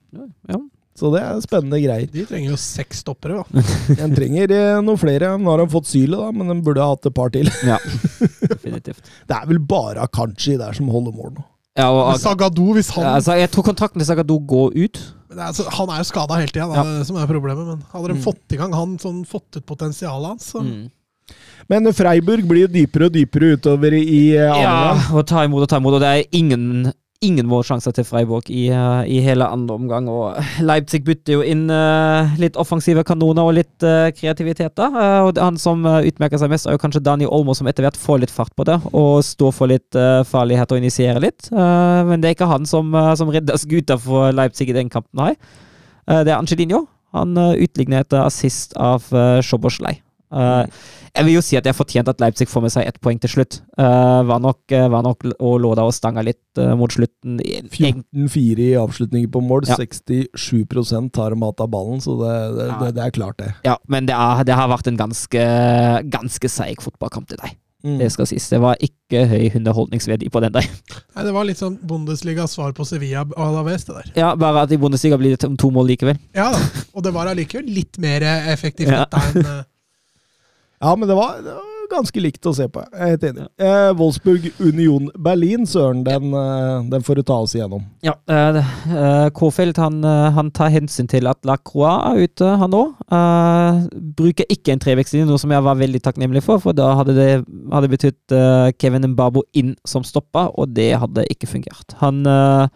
Ja. Så det er spennende greier. De trenger jo seks stoppere, da. en trenger noen flere. Nå har de fått sylet, da, men de burde ha hatt et par til. ja, definitivt. Det er vel bare Akanji der som holder mål nå. Ja, og, Men Zagadou, hvis han altså, jeg tror kontrakten til Sagado går ut. Men det er, altså, Han er jo skada hele tida, det er som er problemet. Men hadde de Mm. fått i gang han sånn, fått ut potensialet hans, så Mm. Men Freiburg blir jo dypere og dypere utover i andre. Ja, og ta imot og ta imot. Og det er ingen, ingen målsjanser til Freiburg i, eh, i hele andre omgang. Og Leipzig bytter jo inn uh, litt offensive kanoner og litt uh, kreativitet. da. uh, og han som utmerker seg mest, er jo kanskje Dani Olmo, som etter hvert får litt fart på det og står for litt farlighet og initierer litt. Men det er ikke han som, som redder skuta for Leipzig i den kampen her. Det er Angelinho. Han utligner etter assist av uh, Schoboslei. Eh, jeg vil jo si at jeg fortjente at Leipzig får med seg ett poeng til slutt. Eh, var, nok, eh, var nok og lå der og stanga litt mot slutten. 14-4 i avslutninger på mål. Ja. 67 tar mat av ballen, så det, det, Ja. det, det er klart, det. Ja, men det, er, det har vært en ganske, ganske seig fotballkamp til deg. Mm. Det skal sies. Det var ikke høy underholdningsverdi på den der. Nei, det var litt sånn Bundesligas svar på Sevilla Alaves, det der. Ja, Bare at i Bundesliga blir det to- mål likevel. Ja da, og det var allikevel litt mer effektivt Ja. enn Ja, men det var, det var ganske likt å se på. Jeg er helt enig. Eh, Wolfsburg Union Berlin, Søren, den, eh, den får du ta oss igjennom. Ja, Eh, Kofeld han, eh, han tar hensyn til at Lacroix er ute, han òg. bruker ikke en trevekstlinje, noe som jeg var veldig takknemlig for, for da hadde det hadde betydd eh, Kevin Mbabo inn som stoppa, og det hadde ikke fungert. Han uh,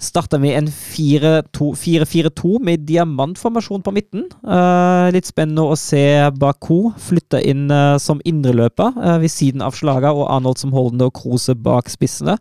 starta med en 4-4-2 med diamantformasjon på midten. Eh, litt spennende å se Baku flytte inn eh, som indreløper uh, ved siden av slaga, og Arnold som holdende og Krose bak spissene.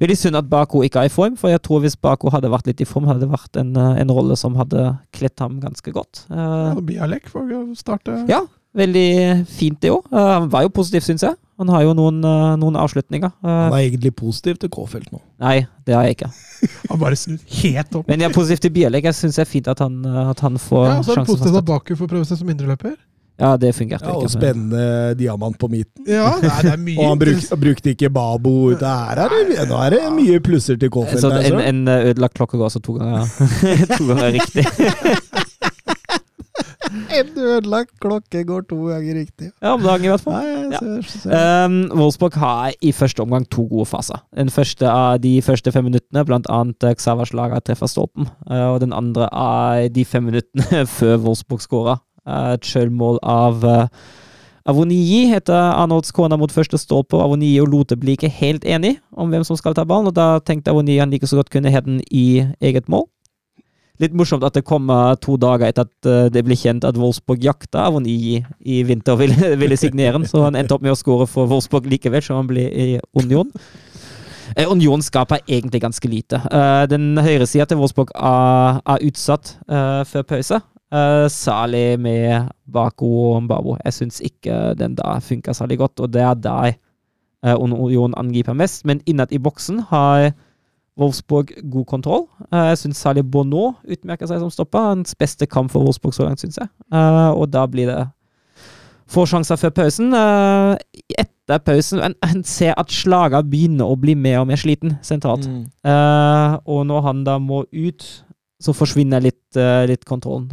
Veldig synd at Baku ikke er i form, for jeg tror hvis Baku hadde vært litt i form, hadde det vært en, eh, en rolle som hadde kledd ham ganske godt. Eh, ja, Bialek får starte. ja, veldig fint det òg. han var jo positiv, syns jeg. Han har jo noen, eh, noen avslutninger. Eh, Han er egentlig positiv til K-felt nå. nei, det har jeg ikke. Han bare helt opp. Men jeg er positiv til Bielek. Jeg syns det er fint at han, eh, at han får Ja, så er det sjansen. positivt at Baku får prøve seg som indreløper. Ja, det fungerte Ja, og ikke. spennende diamant på midten. Ja, nei, det er mye Og han bruk, brukte ikke Babo. Det er, er det, nå er det mye plusser til K-felt. En, en eh, ødelagt klokke går altså to ganger, to ganger riktig. En ødelagt klokke går to ganger riktig. Ja, om dagen i hvert fall. Nei, Ja. ser. Um, Wolfsburg har i første omgang to gode faser. Den første av de første fem minuttene, blant annet Xavers Xavas Laga treffer stolpen. Uh, og den andre av de fem minuttene før Wolfsburg skåra. Uh, et sjølmål av Avonii heter Arnolds kone mot første stolpe, og Avonii og Lote blir ikke helt enige om hvem som skal ta ballen, og da tenkte Avonii han like så godt kunne hete den i eget mål. Litt morsomt at det kommer to dager etter at eh, det ble kjent at Wolfsburg jakta Avonii i vinter og ville, ville signere den, så han endte opp med å skåre for Wolfsburg likevel, så han ble i Union. Eh, Union skaper egentlig ganske lite. Eh, den høyresida til Wolfsburg er, er utsatt eh, før pause. Uh, særlig med Bako og Mbabo. Jeg syns ikke den da funka særlig godt, og det er der uh, Union angriper mest. Men innad i boksen har Wolfsburg god kontroll. Eh, jeg syns særlig Bono utmerker seg som stopper. Hans beste kamp for Wolfsburg så langt, syns jeg. Eh, og da blir det få sjanser før pausen. Eh, etter pausen en, en ser at Slaga begynner å bli mer og mer sliten sentralt. Mm. Og når han da må ut, så forsvinner litt, litt kontrollen.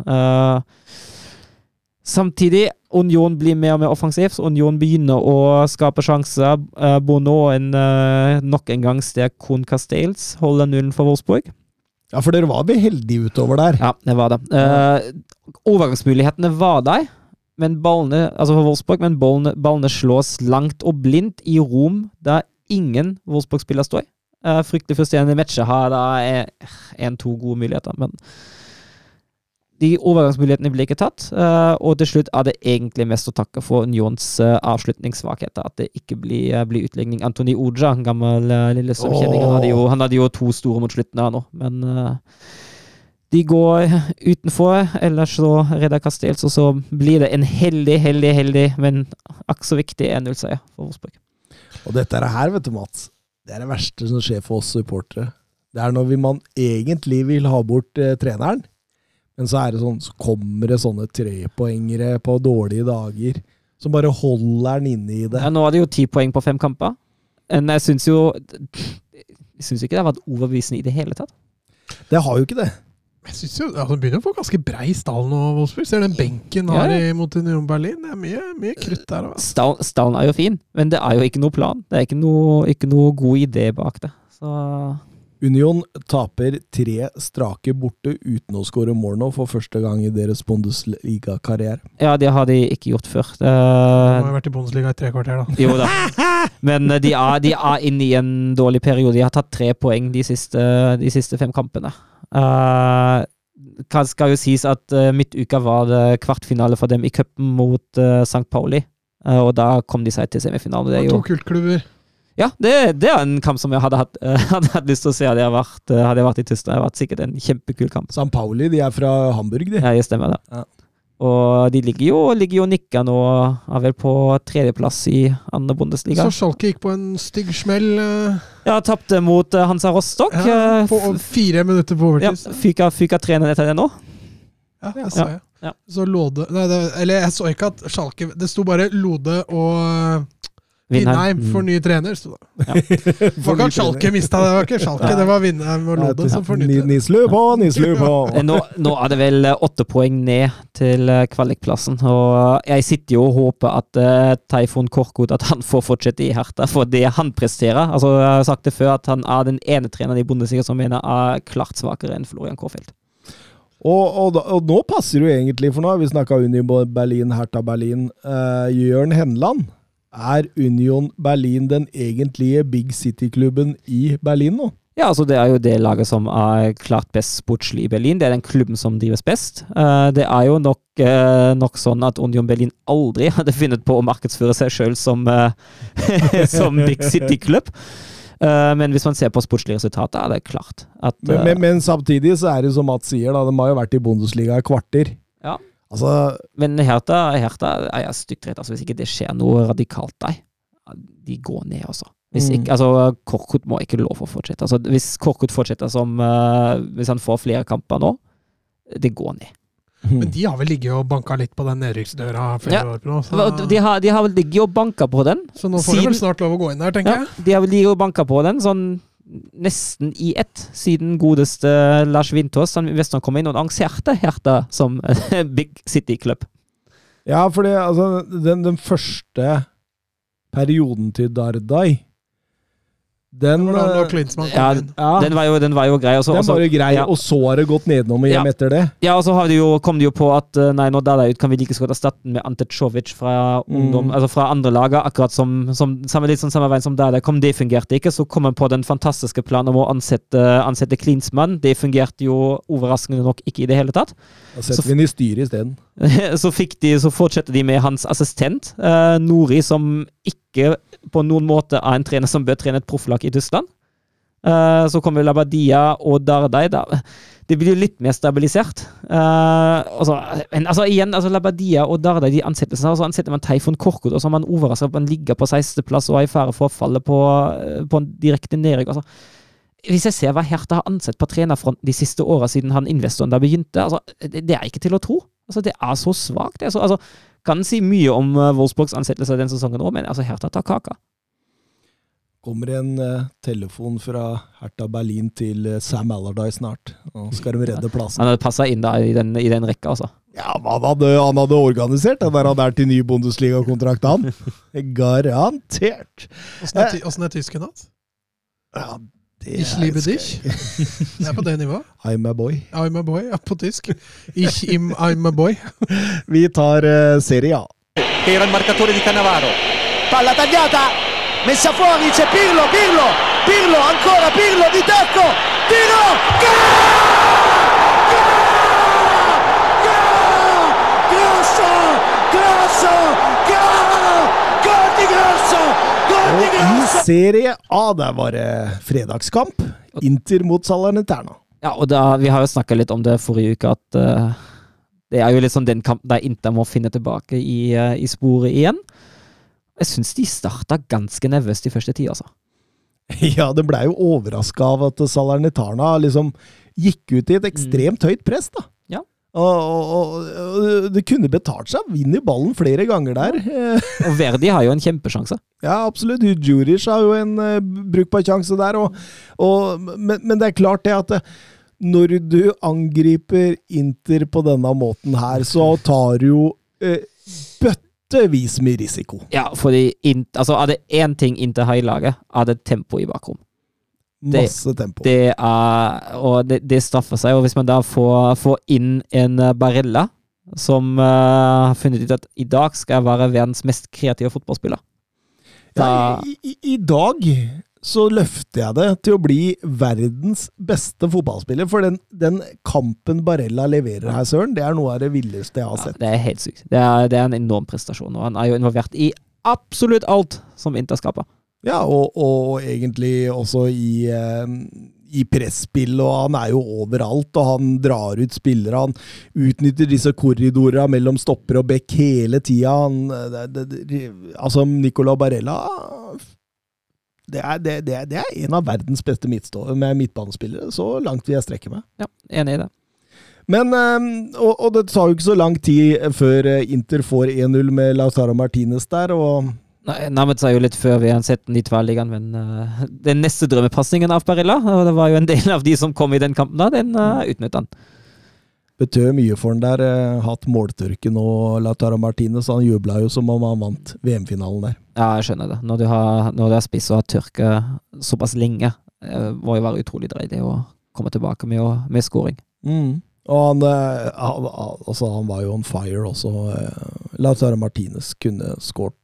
Eh, samtidig, Union blir mer og mer offensiv. så Union begynner å skape sjanser. Uh, Bono en, eh, nok en gang sterk Kohn Castells holder nullen for Wolfsburg. Ja, for dere var vel heldige utover der. Ja, det var det. Uh, overgangsmulighetene var der, men ballene, altså for Wolfsburg, men ballene, ballene slås langt og blindt i rom der ingen Wolfsburg-spiller står. Uh, fryktelig frustrerende matcher har da én-to gode muligheter, men de overgangsmulighetene ble ikke tatt, eh, og til slutt er det egentlig mest å takke for Unions uh, avslutningssvakheter. At det ikke blir, uh, blir utligning. Antoni en gammel lille Lillestrøm-kjenning, han, han hadde jo to store mot slutten her nå, men eh, de går utenfor, ellers så redder Castells, og så blir det en heldig, heldig, heldig, men akk så viktig 1-0-seier for Wolfsburg. Og dette er her, vet du, Mats. Det er det verste som skjer for oss supportere. Det er når vi, man egentlig vil ha bort eh, treneren, men så er det sånn, så kommer det sånne trepoengere på dårlige dager som bare holder den inne i det. Ja, nå er det jo ti poeng på fem kamper, men jeg syns jo Jeg syns ikke det har vært overbevisende i det hele tatt. Det har jo ikke det. Jeg synes jo, altså, begynner å få ganske brei stall nå, Wolfsburg. Ser den benken Ja, har ja. i mot Union Berlin. Det er mye, mye krutt der. Altså. Stall- Stallen er jo fin, men det er jo ikke noe plan. Det er ikke noe, ikke noe god idé bak det. Så Union taper tre strake borte uten å skåre mål nå for første gang i deres Bundesliga-karriere. ja, det har de ikke gjort før. De må har vært i Bundesliga i tre kvarter, da. jo da. Men eh, de er, de er inne i en dårlig periode. De har tatt tre poeng de siste, de siste fem kampene. Uh, det skal jo sies at uh, midtuka var det kvartfinale for dem i cupen mot uh, St. Pauli. Uh, og da kom de seg til semifinalen. Det er jo to kultklubber. Ja, det, det er en kamp som jeg hadde hatt, eh, hadde hatt lyst til å se hadde jeg vært, eh, hadde jeg vært i Tyskland. Det hadde vært sikkert en kjempekul kamp. San Pauli de er fra Hamburg, de. Ja, det stemmer det. Ja. Og de ligger jo, ligger jo og nikker nå, er vel på tredjeplass i andre Bundesliga. Så Schalke gikk på en stygg smell eh, Ja, tapte mot Hansa Rostock. ja, på fire minutter på ja, overtid. fyka, fyka trener etter det nå. Ja, det så jeg. Ja. Så Lode Nei, det, eller jeg så ikke at Schalke Det sto bare Lode og Vindheim for ny trener. Sto det. Ja. For kan Schalke mista det, var ikke Schalke, det var Vindheim og Lode som fornyet det. Nislu på, nislu på. Eh, Nå, nå er det vel eh, åtte poeng ned til eh, kvalikplassen, og jeg sitter jo og håper at uh, Taifun Korkut at han får fortsette i Hertha for det han presterer. Altså, Jeg har sagt det før at han er den ene treneren i Bundesliga som mener er klart svakere enn Florian Kårfeldt. Og, og, og nå passer det jo egentlig, for nå har vi snakka Union Berlin, Hertha Berlin. Uh, Jørn Henland. Er Union Berlin den egentlige Big City-klubben i Berlin nå? Ja, altså Det er jo det laget som er klart best sportslig i Berlin. Det er den klubben som drives best. Eh, det er jo nok, eh, nok sånn at Union Berlin aldri hadde funnet på å markedsføre seg sjøl som, eh, som Big City-klubb. Men hvis man ser på sportslige resultater, er det klart at Men, men, men samtidig så er det som Mats sier, da, de har jo vært i Bundesliga i kvarter. Ja. Altså, Men Hertha, Hertha er jeg stygt redd. Altså, hvis ikke det skjer noe radikalt der, de går ned, altså. Hvis Mm. ikke, altså Korkut må ikke lov å fortsette. Altså, hvis Korkut fortsetter som uh, Hvis han får flere kamper nå, det går ned. Men de har vel ligget og banka litt på den nedrykksdøra flere Ja. år på nå. Så, De har, de har vel ligget og banka på den. så nå får de vel snart lov å gå inn der, tenker Ja, jeg. de har vel ligget og banka på den sånn nesten i ett, siden godeste Lars Vintås han Vestland kom inn og annonserte Hertha som Big City-klubb. ja, for altså, den, den første perioden til Dardai, den, Det eh, Ja, ja, Den var jo, den var jo grei. Også, den og var jo grei, ja. og så har det gått nedenom og hjem Ja. etter det. Ja, og så har de jo, kom de jo på at eh, nei, når Dada ut, kan vi like så godt erstatte den med Ante Covic fra ungdom, Mm. altså fra andre lager, akkurat som, som samme, litt sånn samme veien som Dada kom. Det fungerte ikke. Så kom man på den fantastiske planen om å ansette, ansette Klinsmann. Det fungerte jo overraskende nok ikke i det hele tatt. Da setter vi den i styret isteden. så, de, så fortsetter de med hans assistent, eh, Nori, som ikke på noen måte er en trener som bør trene et profflag i Tyskland. Eh, så kommer Labadia og Dardai. Da. Det blir litt mer stabilisert. Eh, altså, men altså, igjen, altså, Labadia og Dardai, de ansettelsene, og så ansetter man Teifon Korkut, og så er man overrasket at man ligger på 16.-plass og er i fare for å falle på, eh, på en direkte nedrykk. Altså, hvis jeg ser hva Hertha har ansett på trenerfronten de siste åra siden han investoren der begynte, altså, det er ikke til å tro. Altså, det er så svakt. Det er altså, kan si mye om uh, Wolfsburgs ansettelse den sesongen òg, men altså, Hertha tar kaka. Kommer en uh, telefon fra Hertha Berlin til uh, Sam Allardyce snart. Nå skal de redde plassen. Han hadde passa inn da i den, i den rekka, altså. Ja, han hadde, han hadde organisert den der han er til ny Bundesliga-kontrakt, han. Garantert. Åssen er, er tysken hans? Ja, Ich liebe dich. Det er på det nivået. I'm a boy. I'm a boy, ja, på tysk. Ich im I'm a boy. Vi tar uh, Serie A. era il marcatore di Cannavaro. palla tagliata, messa fuori, c'è Pirlo, Pirlo, Pirlo, ancora Pirlo di tacco, tiro, gol! Grosso, grosso, gol! Gol di Grosso, Og i Serie A der var det fredagskamp. Inter mot Salernitana. Ja, og da, vi har jo snakka litt om det forrige uke, at uh, det er jo litt sånn den kampen der Inter må finne tilbake i, uh, i sporet igjen. Jeg syns de starta ganske nervøst de første ti, altså. Ja, det blei jo overraska av at Salernitana liksom gikk ut i et ekstremt høyt press, da. Og, og, og, det kunne betalt seg. Vinner ballen flere ganger der. Eh, Og Verdi har jo en kjempesjanse. Ja, absolutt. Juric har jo en uh, brukbar sjanse der. Og, men, men det er klart det at eh, når du angriper Inter på denne måten her, så tar du jo uh, bøttevis med risiko. Ja, fordi int, altså, er det én ting Inter har i laget, er det tempo i bakrom. Det- Masse tempo. Det er, og det, det straffer seg. Og hvis man da får, får inn en eh, Barella, som uh, har funnet ut at i dag skal jeg være verdens mest kreative fotballspiller da, Ja, i, i, I dag så løfter jeg det til å bli verdens beste fotballspiller. For den, den kampen Barella leverer her, Søren, det er noe av det villeste jeg har ja, sett. Det er helt sykt. Det er, det er en enorm prestasjon. Og han er jo involvert i absolutt alt som Inter skaper. Ja, og, og egentlig også i, eh, i presspill, og han er jo overalt. Og han drar ut spillere. Han utnytter disse korridorene mellom stopper og bekk hele tida. Altså, Nicola Barella det er, det, det, det er, en av verdens beste med midtbanespillere. Så langt vil jeg strekke meg. Ja, enig i det. Men, og, og, det tar jo ikke så lang tid før Inter får 1-0 med Lautaro Martinez der. og Nei, nærmet seg jo litt før vi har sett den i tverrliggeren, men uh, den neste drømmepasningen av Barilla, og det var jo en del av de som kom i den kampen, da, den uh, utnyttet han. Betød mye for han der. Uh, hatt måltørke nå, Lautaro Martinez. Han jubla jo som om han vant VM-finalen der. Ja, jeg skjønner det. Når du har, når du har spiss og har tørke såpass lenge, uh, må jo være utrolig dreidig å komme tilbake med, med scoring. Mm. Og han, han, altså, han, var jo on fire også. Lautaro Martinez kunne skåret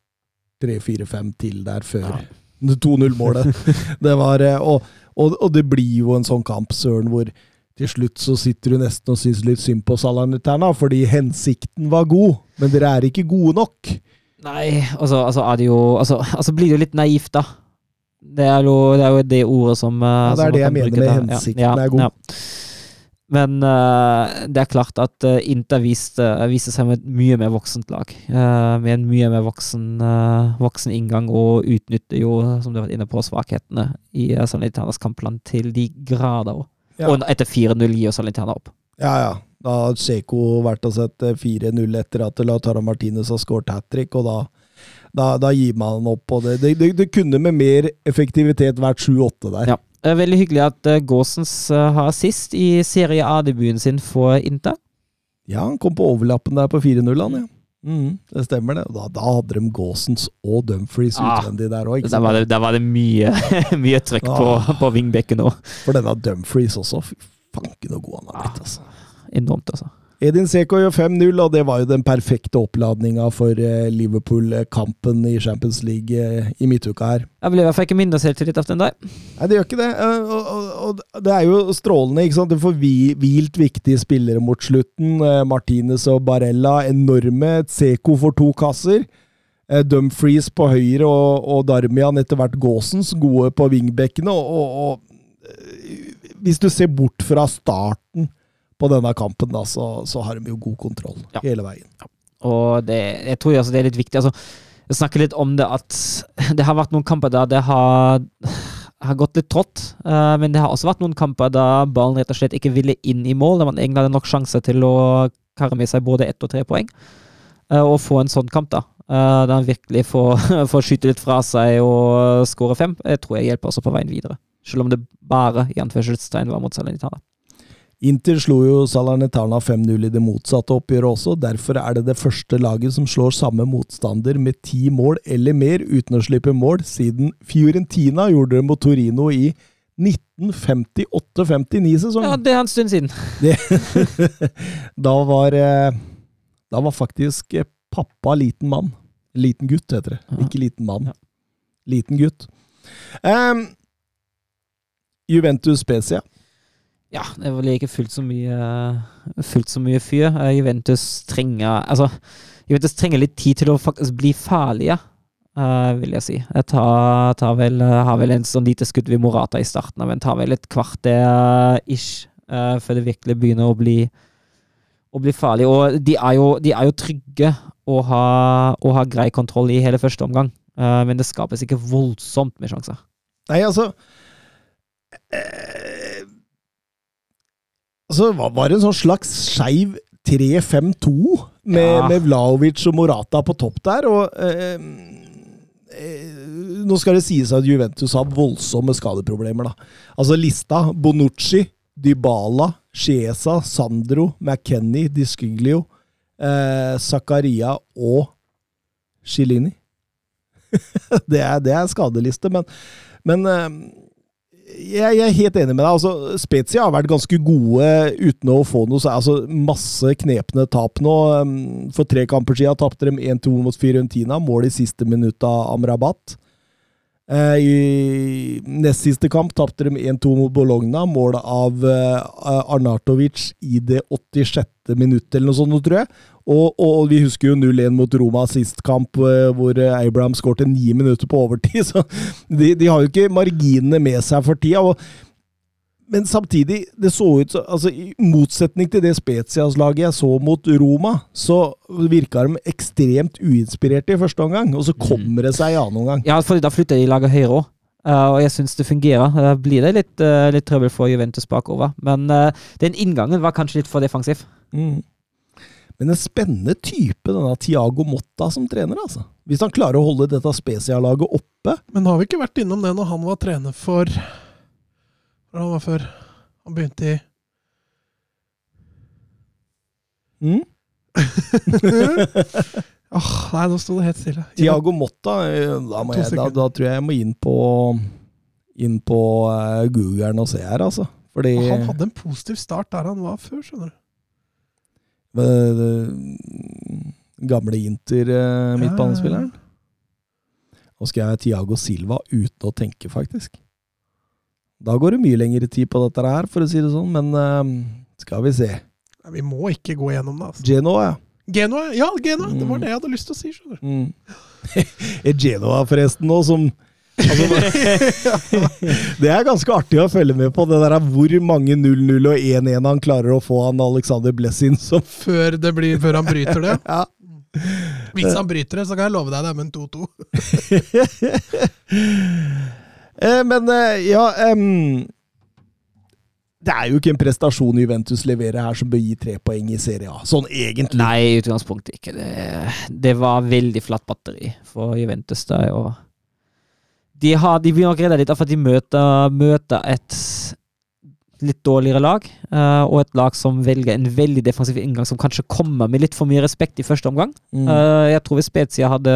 3-4-5 til der før ja. 2-0-målet. det var eh, og, og, og, det blir jo en sånn kamp, Søren, hvor til slutt så sitter du nesten og syns litt synd på Salernitana, fordi hensikten var god, men dere er ikke gode nok. Nei, altså, altså er det jo altså, altså blir det jo litt naivt, da. Det er jo det, er jo det ordet som eh, Ja, det er det jeg mener med hensikten ja, ja, er god. Men uh, det er klart at uh, Inter viste, viste, seg med et mye mer voksent lag. Uh, med en mye mer voksen, voksen, inngang, og utnytter jo, som du har vært inne på, svakhetene i uh, Salernitanas kampplan til de grader. Ja. Og etter 4-0 gir Salernitana opp. Ja, ja. Da har Tsjeko vært og sett 4-0 etter at Lautaro Martinez har skåret hat trick, og da, da, da, gir man opp. Og det, det, det, det kunne med mer effektivitet vært 7-8 der. Ja. Veldig hyggelig at uh, Gåsens uh, har sist i Serie A-debuten sin for Inter. Ja, han kom på overlappen der på 4-0, han, ja. Mm, det stemmer, det. Da, da, hadde de Gåsens og Dumfries ah, utvendig der òg. Der, der, var det mye, mye trøkk ah. på, på vingbekken òg. For denne Dumfries også. Fy fanken så god han har blitt, altså. Enormt, altså. Edin Seko gjør 5-0, og det var jo den perfekte oppladninga for eh, Liverpool-kampen i Champions League eh, i midtuka her. Jeg vil i hvert fall ikke mindre selvtillit av den der. Nei, det gjør ikke det. Eh, og, og, og det er jo strålende. ikke sant? Du får hvilt viktige spillere mot slutten. Martinez og Barella enorme. Seko får to kasser. Dumfries på høyre og, og Darmian etter hvert Gåsens gode på vingbekkene. Og, og, hvis du ser bort fra starten på denne kampen, da, så, så har de jo god kontroll ja. hele veien. Ja. Og det, jeg tror altså det er litt viktig. altså jeg snakker litt om det at det har vært noen kamper der det har, har gått litt trått. Uh, men det har også vært noen kamper der ballen rett og slett ikke ville inn i mål. Der man egentlig hadde nok sjanse til å karre med seg både ett og tre poeng. Uh, og få en sånn kamp, da. Uh, der han virkelig får, får, skyte litt fra seg og skåre fem. Det tror jeg hjelper også på veien videre. Selv om det bare i anførselstegn var mot Salernitana. Inter slo jo Salernitana 5-0 i det motsatte oppgjøret også, derfor er det det første laget som slår samme motstander med ti mål eller mer uten å slippe mål, siden Fiorentina gjorde det mot Torino i 1958-59-sesongen. Ja, det er en stund siden. da var eh, Da var faktisk eh, pappa liten mann. Liten gutt, heter det. Ikke liten mann. Liten gutt. Um, Juventus Spezia. Ja, det var ikke fullt så mye fullt så mye fyr. Uh, Juventus trenger Altså, Juventus trenger litt tid til å faktisk bli farlige, uh, vil jeg si. Jeg tar, tar vel, uh, har vel en sånn lite skudd ved Morata i starten, men tar vel et kvarter ish før det virkelig begynner å bli, å bli farlig. Og de er jo, de er jo trygge og har, og grei kontroll i hele første omgang, men det skapes ikke voldsomt med sjanser. Nei, altså eh Altså, var det en sånn slags skeiv 3-5-2 med, ja. med, Vlaovic og Morata på topp der. og eh, eh, Nå skal det sies at Juventus har voldsomme skadeproblemer. da. Altså lista Bonucci, Dybala, Chiesa, Sandro, McKenny, Diskyglio, eh, Zakaria og Chilini. det, er, det er skadeliste, men, men eh, jeg, jeg, er helt enig med deg. altså Spezia har vært ganske gode uten å få noe så altså Masse knepne tap nå. Um, for tre kamper siden tapte de 1-2 mot Fiorentina. Mål i siste minutt av Amrabat. Eh, I nest siste kamp tapte de 1-2 mot Bologna. Målet av uh, Arnatovic i det 86. minuttet eller noe sånt, tror jeg. Og, og, vi husker jo 0-1 mot Roma sist kamp, eh, hvor Abraham skårte ni minutter på overtid. Så de, de, har jo ikke marginene med seg for tida. og men samtidig, det så ut så, altså, I motsetning til det Spezias-laget jeg så mot Roma, så virka de ekstremt uinspirerte i første omgang. Og så kommer det seg i annen omgang. Ja, for da flytter de laget høyre òg. og jeg syns det fungerer. Da blir det litt, uh, litt trøbbel for Juventus bakover. Men uh, den inngangen var kanskje litt for defensiv. Mm. Men en spennende type, denne Tiago Motta som trener. altså. Hvis han klarer å holde dette Spezia-laget oppe Men har vi ikke vært innom det når han var trener for Hva han var før? Han begynte i mm? oh, Nei, nå sto det helt stille. Tiago Motta eh, da, jeg, da, da tror jeg jeg må inn på inn på uh, Googlen og se her, altså. Fordi Han hadde en positiv start der han var før, skjønner du. eh, eh, Gamle Inter-midtbanespilleren. Nå skal jeg Tiago Silva uten å tenke, faktisk. Da går det mye lengre tid på dette her, for å si det sånn, men uh, skal vi se. Nei, vi må ikke gå gjennom det. altså. Genoa, ja. Genoa, ja, Genoa! Det var Mm. det jeg hadde lyst til å si. skjønner. Mm. Er Genoa forresten nå som altså, Det er ganske artig å følge med på, det der er hvor mange 0-0 og 1-1 han klarer å få han Alexander Blessin som Før, det blir, før han bryter det. ja. Hvis han bryter det, så kan jeg love deg det er med en 2-2. Eh, Men eh, ja um, Det er jo ikke en prestasjon Juventus leverer her som bør gi tre poeng i Serie A. Sånn egentlig. Nei, i utgangspunktet ikke. Det, det var veldig flatt batteri for Juventus. Der, og de, har, de blir nok redda litt av at de møter, møter et litt dårligere lag, uh, og et lag som velger en veldig defensiv inngang, som kanskje kommer med litt for mye respekt i første omgang. Mm. Uh, jeg tror hvis Spezia hadde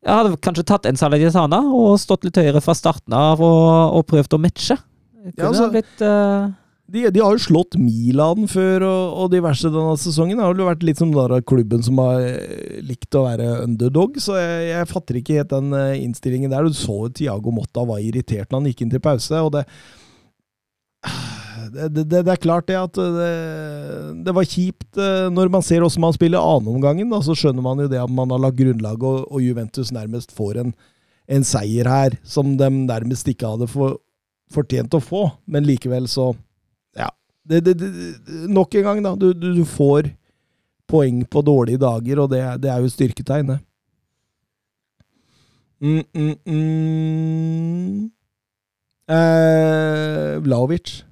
jeg hadde kanskje tatt en Salernitana og stått litt høyere fra starten av og, og prøvd å matche. Ja, altså- blitt Uh... De, de har jo slått Milan før, og, og diverse denne sesongen. Det har vel vært litt som den klubben som har eh, likt å være underdog, så jeg, jeg fatter ikke helt den eh, innstillingen der. Du så jo Tiago Motta var irritert når han gikk inn til pause, og det det, det, det er klart det at det, det var kjipt eh, når man ser hvordan man spiller annenomgangen. Så skjønner man jo det at man har lagt grunnlaget, og, og Juventus nærmest får en, en seier her som de nærmest ikke hadde for, fortjent å få. Men likevel så Ja. Nok en gang, da. Du, du, du får poeng på dårlige dager, og det er jo styrketegnet. Mm, mm, mm. Eh, Vlaovic.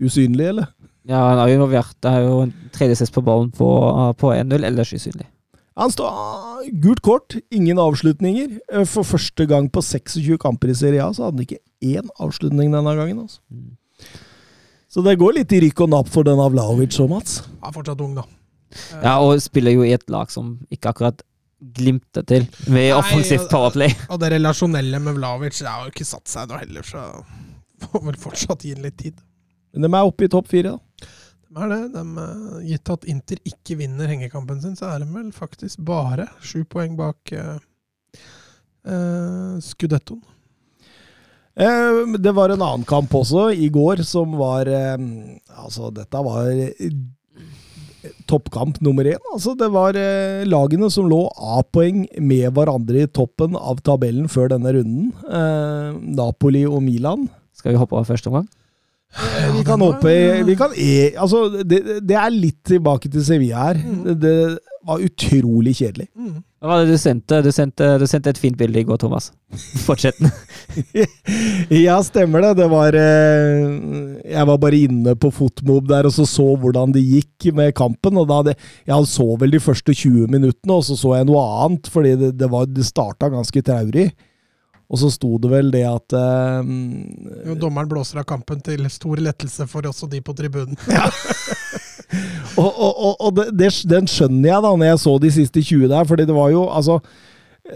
Usynlig, eller? Ja, han har jo involvert. Det er jo en tredje sist på ballen på, på 1-0, ellers usynlig. Han står Gult kort, ingen avslutninger. Eh, For første gang på 26 kamper i Serie A så hadde han ikke én avslutning denne gangen. altså. Så det går litt i rykk og napp for denne Vlaovic òg, Mats. Han er fortsatt ung, da. Ja, og spiller jo i et lag som ikke akkurat glimter til med Nei, offensivt powerplay. Og det relasjonelle med Vlavic det har jo ikke satt seg noe heller, så får vel fortsatt gi den litt tid. Men de er oppe i topp fire, da. De er det. De, eh, gitt at Inter ikke vinner hengekampen sin, så er de vel faktisk bare sju poeng bak uh, skudettoen. Eh, Det var en annen kamp også i går som var eh, Altså, dette var eh, toppkamp nummer én. Altså, det var eh, lagene som lå A-poeng med hverandre i toppen av tabellen før denne runden. Eh, Napoli og Milan. Skal vi hoppe over første omgang? Vi kan håpe vi kan e, Altså, det, det er litt tilbake til Sevilla her. Det, det var utrolig kjedelig. Mm. Hva var det du sendte? Du sendte, du sendte et fint bilde i går, Thomas. Fortsett. Ja, stemmer det. Det var eh, Jeg var bare inne på Fotmob der og så så hvordan det gikk med kampen. og da hadde, Jeg så vel de første 20 minuttene, og så så jeg noe annet, fordi det, det, var- det starta ganske traurig. Og så sto det vel det at eh, Jo, dommeren blåser av kampen til stor lettelse for også de på tribunen. Og, og, og, og det, det, den skjønner jeg da, når jeg så de siste 20 der, fordi det var jo altså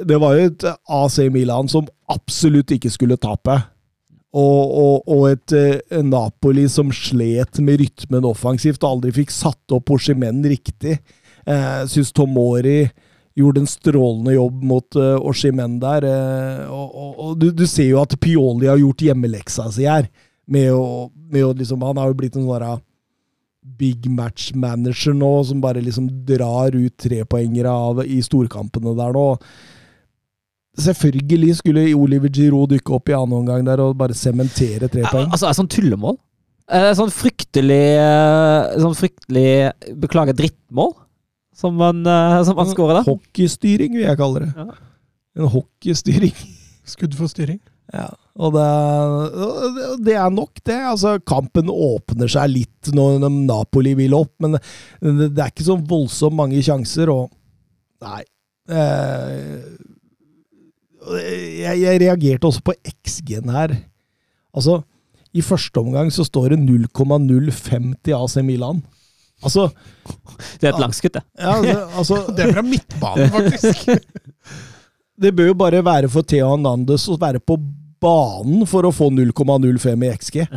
Det var jo et AC Milan som absolutt ikke skulle tape. Og, og, et uh, Napoli som slet med rytmen offensivt og aldri fikk satt opp Oshimen riktig. Jeg syns Tomori gjorde en strålende jobb mot uh, Oshimen der. Uh, og og, og du, du ser jo at Pioli har gjort hjemmeleksa si her. Med å, med å liksom, han har jo blitt en sånn big match manager nå, som bare liksom drar ut trepoengere av i storkampene der nå. Selvfølgelig skulle Oliver Giroud dykke opp i annen omgang der og bare sementere tre poeng. Altså, er sånn tullemål. Er Sånn fryktelig eh, Sånn fryktelig Beklager, drittmål. Som man, eh, som man scorer da. Hockeystyring, vil jeg kalle det. Ja. En hockeystyring. Skudd for styring. Ja, og det, det er nok, det. Altså, kampen åpner seg litt når Napoli vil opp, men det, er ikke så voldsomt mange sjanser, og Nei. Eh, jeg, jeg reagerte også på XG-en her. Altså, i første omgang så står det 0,05 til AC Milan. Altså, Det er et langskudd, det. ja, det, altså Det er fra midtbanen, faktisk. Det bør jo bare være for Theo Hernandez å være på banen for å få 0,05 i XG.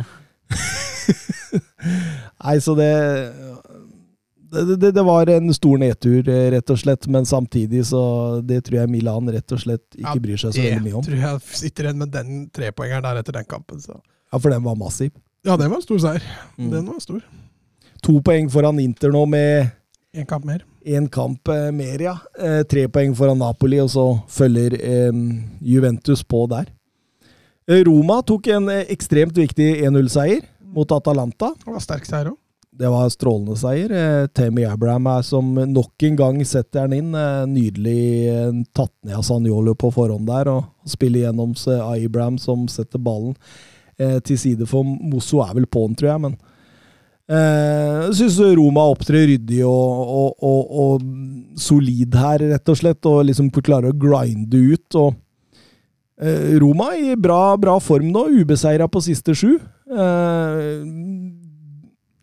Nei, så det det, det det var en stor nedtur, rett og slett, men samtidig så Det tror jeg Milan rett og slett ikke Ja, bryr seg så veldig mye om. Det tror jeg sitter igjen med den trepoengeren der etter den kampen. Så. Ja, For den var massiv. Ja, den var en stor seier. Mm. Den var stor. To poeng foran Inter nå med En kamp mer. En kamp eh, mer, ja. Eh, tre poeng foran Napoli, og så følger eh, Juventus på der. Eh, Roma tok en eh, ekstremt viktig 1-0-seier mot Atalanta. Det var sterk seier òg. Det var strålende seier. Tammy Abraham er som nok en gang setter han inn. Nydelig tatt ned av Sanjolo på forhånd der, og spiller gjennom Abraham som setter ballen eh, til side for Mosso er vel på'n, tror jeg, men jeg syns Roma opptrer ryddig og, og, og, og solid her, rett og slett, og liksom klarer å grinde ut. og eh, Roma i bra, bra form nå, ubeseira på siste sju. Eh,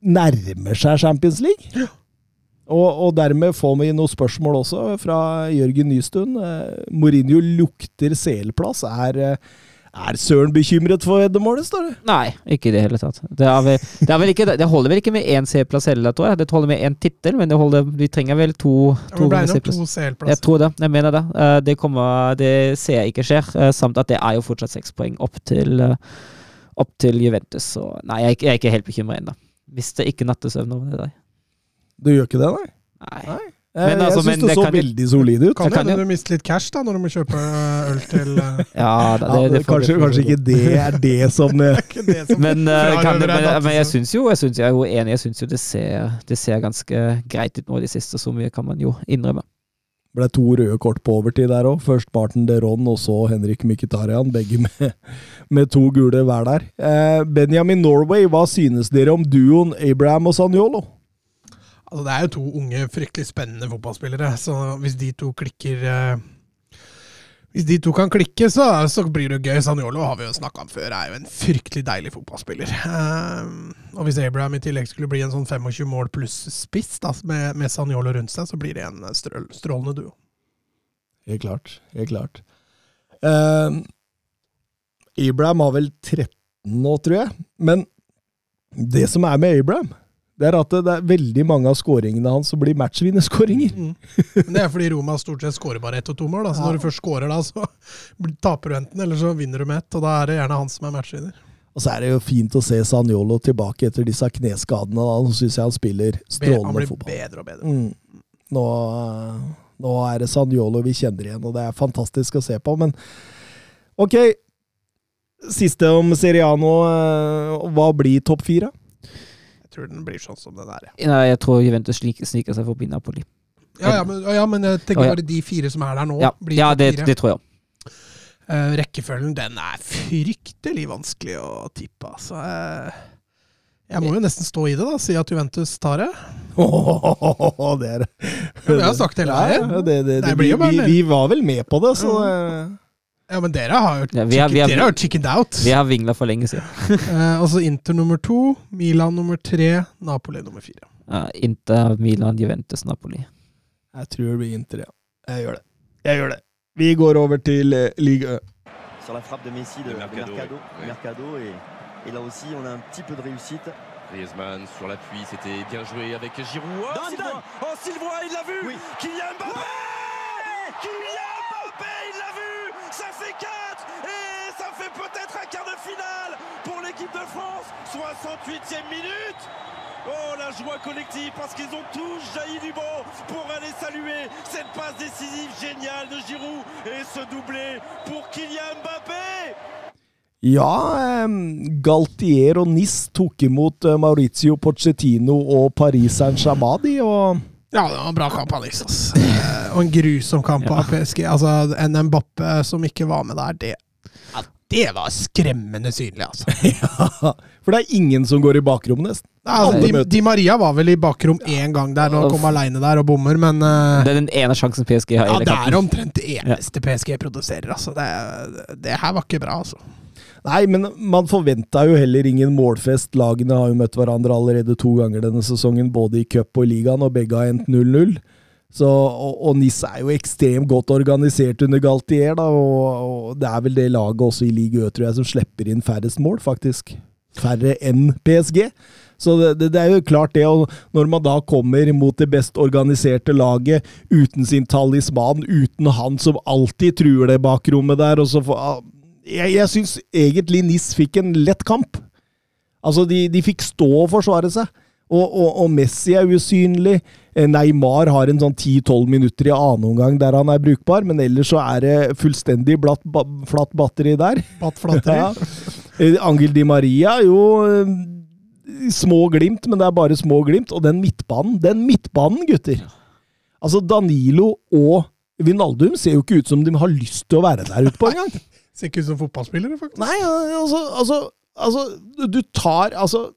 nærmer seg Champions League. Og, dermed får vi noen spørsmål også fra Jørgen Nystuen. Eh, Mourinho lukter CL-plass. Er, eh, er Søren bekymret for veddemålet, står det? Nei, ikke i det hele tatt. Det, er vel, det, er vel ikke, det holder vel ikke med én C-plass heller, tror jeg. Det holder med én tittel, men det holder, vi trenger vel to, Det to C-plass. Jeg tror det. Jeg mener det. Eh, Det, kommer, det ser jeg ikke skjer. eh, Samt at det er jo fortsatt seks poeng opp til, eh, opp til Juventus. Så nei, jeg, er jeg er ikke helt bekymra ennå. Mister ikke nattesøvn over det der. Du gjør ikke det, nei? Nei. nei. Eh, Men altså, jeg men syns det det så kan veldig solid ut. Kan hende du mister litt cash da, når du må kjøpe øl til eh, Ja, det, det kanskje, kanskje ikke det er det som eh, det som Men, eh, kan, det, men, men jeg syns jo, jeg, synes, jeg er jo enig, jeg syns jo det ser, det ser ganske greit ut nå i det siste. Så mye kan man jo innrømme. ble to røde kort på overtid der òg. Først Martin Deron og så Henrik Mkhitaryan. Begge med, med to gule hver der. Eh, Benjamin Norway, hva synes dere om duoen Abraham og Sanjolo? Altså, det er jo to unge, fryktelig spennende fotballspillere, så hvis de to klikker eh, Hvis de to kan klikke, så, så blir det gøy. Sanjolo har vi jo snakka om før, er jo en fryktelig deilig fotballspiller. Eh, og hvis Abraham i tillegg skulle bli en sånn 25 mål pluss-spiss da, med, med Sanjolo rundt seg, så blir det en strøl, strålende duo. Helt klart. Helt klart. Eh, Abraham har vel 13 nå, tror jeg. Men det som er med Abraham, det er at det er veldig mange av skåringene hans som blir matchvinnerskåringer. Men det er fordi Roma stort sett skårer bare ett og to mål. Da. Så når du først skårer da, så taper du enten, eller så vinner du med ett. Og da er det gjerne han som er matchvinner. Og så er det jo fint å se Sanjolo tilbake etter disse kneskadene. Da. Nå syns jeg han spiller Be- Han strålende blir fotball. bedre og bedre. Mm. Nå, eh, nå er det Sanjolo vi kjenner igjen, og det er fantastisk å se på. Men ok, siste om Seriano. eh, Hva blir topp fire? Tror den blir sånn som den er. Nei, jeg tror Juventus sniker, sniker seg forbi Napoli. Ja, ja, men, ja, men jeg tenker bare de fire som er der nå, Ja, blir ja det, det tror jeg. Uh, rekkefølgen, den er fryktelig vanskelig å tippe, altså. Eh, jeg må jo nesten stå i det, da, si at Juventus tar det. det er Ja, jeg har sagt det hele veien. Ja, det, det, det, vi, vi, vi var vel med på det, så eh, Ja, men dere har jo Ja, dere chickened out. Vi har vingla for lenge siden. Eh, altså Inter nummer to, Milan nummer tre, Napoli nummer fire. Ja, Inter, Milan, Juventus, Napoli. Jeg tror det blir Inter, ja. Jeg gjør det. Jeg gjør det. Vi går over til eh, Ligue 1. sur la frappe de Messi de, De de Mercado, Mercado, oui. Mercado, et, et là aussi on a un petit peu de réussite. Griezmann sur l'appui, c'était bien joué avec Giroud. Oh, Zidane. Oh, Sylvain, il l'a vu Oui. Kylian Mbappé Kylian Ça fait 4 et ça fait peut-être un quart de finale pour l'équipe de France 68e minute Oh, la joie collective parce qu'ils ont tous jailli du banc pour aller saluer cette passe décisive géniale de Giroud et ce doublé pour Kylian Mbappé. Ja, Galtier og Nis tok eh, Maurizio Pochettino og Paris og Ja, det var en bra kamp av Alex. ass. Eh, Og en grusom kamp av PSG. Altså, en Mbappe som ikke var med der, det ja, Det var skremmende synlig, altså. ja, For det er ingen som går i bakrom, nesten. altså Di. Di Maria var vel i bakrom én gang der, når han kom aleine der og bommer, men uh, Det er den ene sjansen PSG har i ja, det er omtrent det eneste PSG produserer, altså. Det, det her var ikke bra, altså. Nei, men man forventa jo heller ingen målfest. Lagene har jo møtt hverandre allerede to ganger denne sesongen, både i cup og i ligaen, og begge har endt 0-0. Så, og, og NIS er jo ekstremt godt organisert under Galtier, da, og, og det er vel det laget også i Ligue Ø, tror jeg, som slipper inn færrest mål, faktisk. Færre enn PSG. Så det, det, det er jo klart det, og når man da kommer mot det best organiserte laget, uten sin talisman, uten han som alltid truer det bakrommet der, og så får Jeg, jeg syns egentlig NIS fikk en lett kamp. Altså, de, de fikk stå og forsvare seg. Og, og, og Messi er usynlig. Eh, Neymar har en sånn 10-12 minutter i annen omgang der han er brukbar, men ellers så er det fullstendig blatt, ba, flatt batteri der. Batt flatteri. Ja. Eh, Angel Di Maria jo eh, små glimt, men det er bare små glimt. Og den midtbanen, den midtbanen, gutter! Altså, Danilo og Vinaldum ser jo ikke ut som de har lyst til å være der ute på engang. Ser ikke ut som fotballspillere, faktisk. Nei, altså, altså, altså Du tar altså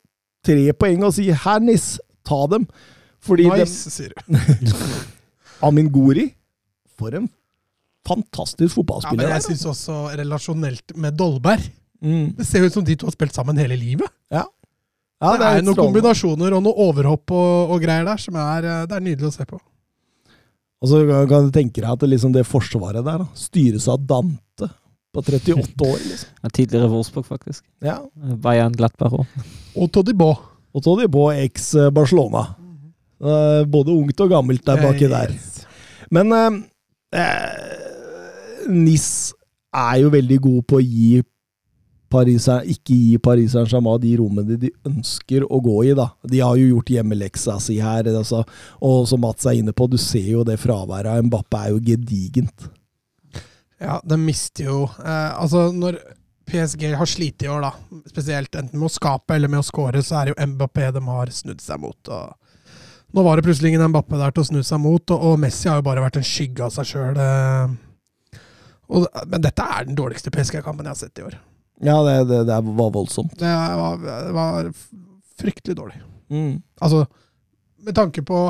tre poeng og sier 'her, Nis, ta dem'. Fordi Nice, sier du. Amin Gori For en fantastisk Ja, fotballspiller. men jeg syns også relasjonelt med Dolberg Mm. Det ser ut som de to har spilt sammen hele livet. Ja. det, er, er noen strålende. kombinasjoner og noe overhopp og, og greier der som er, eh, det er nydelig å se på. Og så kan du tenke deg at det, liksom det forsvaret der da, styres av Dante på 38 år. liksom. Ja, Tidligere Wolfsburg, faktisk. Ja. Bayern Glattberg òg. Og Todibo. Og så de eks-Barcelona. Uh, Både ungt og gammelt der baki der. Men uh, uh, NIS er jo veldig god på å gi Pariser, ikke gi Paris Saint-Germain de rommene de ønsker å gå i. da. De har jo gjort hjemmeleksa si her. Altså. Og som Mats er inne på, du ser jo det fraværet av Mbappe er jo gedigent. Ja, de mister jo eh, Altså, når PSG har slitt i år, da, spesielt enten med å skape eller med å score, så er det jo Mbappé de har snudd seg mot. Nå var det plutselig ingen Mbappé der til å snu seg mot, og, og Messi har jo bare vært en skygge av seg sjøl. Eh, men dette er den dårligste PSG-kampen jeg har sett i år. Ja, det, det, det var voldsomt. Det var, det var fryktelig dårlig. Mm. Altså, med tanke på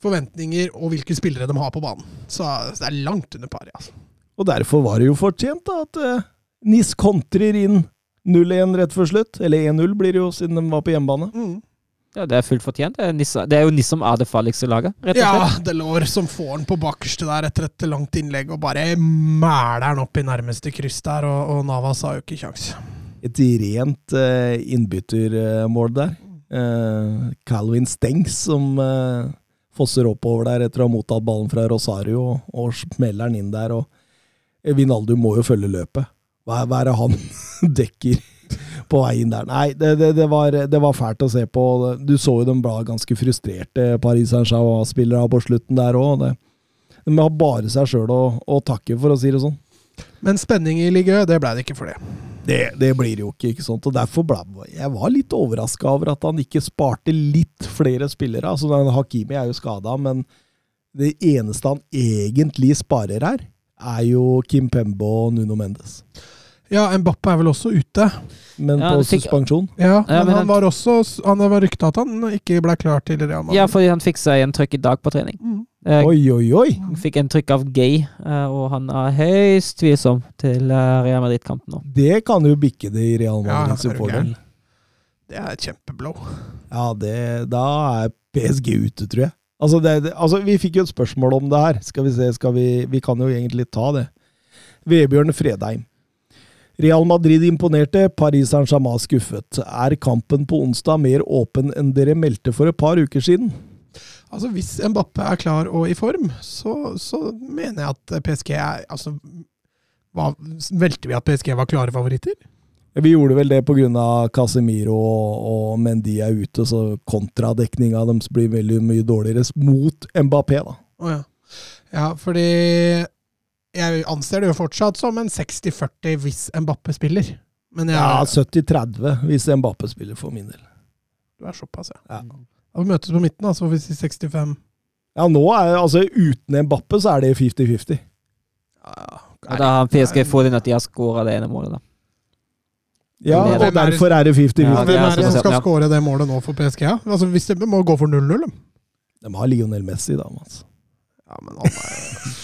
forventninger og hvilke spillere de har på banen, så så det er langt under pari. Altså. Og derfor var det jo fortjent da, at eh, NIS kontrer inn 0-1 rett før slutt. Eller 1-0 blir det jo, siden de var på hjemmebane. Ja, det er fullt fortjent. Det er, Nis, det er jo Nis som er det farligste laget, rett og Ja, slett. Delors som får den på bakerste der etter et langt innlegg, og bare mæler den opp i nærmeste kryss der, og, og Navas har jo ikke kjangs. Et rent uh, innbyttermål der. Eh, Calvin Stengs som eh, fosser oppover der etter å ha mottatt ballen fra Rosario, og, og smeller den inn der. og Vinaldo må jo følge løpet. Hva, hva er det han dekker på vei inn der? Nei, det, det, det, var, det var fælt å se på. Du så jo dem ble ganske frustrerte, Paris Saint-Germain-spillere på slutten der òg. De har bare seg sjøl å, å takke, for å si det sånn. Men spenning i ligaen, det ble det ikke for det. Det, det blir det jo ikke, ikke sant? og derfor ble jeg var litt overraska over at han ikke sparte litt flere spillere. Altså, Hakimi er jo skada, men det eneste han egentlig sparer her, er jo Kim Pembo og Nuno Mendes. Ja, Mbappe er vel også ute. Men Ja, på fikk- suspensjon. Ja, Ja, men men han han- var også Han var rykta at han ikke ble klar til Real Madrid. Ja, fordi han fikk seg en trykk i dag på trening. Mm. Eh, Oi, oi, oi! Fikk en trykk av Gay, eh, og han er høyst tvilsom til eh, Real Madrid-kampen nå. Det kan jo bikke det i Real Madrid sin fordel. Det er et kjempeblow. Ja, det, da er PSG ute, tror jeg. Altså, det, altså, vi fikk jo et spørsmål om det her. Skal vi se, skal vi Vi kan jo egentlig ta det. Vebjørn Fredheim. Real Madrid imponerte, Paris Saint-Germain skuffet. Er kampen på onsdag mer åpen enn dere meldte for et par uker siden? Altså, Hvis Mbappe er klar og i form, så, så mener jeg at PSG er altså, hva, Velte vi at PSG var klare favoritter? Vi gjorde vel det pga. Casemiro og, og Mendy er ute, så kontradekninga deres blir veldig mye dårligere mot Mbappé, da. Oh, ja. ja, fordi jeg anser det jo fortsatt som en 60-40 hvis Mbappé spiller. Men jeg, Ja, 70-30 hvis Mbappé spiller, for min del. du er såpass, ja. Ja. Da vi møtes på midten, da, så får vi si 65. Ja, nå er altså uten Mbappé så er det 50-50. Ja, Og da har PSG fått inn at de har skåra det ene målet, da. Ja, og derfor er det 50-50. Ja, Hvem er det som sånn skal skåre det målet nå for PSG? Altså, hvis de må gå for 0-0, de. Har Lionel Messi, da. Mats. Ja, men han er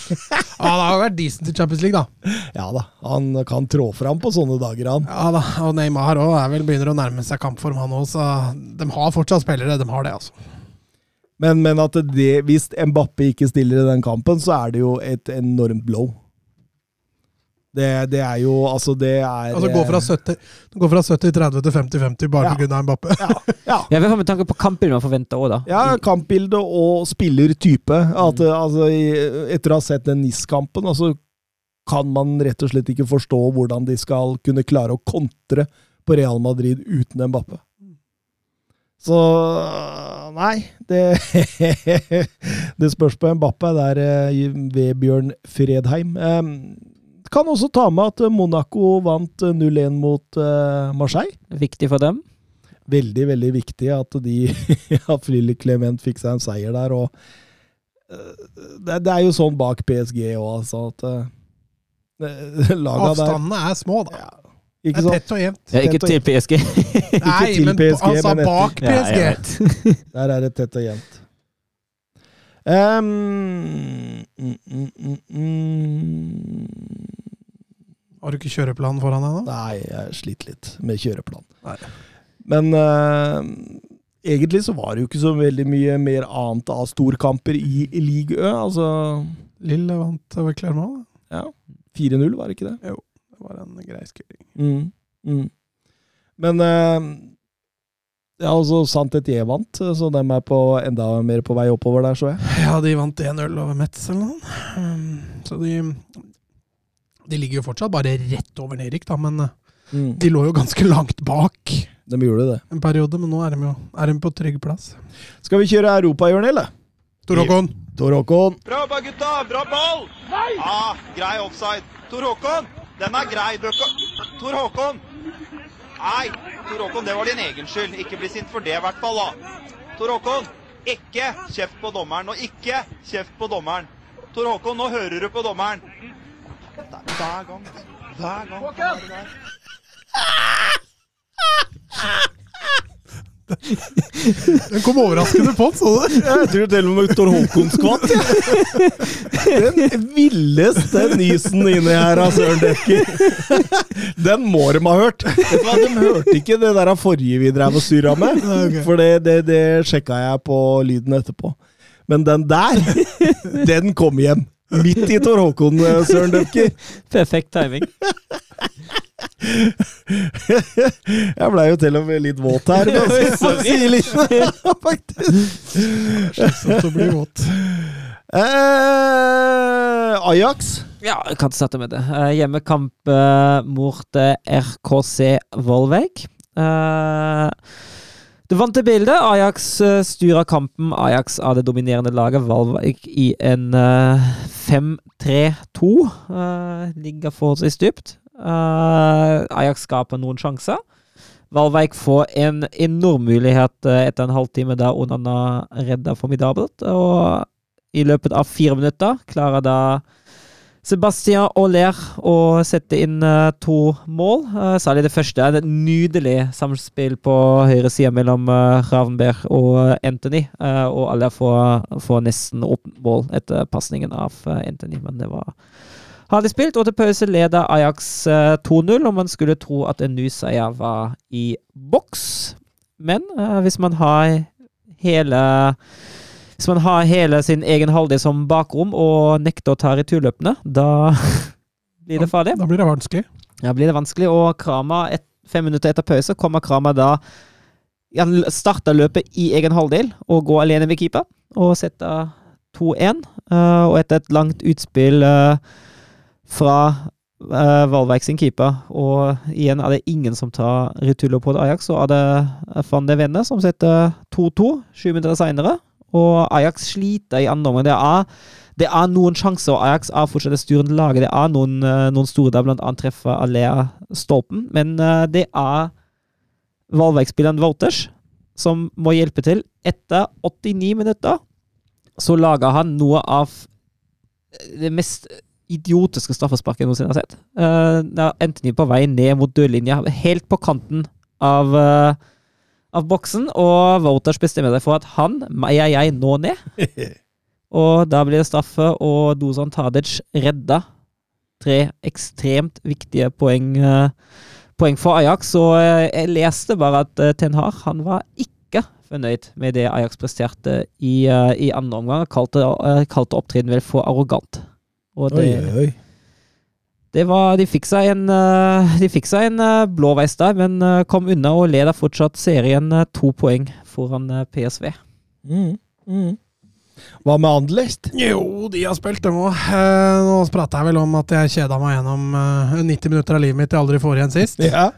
Han har jo vært decent i Champions League, da. Ja da, han kan trå fram på sånne dager, han. Ja da, Og Neymar òg er vel begynner å nærme seg kampform, han òg. Så de har fortsatt spillere. De har det, altså. Men, men at det, hvis Mbappé ikke stiller i den kampen, så er det jo et enormt blow. Det, det er jo Altså, det er Altså gå fra 70 gå fra 70-30 til 50-50 bare Ja. på grunn Mbappe. Ja, ja. Ja, med tanke på kampbildet man forventer òg, da. Ja, kampbilde og spillertype. At, altså, etter å ha sett den NIS-kampen, altså, kan man rett og slett ikke forstå hvordan de skal kunne klare å kontre på Real Madrid uten Mbappe. Så Nei, det Det spørs på Mbappe. Det er eh, Vebjørn Fredheim. Eh, Kan også ta med at Monaco vant 0-1 mot eh, Marseille. Viktig for dem. Veldig, veldig viktig at de at Lille Clement fikk seg en seier der. og eh, det, det er jo sånn bak PSG òg, altså at eh, Laga der Avstandene er små, da. ja, Det er tett og jevnt. Ja, ikke til PSG. Nei, til men PSG, altså men bak PSG. Ja, Der er det tett og jevnt. Ehm, mm, mm, mm. Har du ikke kjøreplan foran deg nå? Nei, jeg sliter litt med kjøreplan. Nei. Men uh, egentlig så var det jo ikke så veldig mye mer annet av storkamper i, Ligue Ø. Altså Lille vant over Clermont. ja, 4-0, var det ikke det? Jo, Det var en grei skuring. Mm, mm. Men eh, ja, altså Sant Etier vant, så de er på enda mer på vei oppover der, så jeg. Ja, de vant 1-0 over Metz eller noe. Um, Så de De ligger jo fortsatt bare rett over Nerik, da, men uh, Mm. de lå jo ganske langt bak De gjorde det. en periode. Men nå er de jo er de på trygg plass. Skal vi kjøre europahjørnet, eller? Tor Håkon! Tor Håkon. Bra jobba, gutta! Bra ball! Nei! Ah, grei offside. Tor Håkon, den er grei. Tor Håkon! Nei, Tor Håkon, det var din egen skyld. Ikke bli sint for det, i hvert fall. da. Tor Håkon, ikke kjeft på dommeren, og ikke kjeft på dommeren. Tor Håkon, nå hører du på dommeren. Er Hver gang. Hver gang. Håkon! Den kom overraskende på, så du? Jeg tror til og med Tor Håkon skvatt. Den villeste nysen inni her av Søren Dekker. Den må de ha hørt. De hørte ikke det der forrige vi drev og surra med. For det, det, det sjekka jeg på lyden etterpå. Men den der, den kom hjem. Midt i Tor Håkon, eh, Søren Dekker. Perfekt timing. Jeg blei jo til og med litt våt her. faktisk. Så blir våt. Eh, Ajax. Ja, jeg kan starte med det. Eh, hjemmekamp eh, mot eh, RKC Volveig. Uh, det vante bildet. Ajax uh, styrer kampen. Ajax av det dominerende laget. Valvik i en eh, 5-3-2. Eh, ligger forholdsvis dypt. Eh, Ajax skaper noen sjanser. Valveik får en enorm mulighet eh, etter en halvtime da Onana redder formidabelt. Og i løpet av fire minutter klarer da Sebastian Auler å sette inn eh, to mål. Uh, særlig det første. er Et nydelig samspill på høyre side mellom uh, Ravenberg og Anthony. Eh, og alle får, får nesten opp mål etter pasningen av eh, Anthony, men det var Hadde spilt, og til pause leder Ajax eh, 2-0, og man skulle tro at en ny seier var i boks. Men eh, hvis man har hele hvis man har hele sin egen halvdel som bakrom og nekter å ta returløpene, da blir det farlig. Da blir det vanskelig. Ja, blir det vanskelig. Og Krama, et, fem minutter etter pause, kommer Krama da Han starter løpet i egen halvdel og går alene med keeper og setter 2-1. eh, og etter et langt utspill eh, fra uh, Valveik sin keeper. Og igjen er det ingen som tar returløp på det Ajax, så er det van de Venne som setter 2-2 sju minutter senere. Og Ajax sliter i andre omgang. Det det er noen sjanser, og Ajax er fortsatt det styrende laget. Det er noen, uh, noen store der, blant annet treffer Alea stolpen, men uh, det er Valveig-spilleren Wouters som må hjelpe til. Etter 89 minutter så lager han noe av det mest idiotiske straffesparket jeg noensinne har sett. Uh, Anthony på vei ned mot dørlinja, helt på kanten av, uh, av boksen, og Voters bestemmer seg for at han meier jeg nå ned. og da blir det straffe, og Dozan Tadic redda tre ekstremt viktige poeng, uh, poeng for Ajax. Og jeg leste bare at Ten Hag han var ikke fornøyd med det Ajax presterte i, i andre omgang. Kalte, kalte opptredenen vel for arrogant. Og det, Oi, oi. Det var, de fikk seg en, eh, de fikk seg en blå blåveis der, men eh, kom unna og leder fortsatt serien eh, to poeng foran eh, PSV. Mm, mm. Hva med Anderlecht? Jo, de har spilt, dem òg. Eh, nå prata jeg vel om at jeg kjeda meg gjennom eh, 90 minutter av livet mitt jeg aldri får igjen sist. Ja.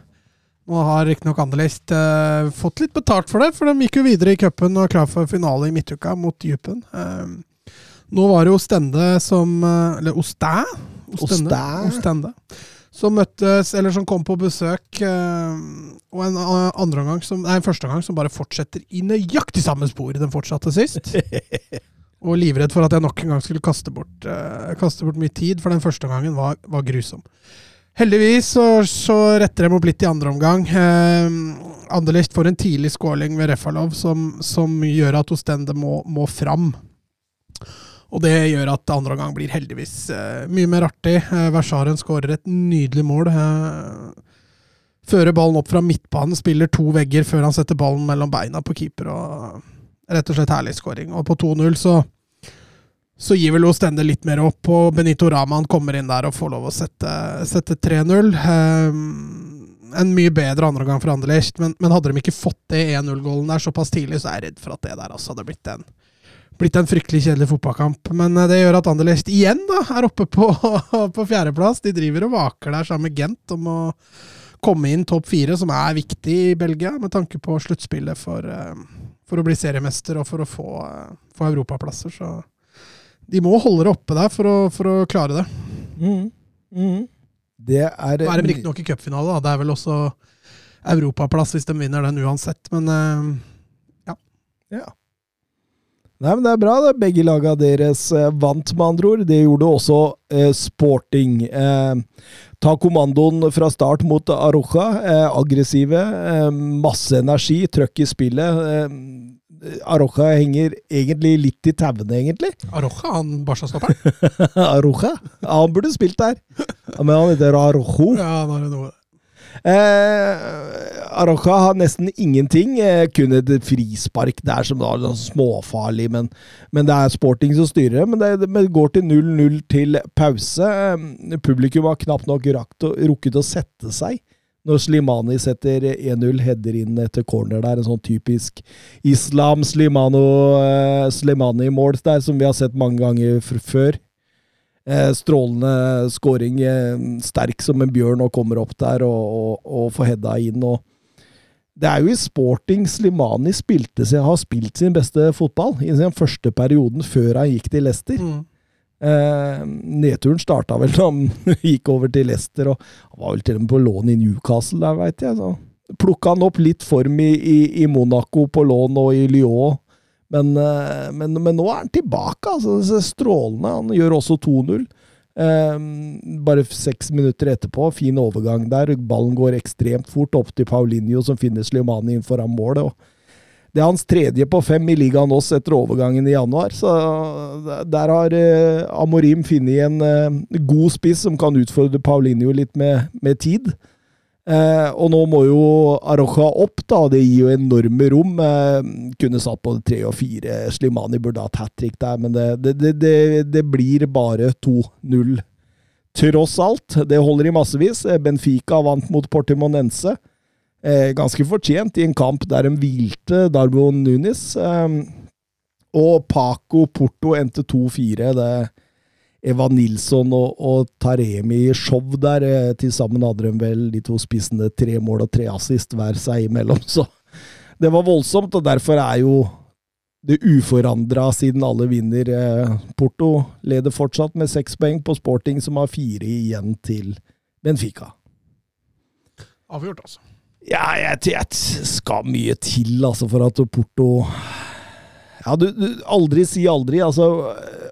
Nå har riktignok Anderlecht eh, fått litt betalt for det, for de gikk jo videre i cupen og er klar for finale i midtuka mot Djupen. Eh, nå var det Ostende som eh, Eller Ostæ? Ostende. Ostende. Som møttes, eller som kom på besøk, eh, og en andre gang som, nei, første gang som bare fortsetter i nøyaktig samme spor den fortsatte sist. Og livredd for at jeg nok en gang skulle kaste bort, eh, kaste bort mye tid, for den første gangen var, var grusom. Heldigvis så, så retter de opp litt i andre omgang. Eh, Anderlecht får en tidlig scoring ved Refalov som, som gjør at Ostende må, må fram. Og det gjør at andre omgang blir heldigvis eh, mye mer artig. Eh, Versaren skårer et nydelig mål. Eh, fører ballen opp fra midtbanen, spiller to vegger før han setter ballen mellom beina på keeper. og Rett og slett herlig skåring. Og på 2-0 så, så gir vel Ostende litt mer opp, og Benito Raman kommer inn der og får lov å sette, sette 3-0. Eh, en mye bedre andreomgang for Anderlecht, men, men hadde de ikke fått det 1-0-gålen der såpass tidlig, så er jeg redd for at det der altså hadde blitt en blitt en fryktelig kjedelig fotballkamp. Men eh, det gjør at Anderlecht igjen da, er oppe på, på fjerdeplass. De driver og vaker der sammen med Gent om å komme inn topp fire, som er viktig i Belgia med tanke på sluttspillet for, eh, for å bli seriemester og for å få, eh, få europaplasser. Så de må holde det oppe der for å, for å klare det. Mm, mm. Det er Nå er de riktignok i cupfinale. Det er vel også europaplass hvis de vinner den uansett, men ja. Ja. Nei, men Det er bra. det. Begge laga deres eh, vant, med andre ord. Det gjorde også eh, Sporting. Eh, ta kommandoen fra start mot Aroja. Eh, aggressive. Eh, masse energi, trøkk i spillet. Eh, Aroja henger egentlig litt i tauene, egentlig. Aroja, han Barca-stopperen. Aroja? Ja, han burde spilt der. Men han heter Arojo. Ja, han har noe. Eh, Aroca har nesten ingenting. Eh, kun et frispark der som da er sånn småfarlig, men, men det er sporting som styrer. Men det, det går til 0-0 til pause. Eh, publikum har knapt nok rakt, rukket å sette seg. Når Slimani setter 1-0, header inn etter corner der. En sånn typisk Islam Slimano, eh, Slimani-mål der, som vi har sett mange ganger før. Eh, strålende scoring. Eh, sterk som en bjørn og kommer opp der og, og, og får heada inn. Og det er jo i sporting Slimani spilte har spilt sin beste fotball i den første perioden før han gikk til Leicester. Mm. Eh, nedturen starta vel da han gikk over til Leicester, og han var vel til og med på lån i Newcastle der, veit jeg. Så plukka han opp litt form i, i, i Monaco på lån og i Lyon. Men, eh, men, men nå er han tilbake, altså. Strålende. Han gjør også 2-0. Eh, bare seks minutter etterpå, fin overgang der. Ballen går ekstremt fort opp til Paulinho, som finner Slimani inn foran målet. det er hans tredje på fem i ligaen oss etter overgangen i januar. Så der har eh, Amorim funnet en eh, god spiss som kan utfordre Paulinho litt med, med tid. Eh, og nå må jo Aroja opp, da. Det gir jo enorme rom. Eh, kunne satt både tre og fire. Slimani burde hatt hat trick der, men det, det, det, det, blir bare 2-0. Tross alt. Det holder i massevis. Eh, Benfica vant mot Portimonense. Eh, ganske fortjent i en kamp der de hvilte Darbo Nunes. Eh, og Paco Porto endte 2-4. Det Evan Nilsson og, og Taremi i show der. Eh, Til sammen hadde de vel, de to spissene, tre mål og tre assist hver seg imellom. Så det var voldsomt, og derfor er jo det uforandra siden alle vinner. Eh, Porto leder fortsatt med seks poeng på Sporting, som har fire igjen til Benfica. Avgjort, altså. Ja, jeg, jeg skal mye til altså, for at Porto Ja, du, du aldri si aldri. Altså,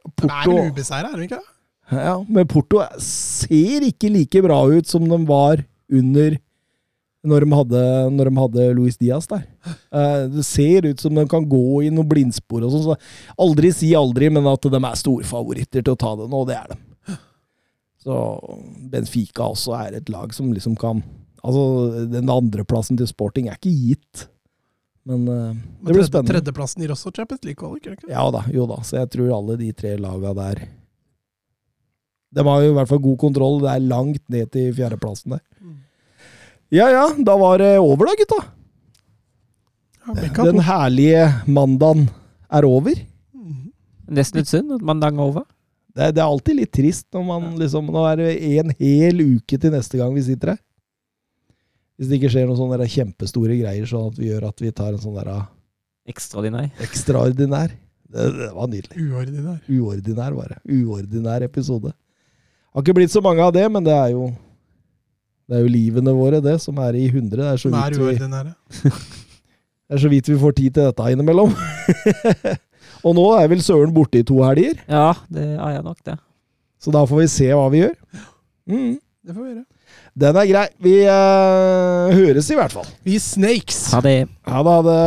De er Porto ubeseira, er de ikke det? ja, Men Porto ser ikke like bra ut som de var under når de hadde, når de hadde Luis Diaz der. Eh, Det ser ut som de kan gå i noen blindspor og sånn. Så aldri si aldri, men at de er storfavoritter til å ta det nå, det er de. Så Benfica også er et lag som liksom kan Altså, den andreplassen til Sporting er ikke gitt. Men eh, Men det blir tredje- spennende. Tredjeplassen gir også Champions League-kvalik? Ja da, jo da. Så jeg tror alle de tre laga der De har jo i hvert fall god kontroll. Det er langt ned til fjerdeplassen der. Ja ja, da var det over da, gutta. Den herlige mandagen er over. Nesten litt synd at mandagen er over. Det, det er alltid litt trist når man liksom Nå er det en hel uke til neste gang vi sitter her. Hvis det ikke skjer noen sånne kjempestore greier, sånn at vi gjør at vi tar en sånn der Ekstraordinær. ekstraordinær. Det, det var nydelig. Uordinær. Uordinær, bare. Uordinær episode. Har ikke blitt så mange av det, men det er jo Det er jo livene våre, det, som er i hundre. Det er så vidt vi, det er så vidt vi får tid til dette innimellom. Og nå er vel Søren borte i to helger, Ja, det er jeg nok, det. så da får vi se hva vi gjør. Mm. Det får vi gjøre. Den er grei. Vi uh, høres i hvert fall. Vi snakes! Ha det. Ha det.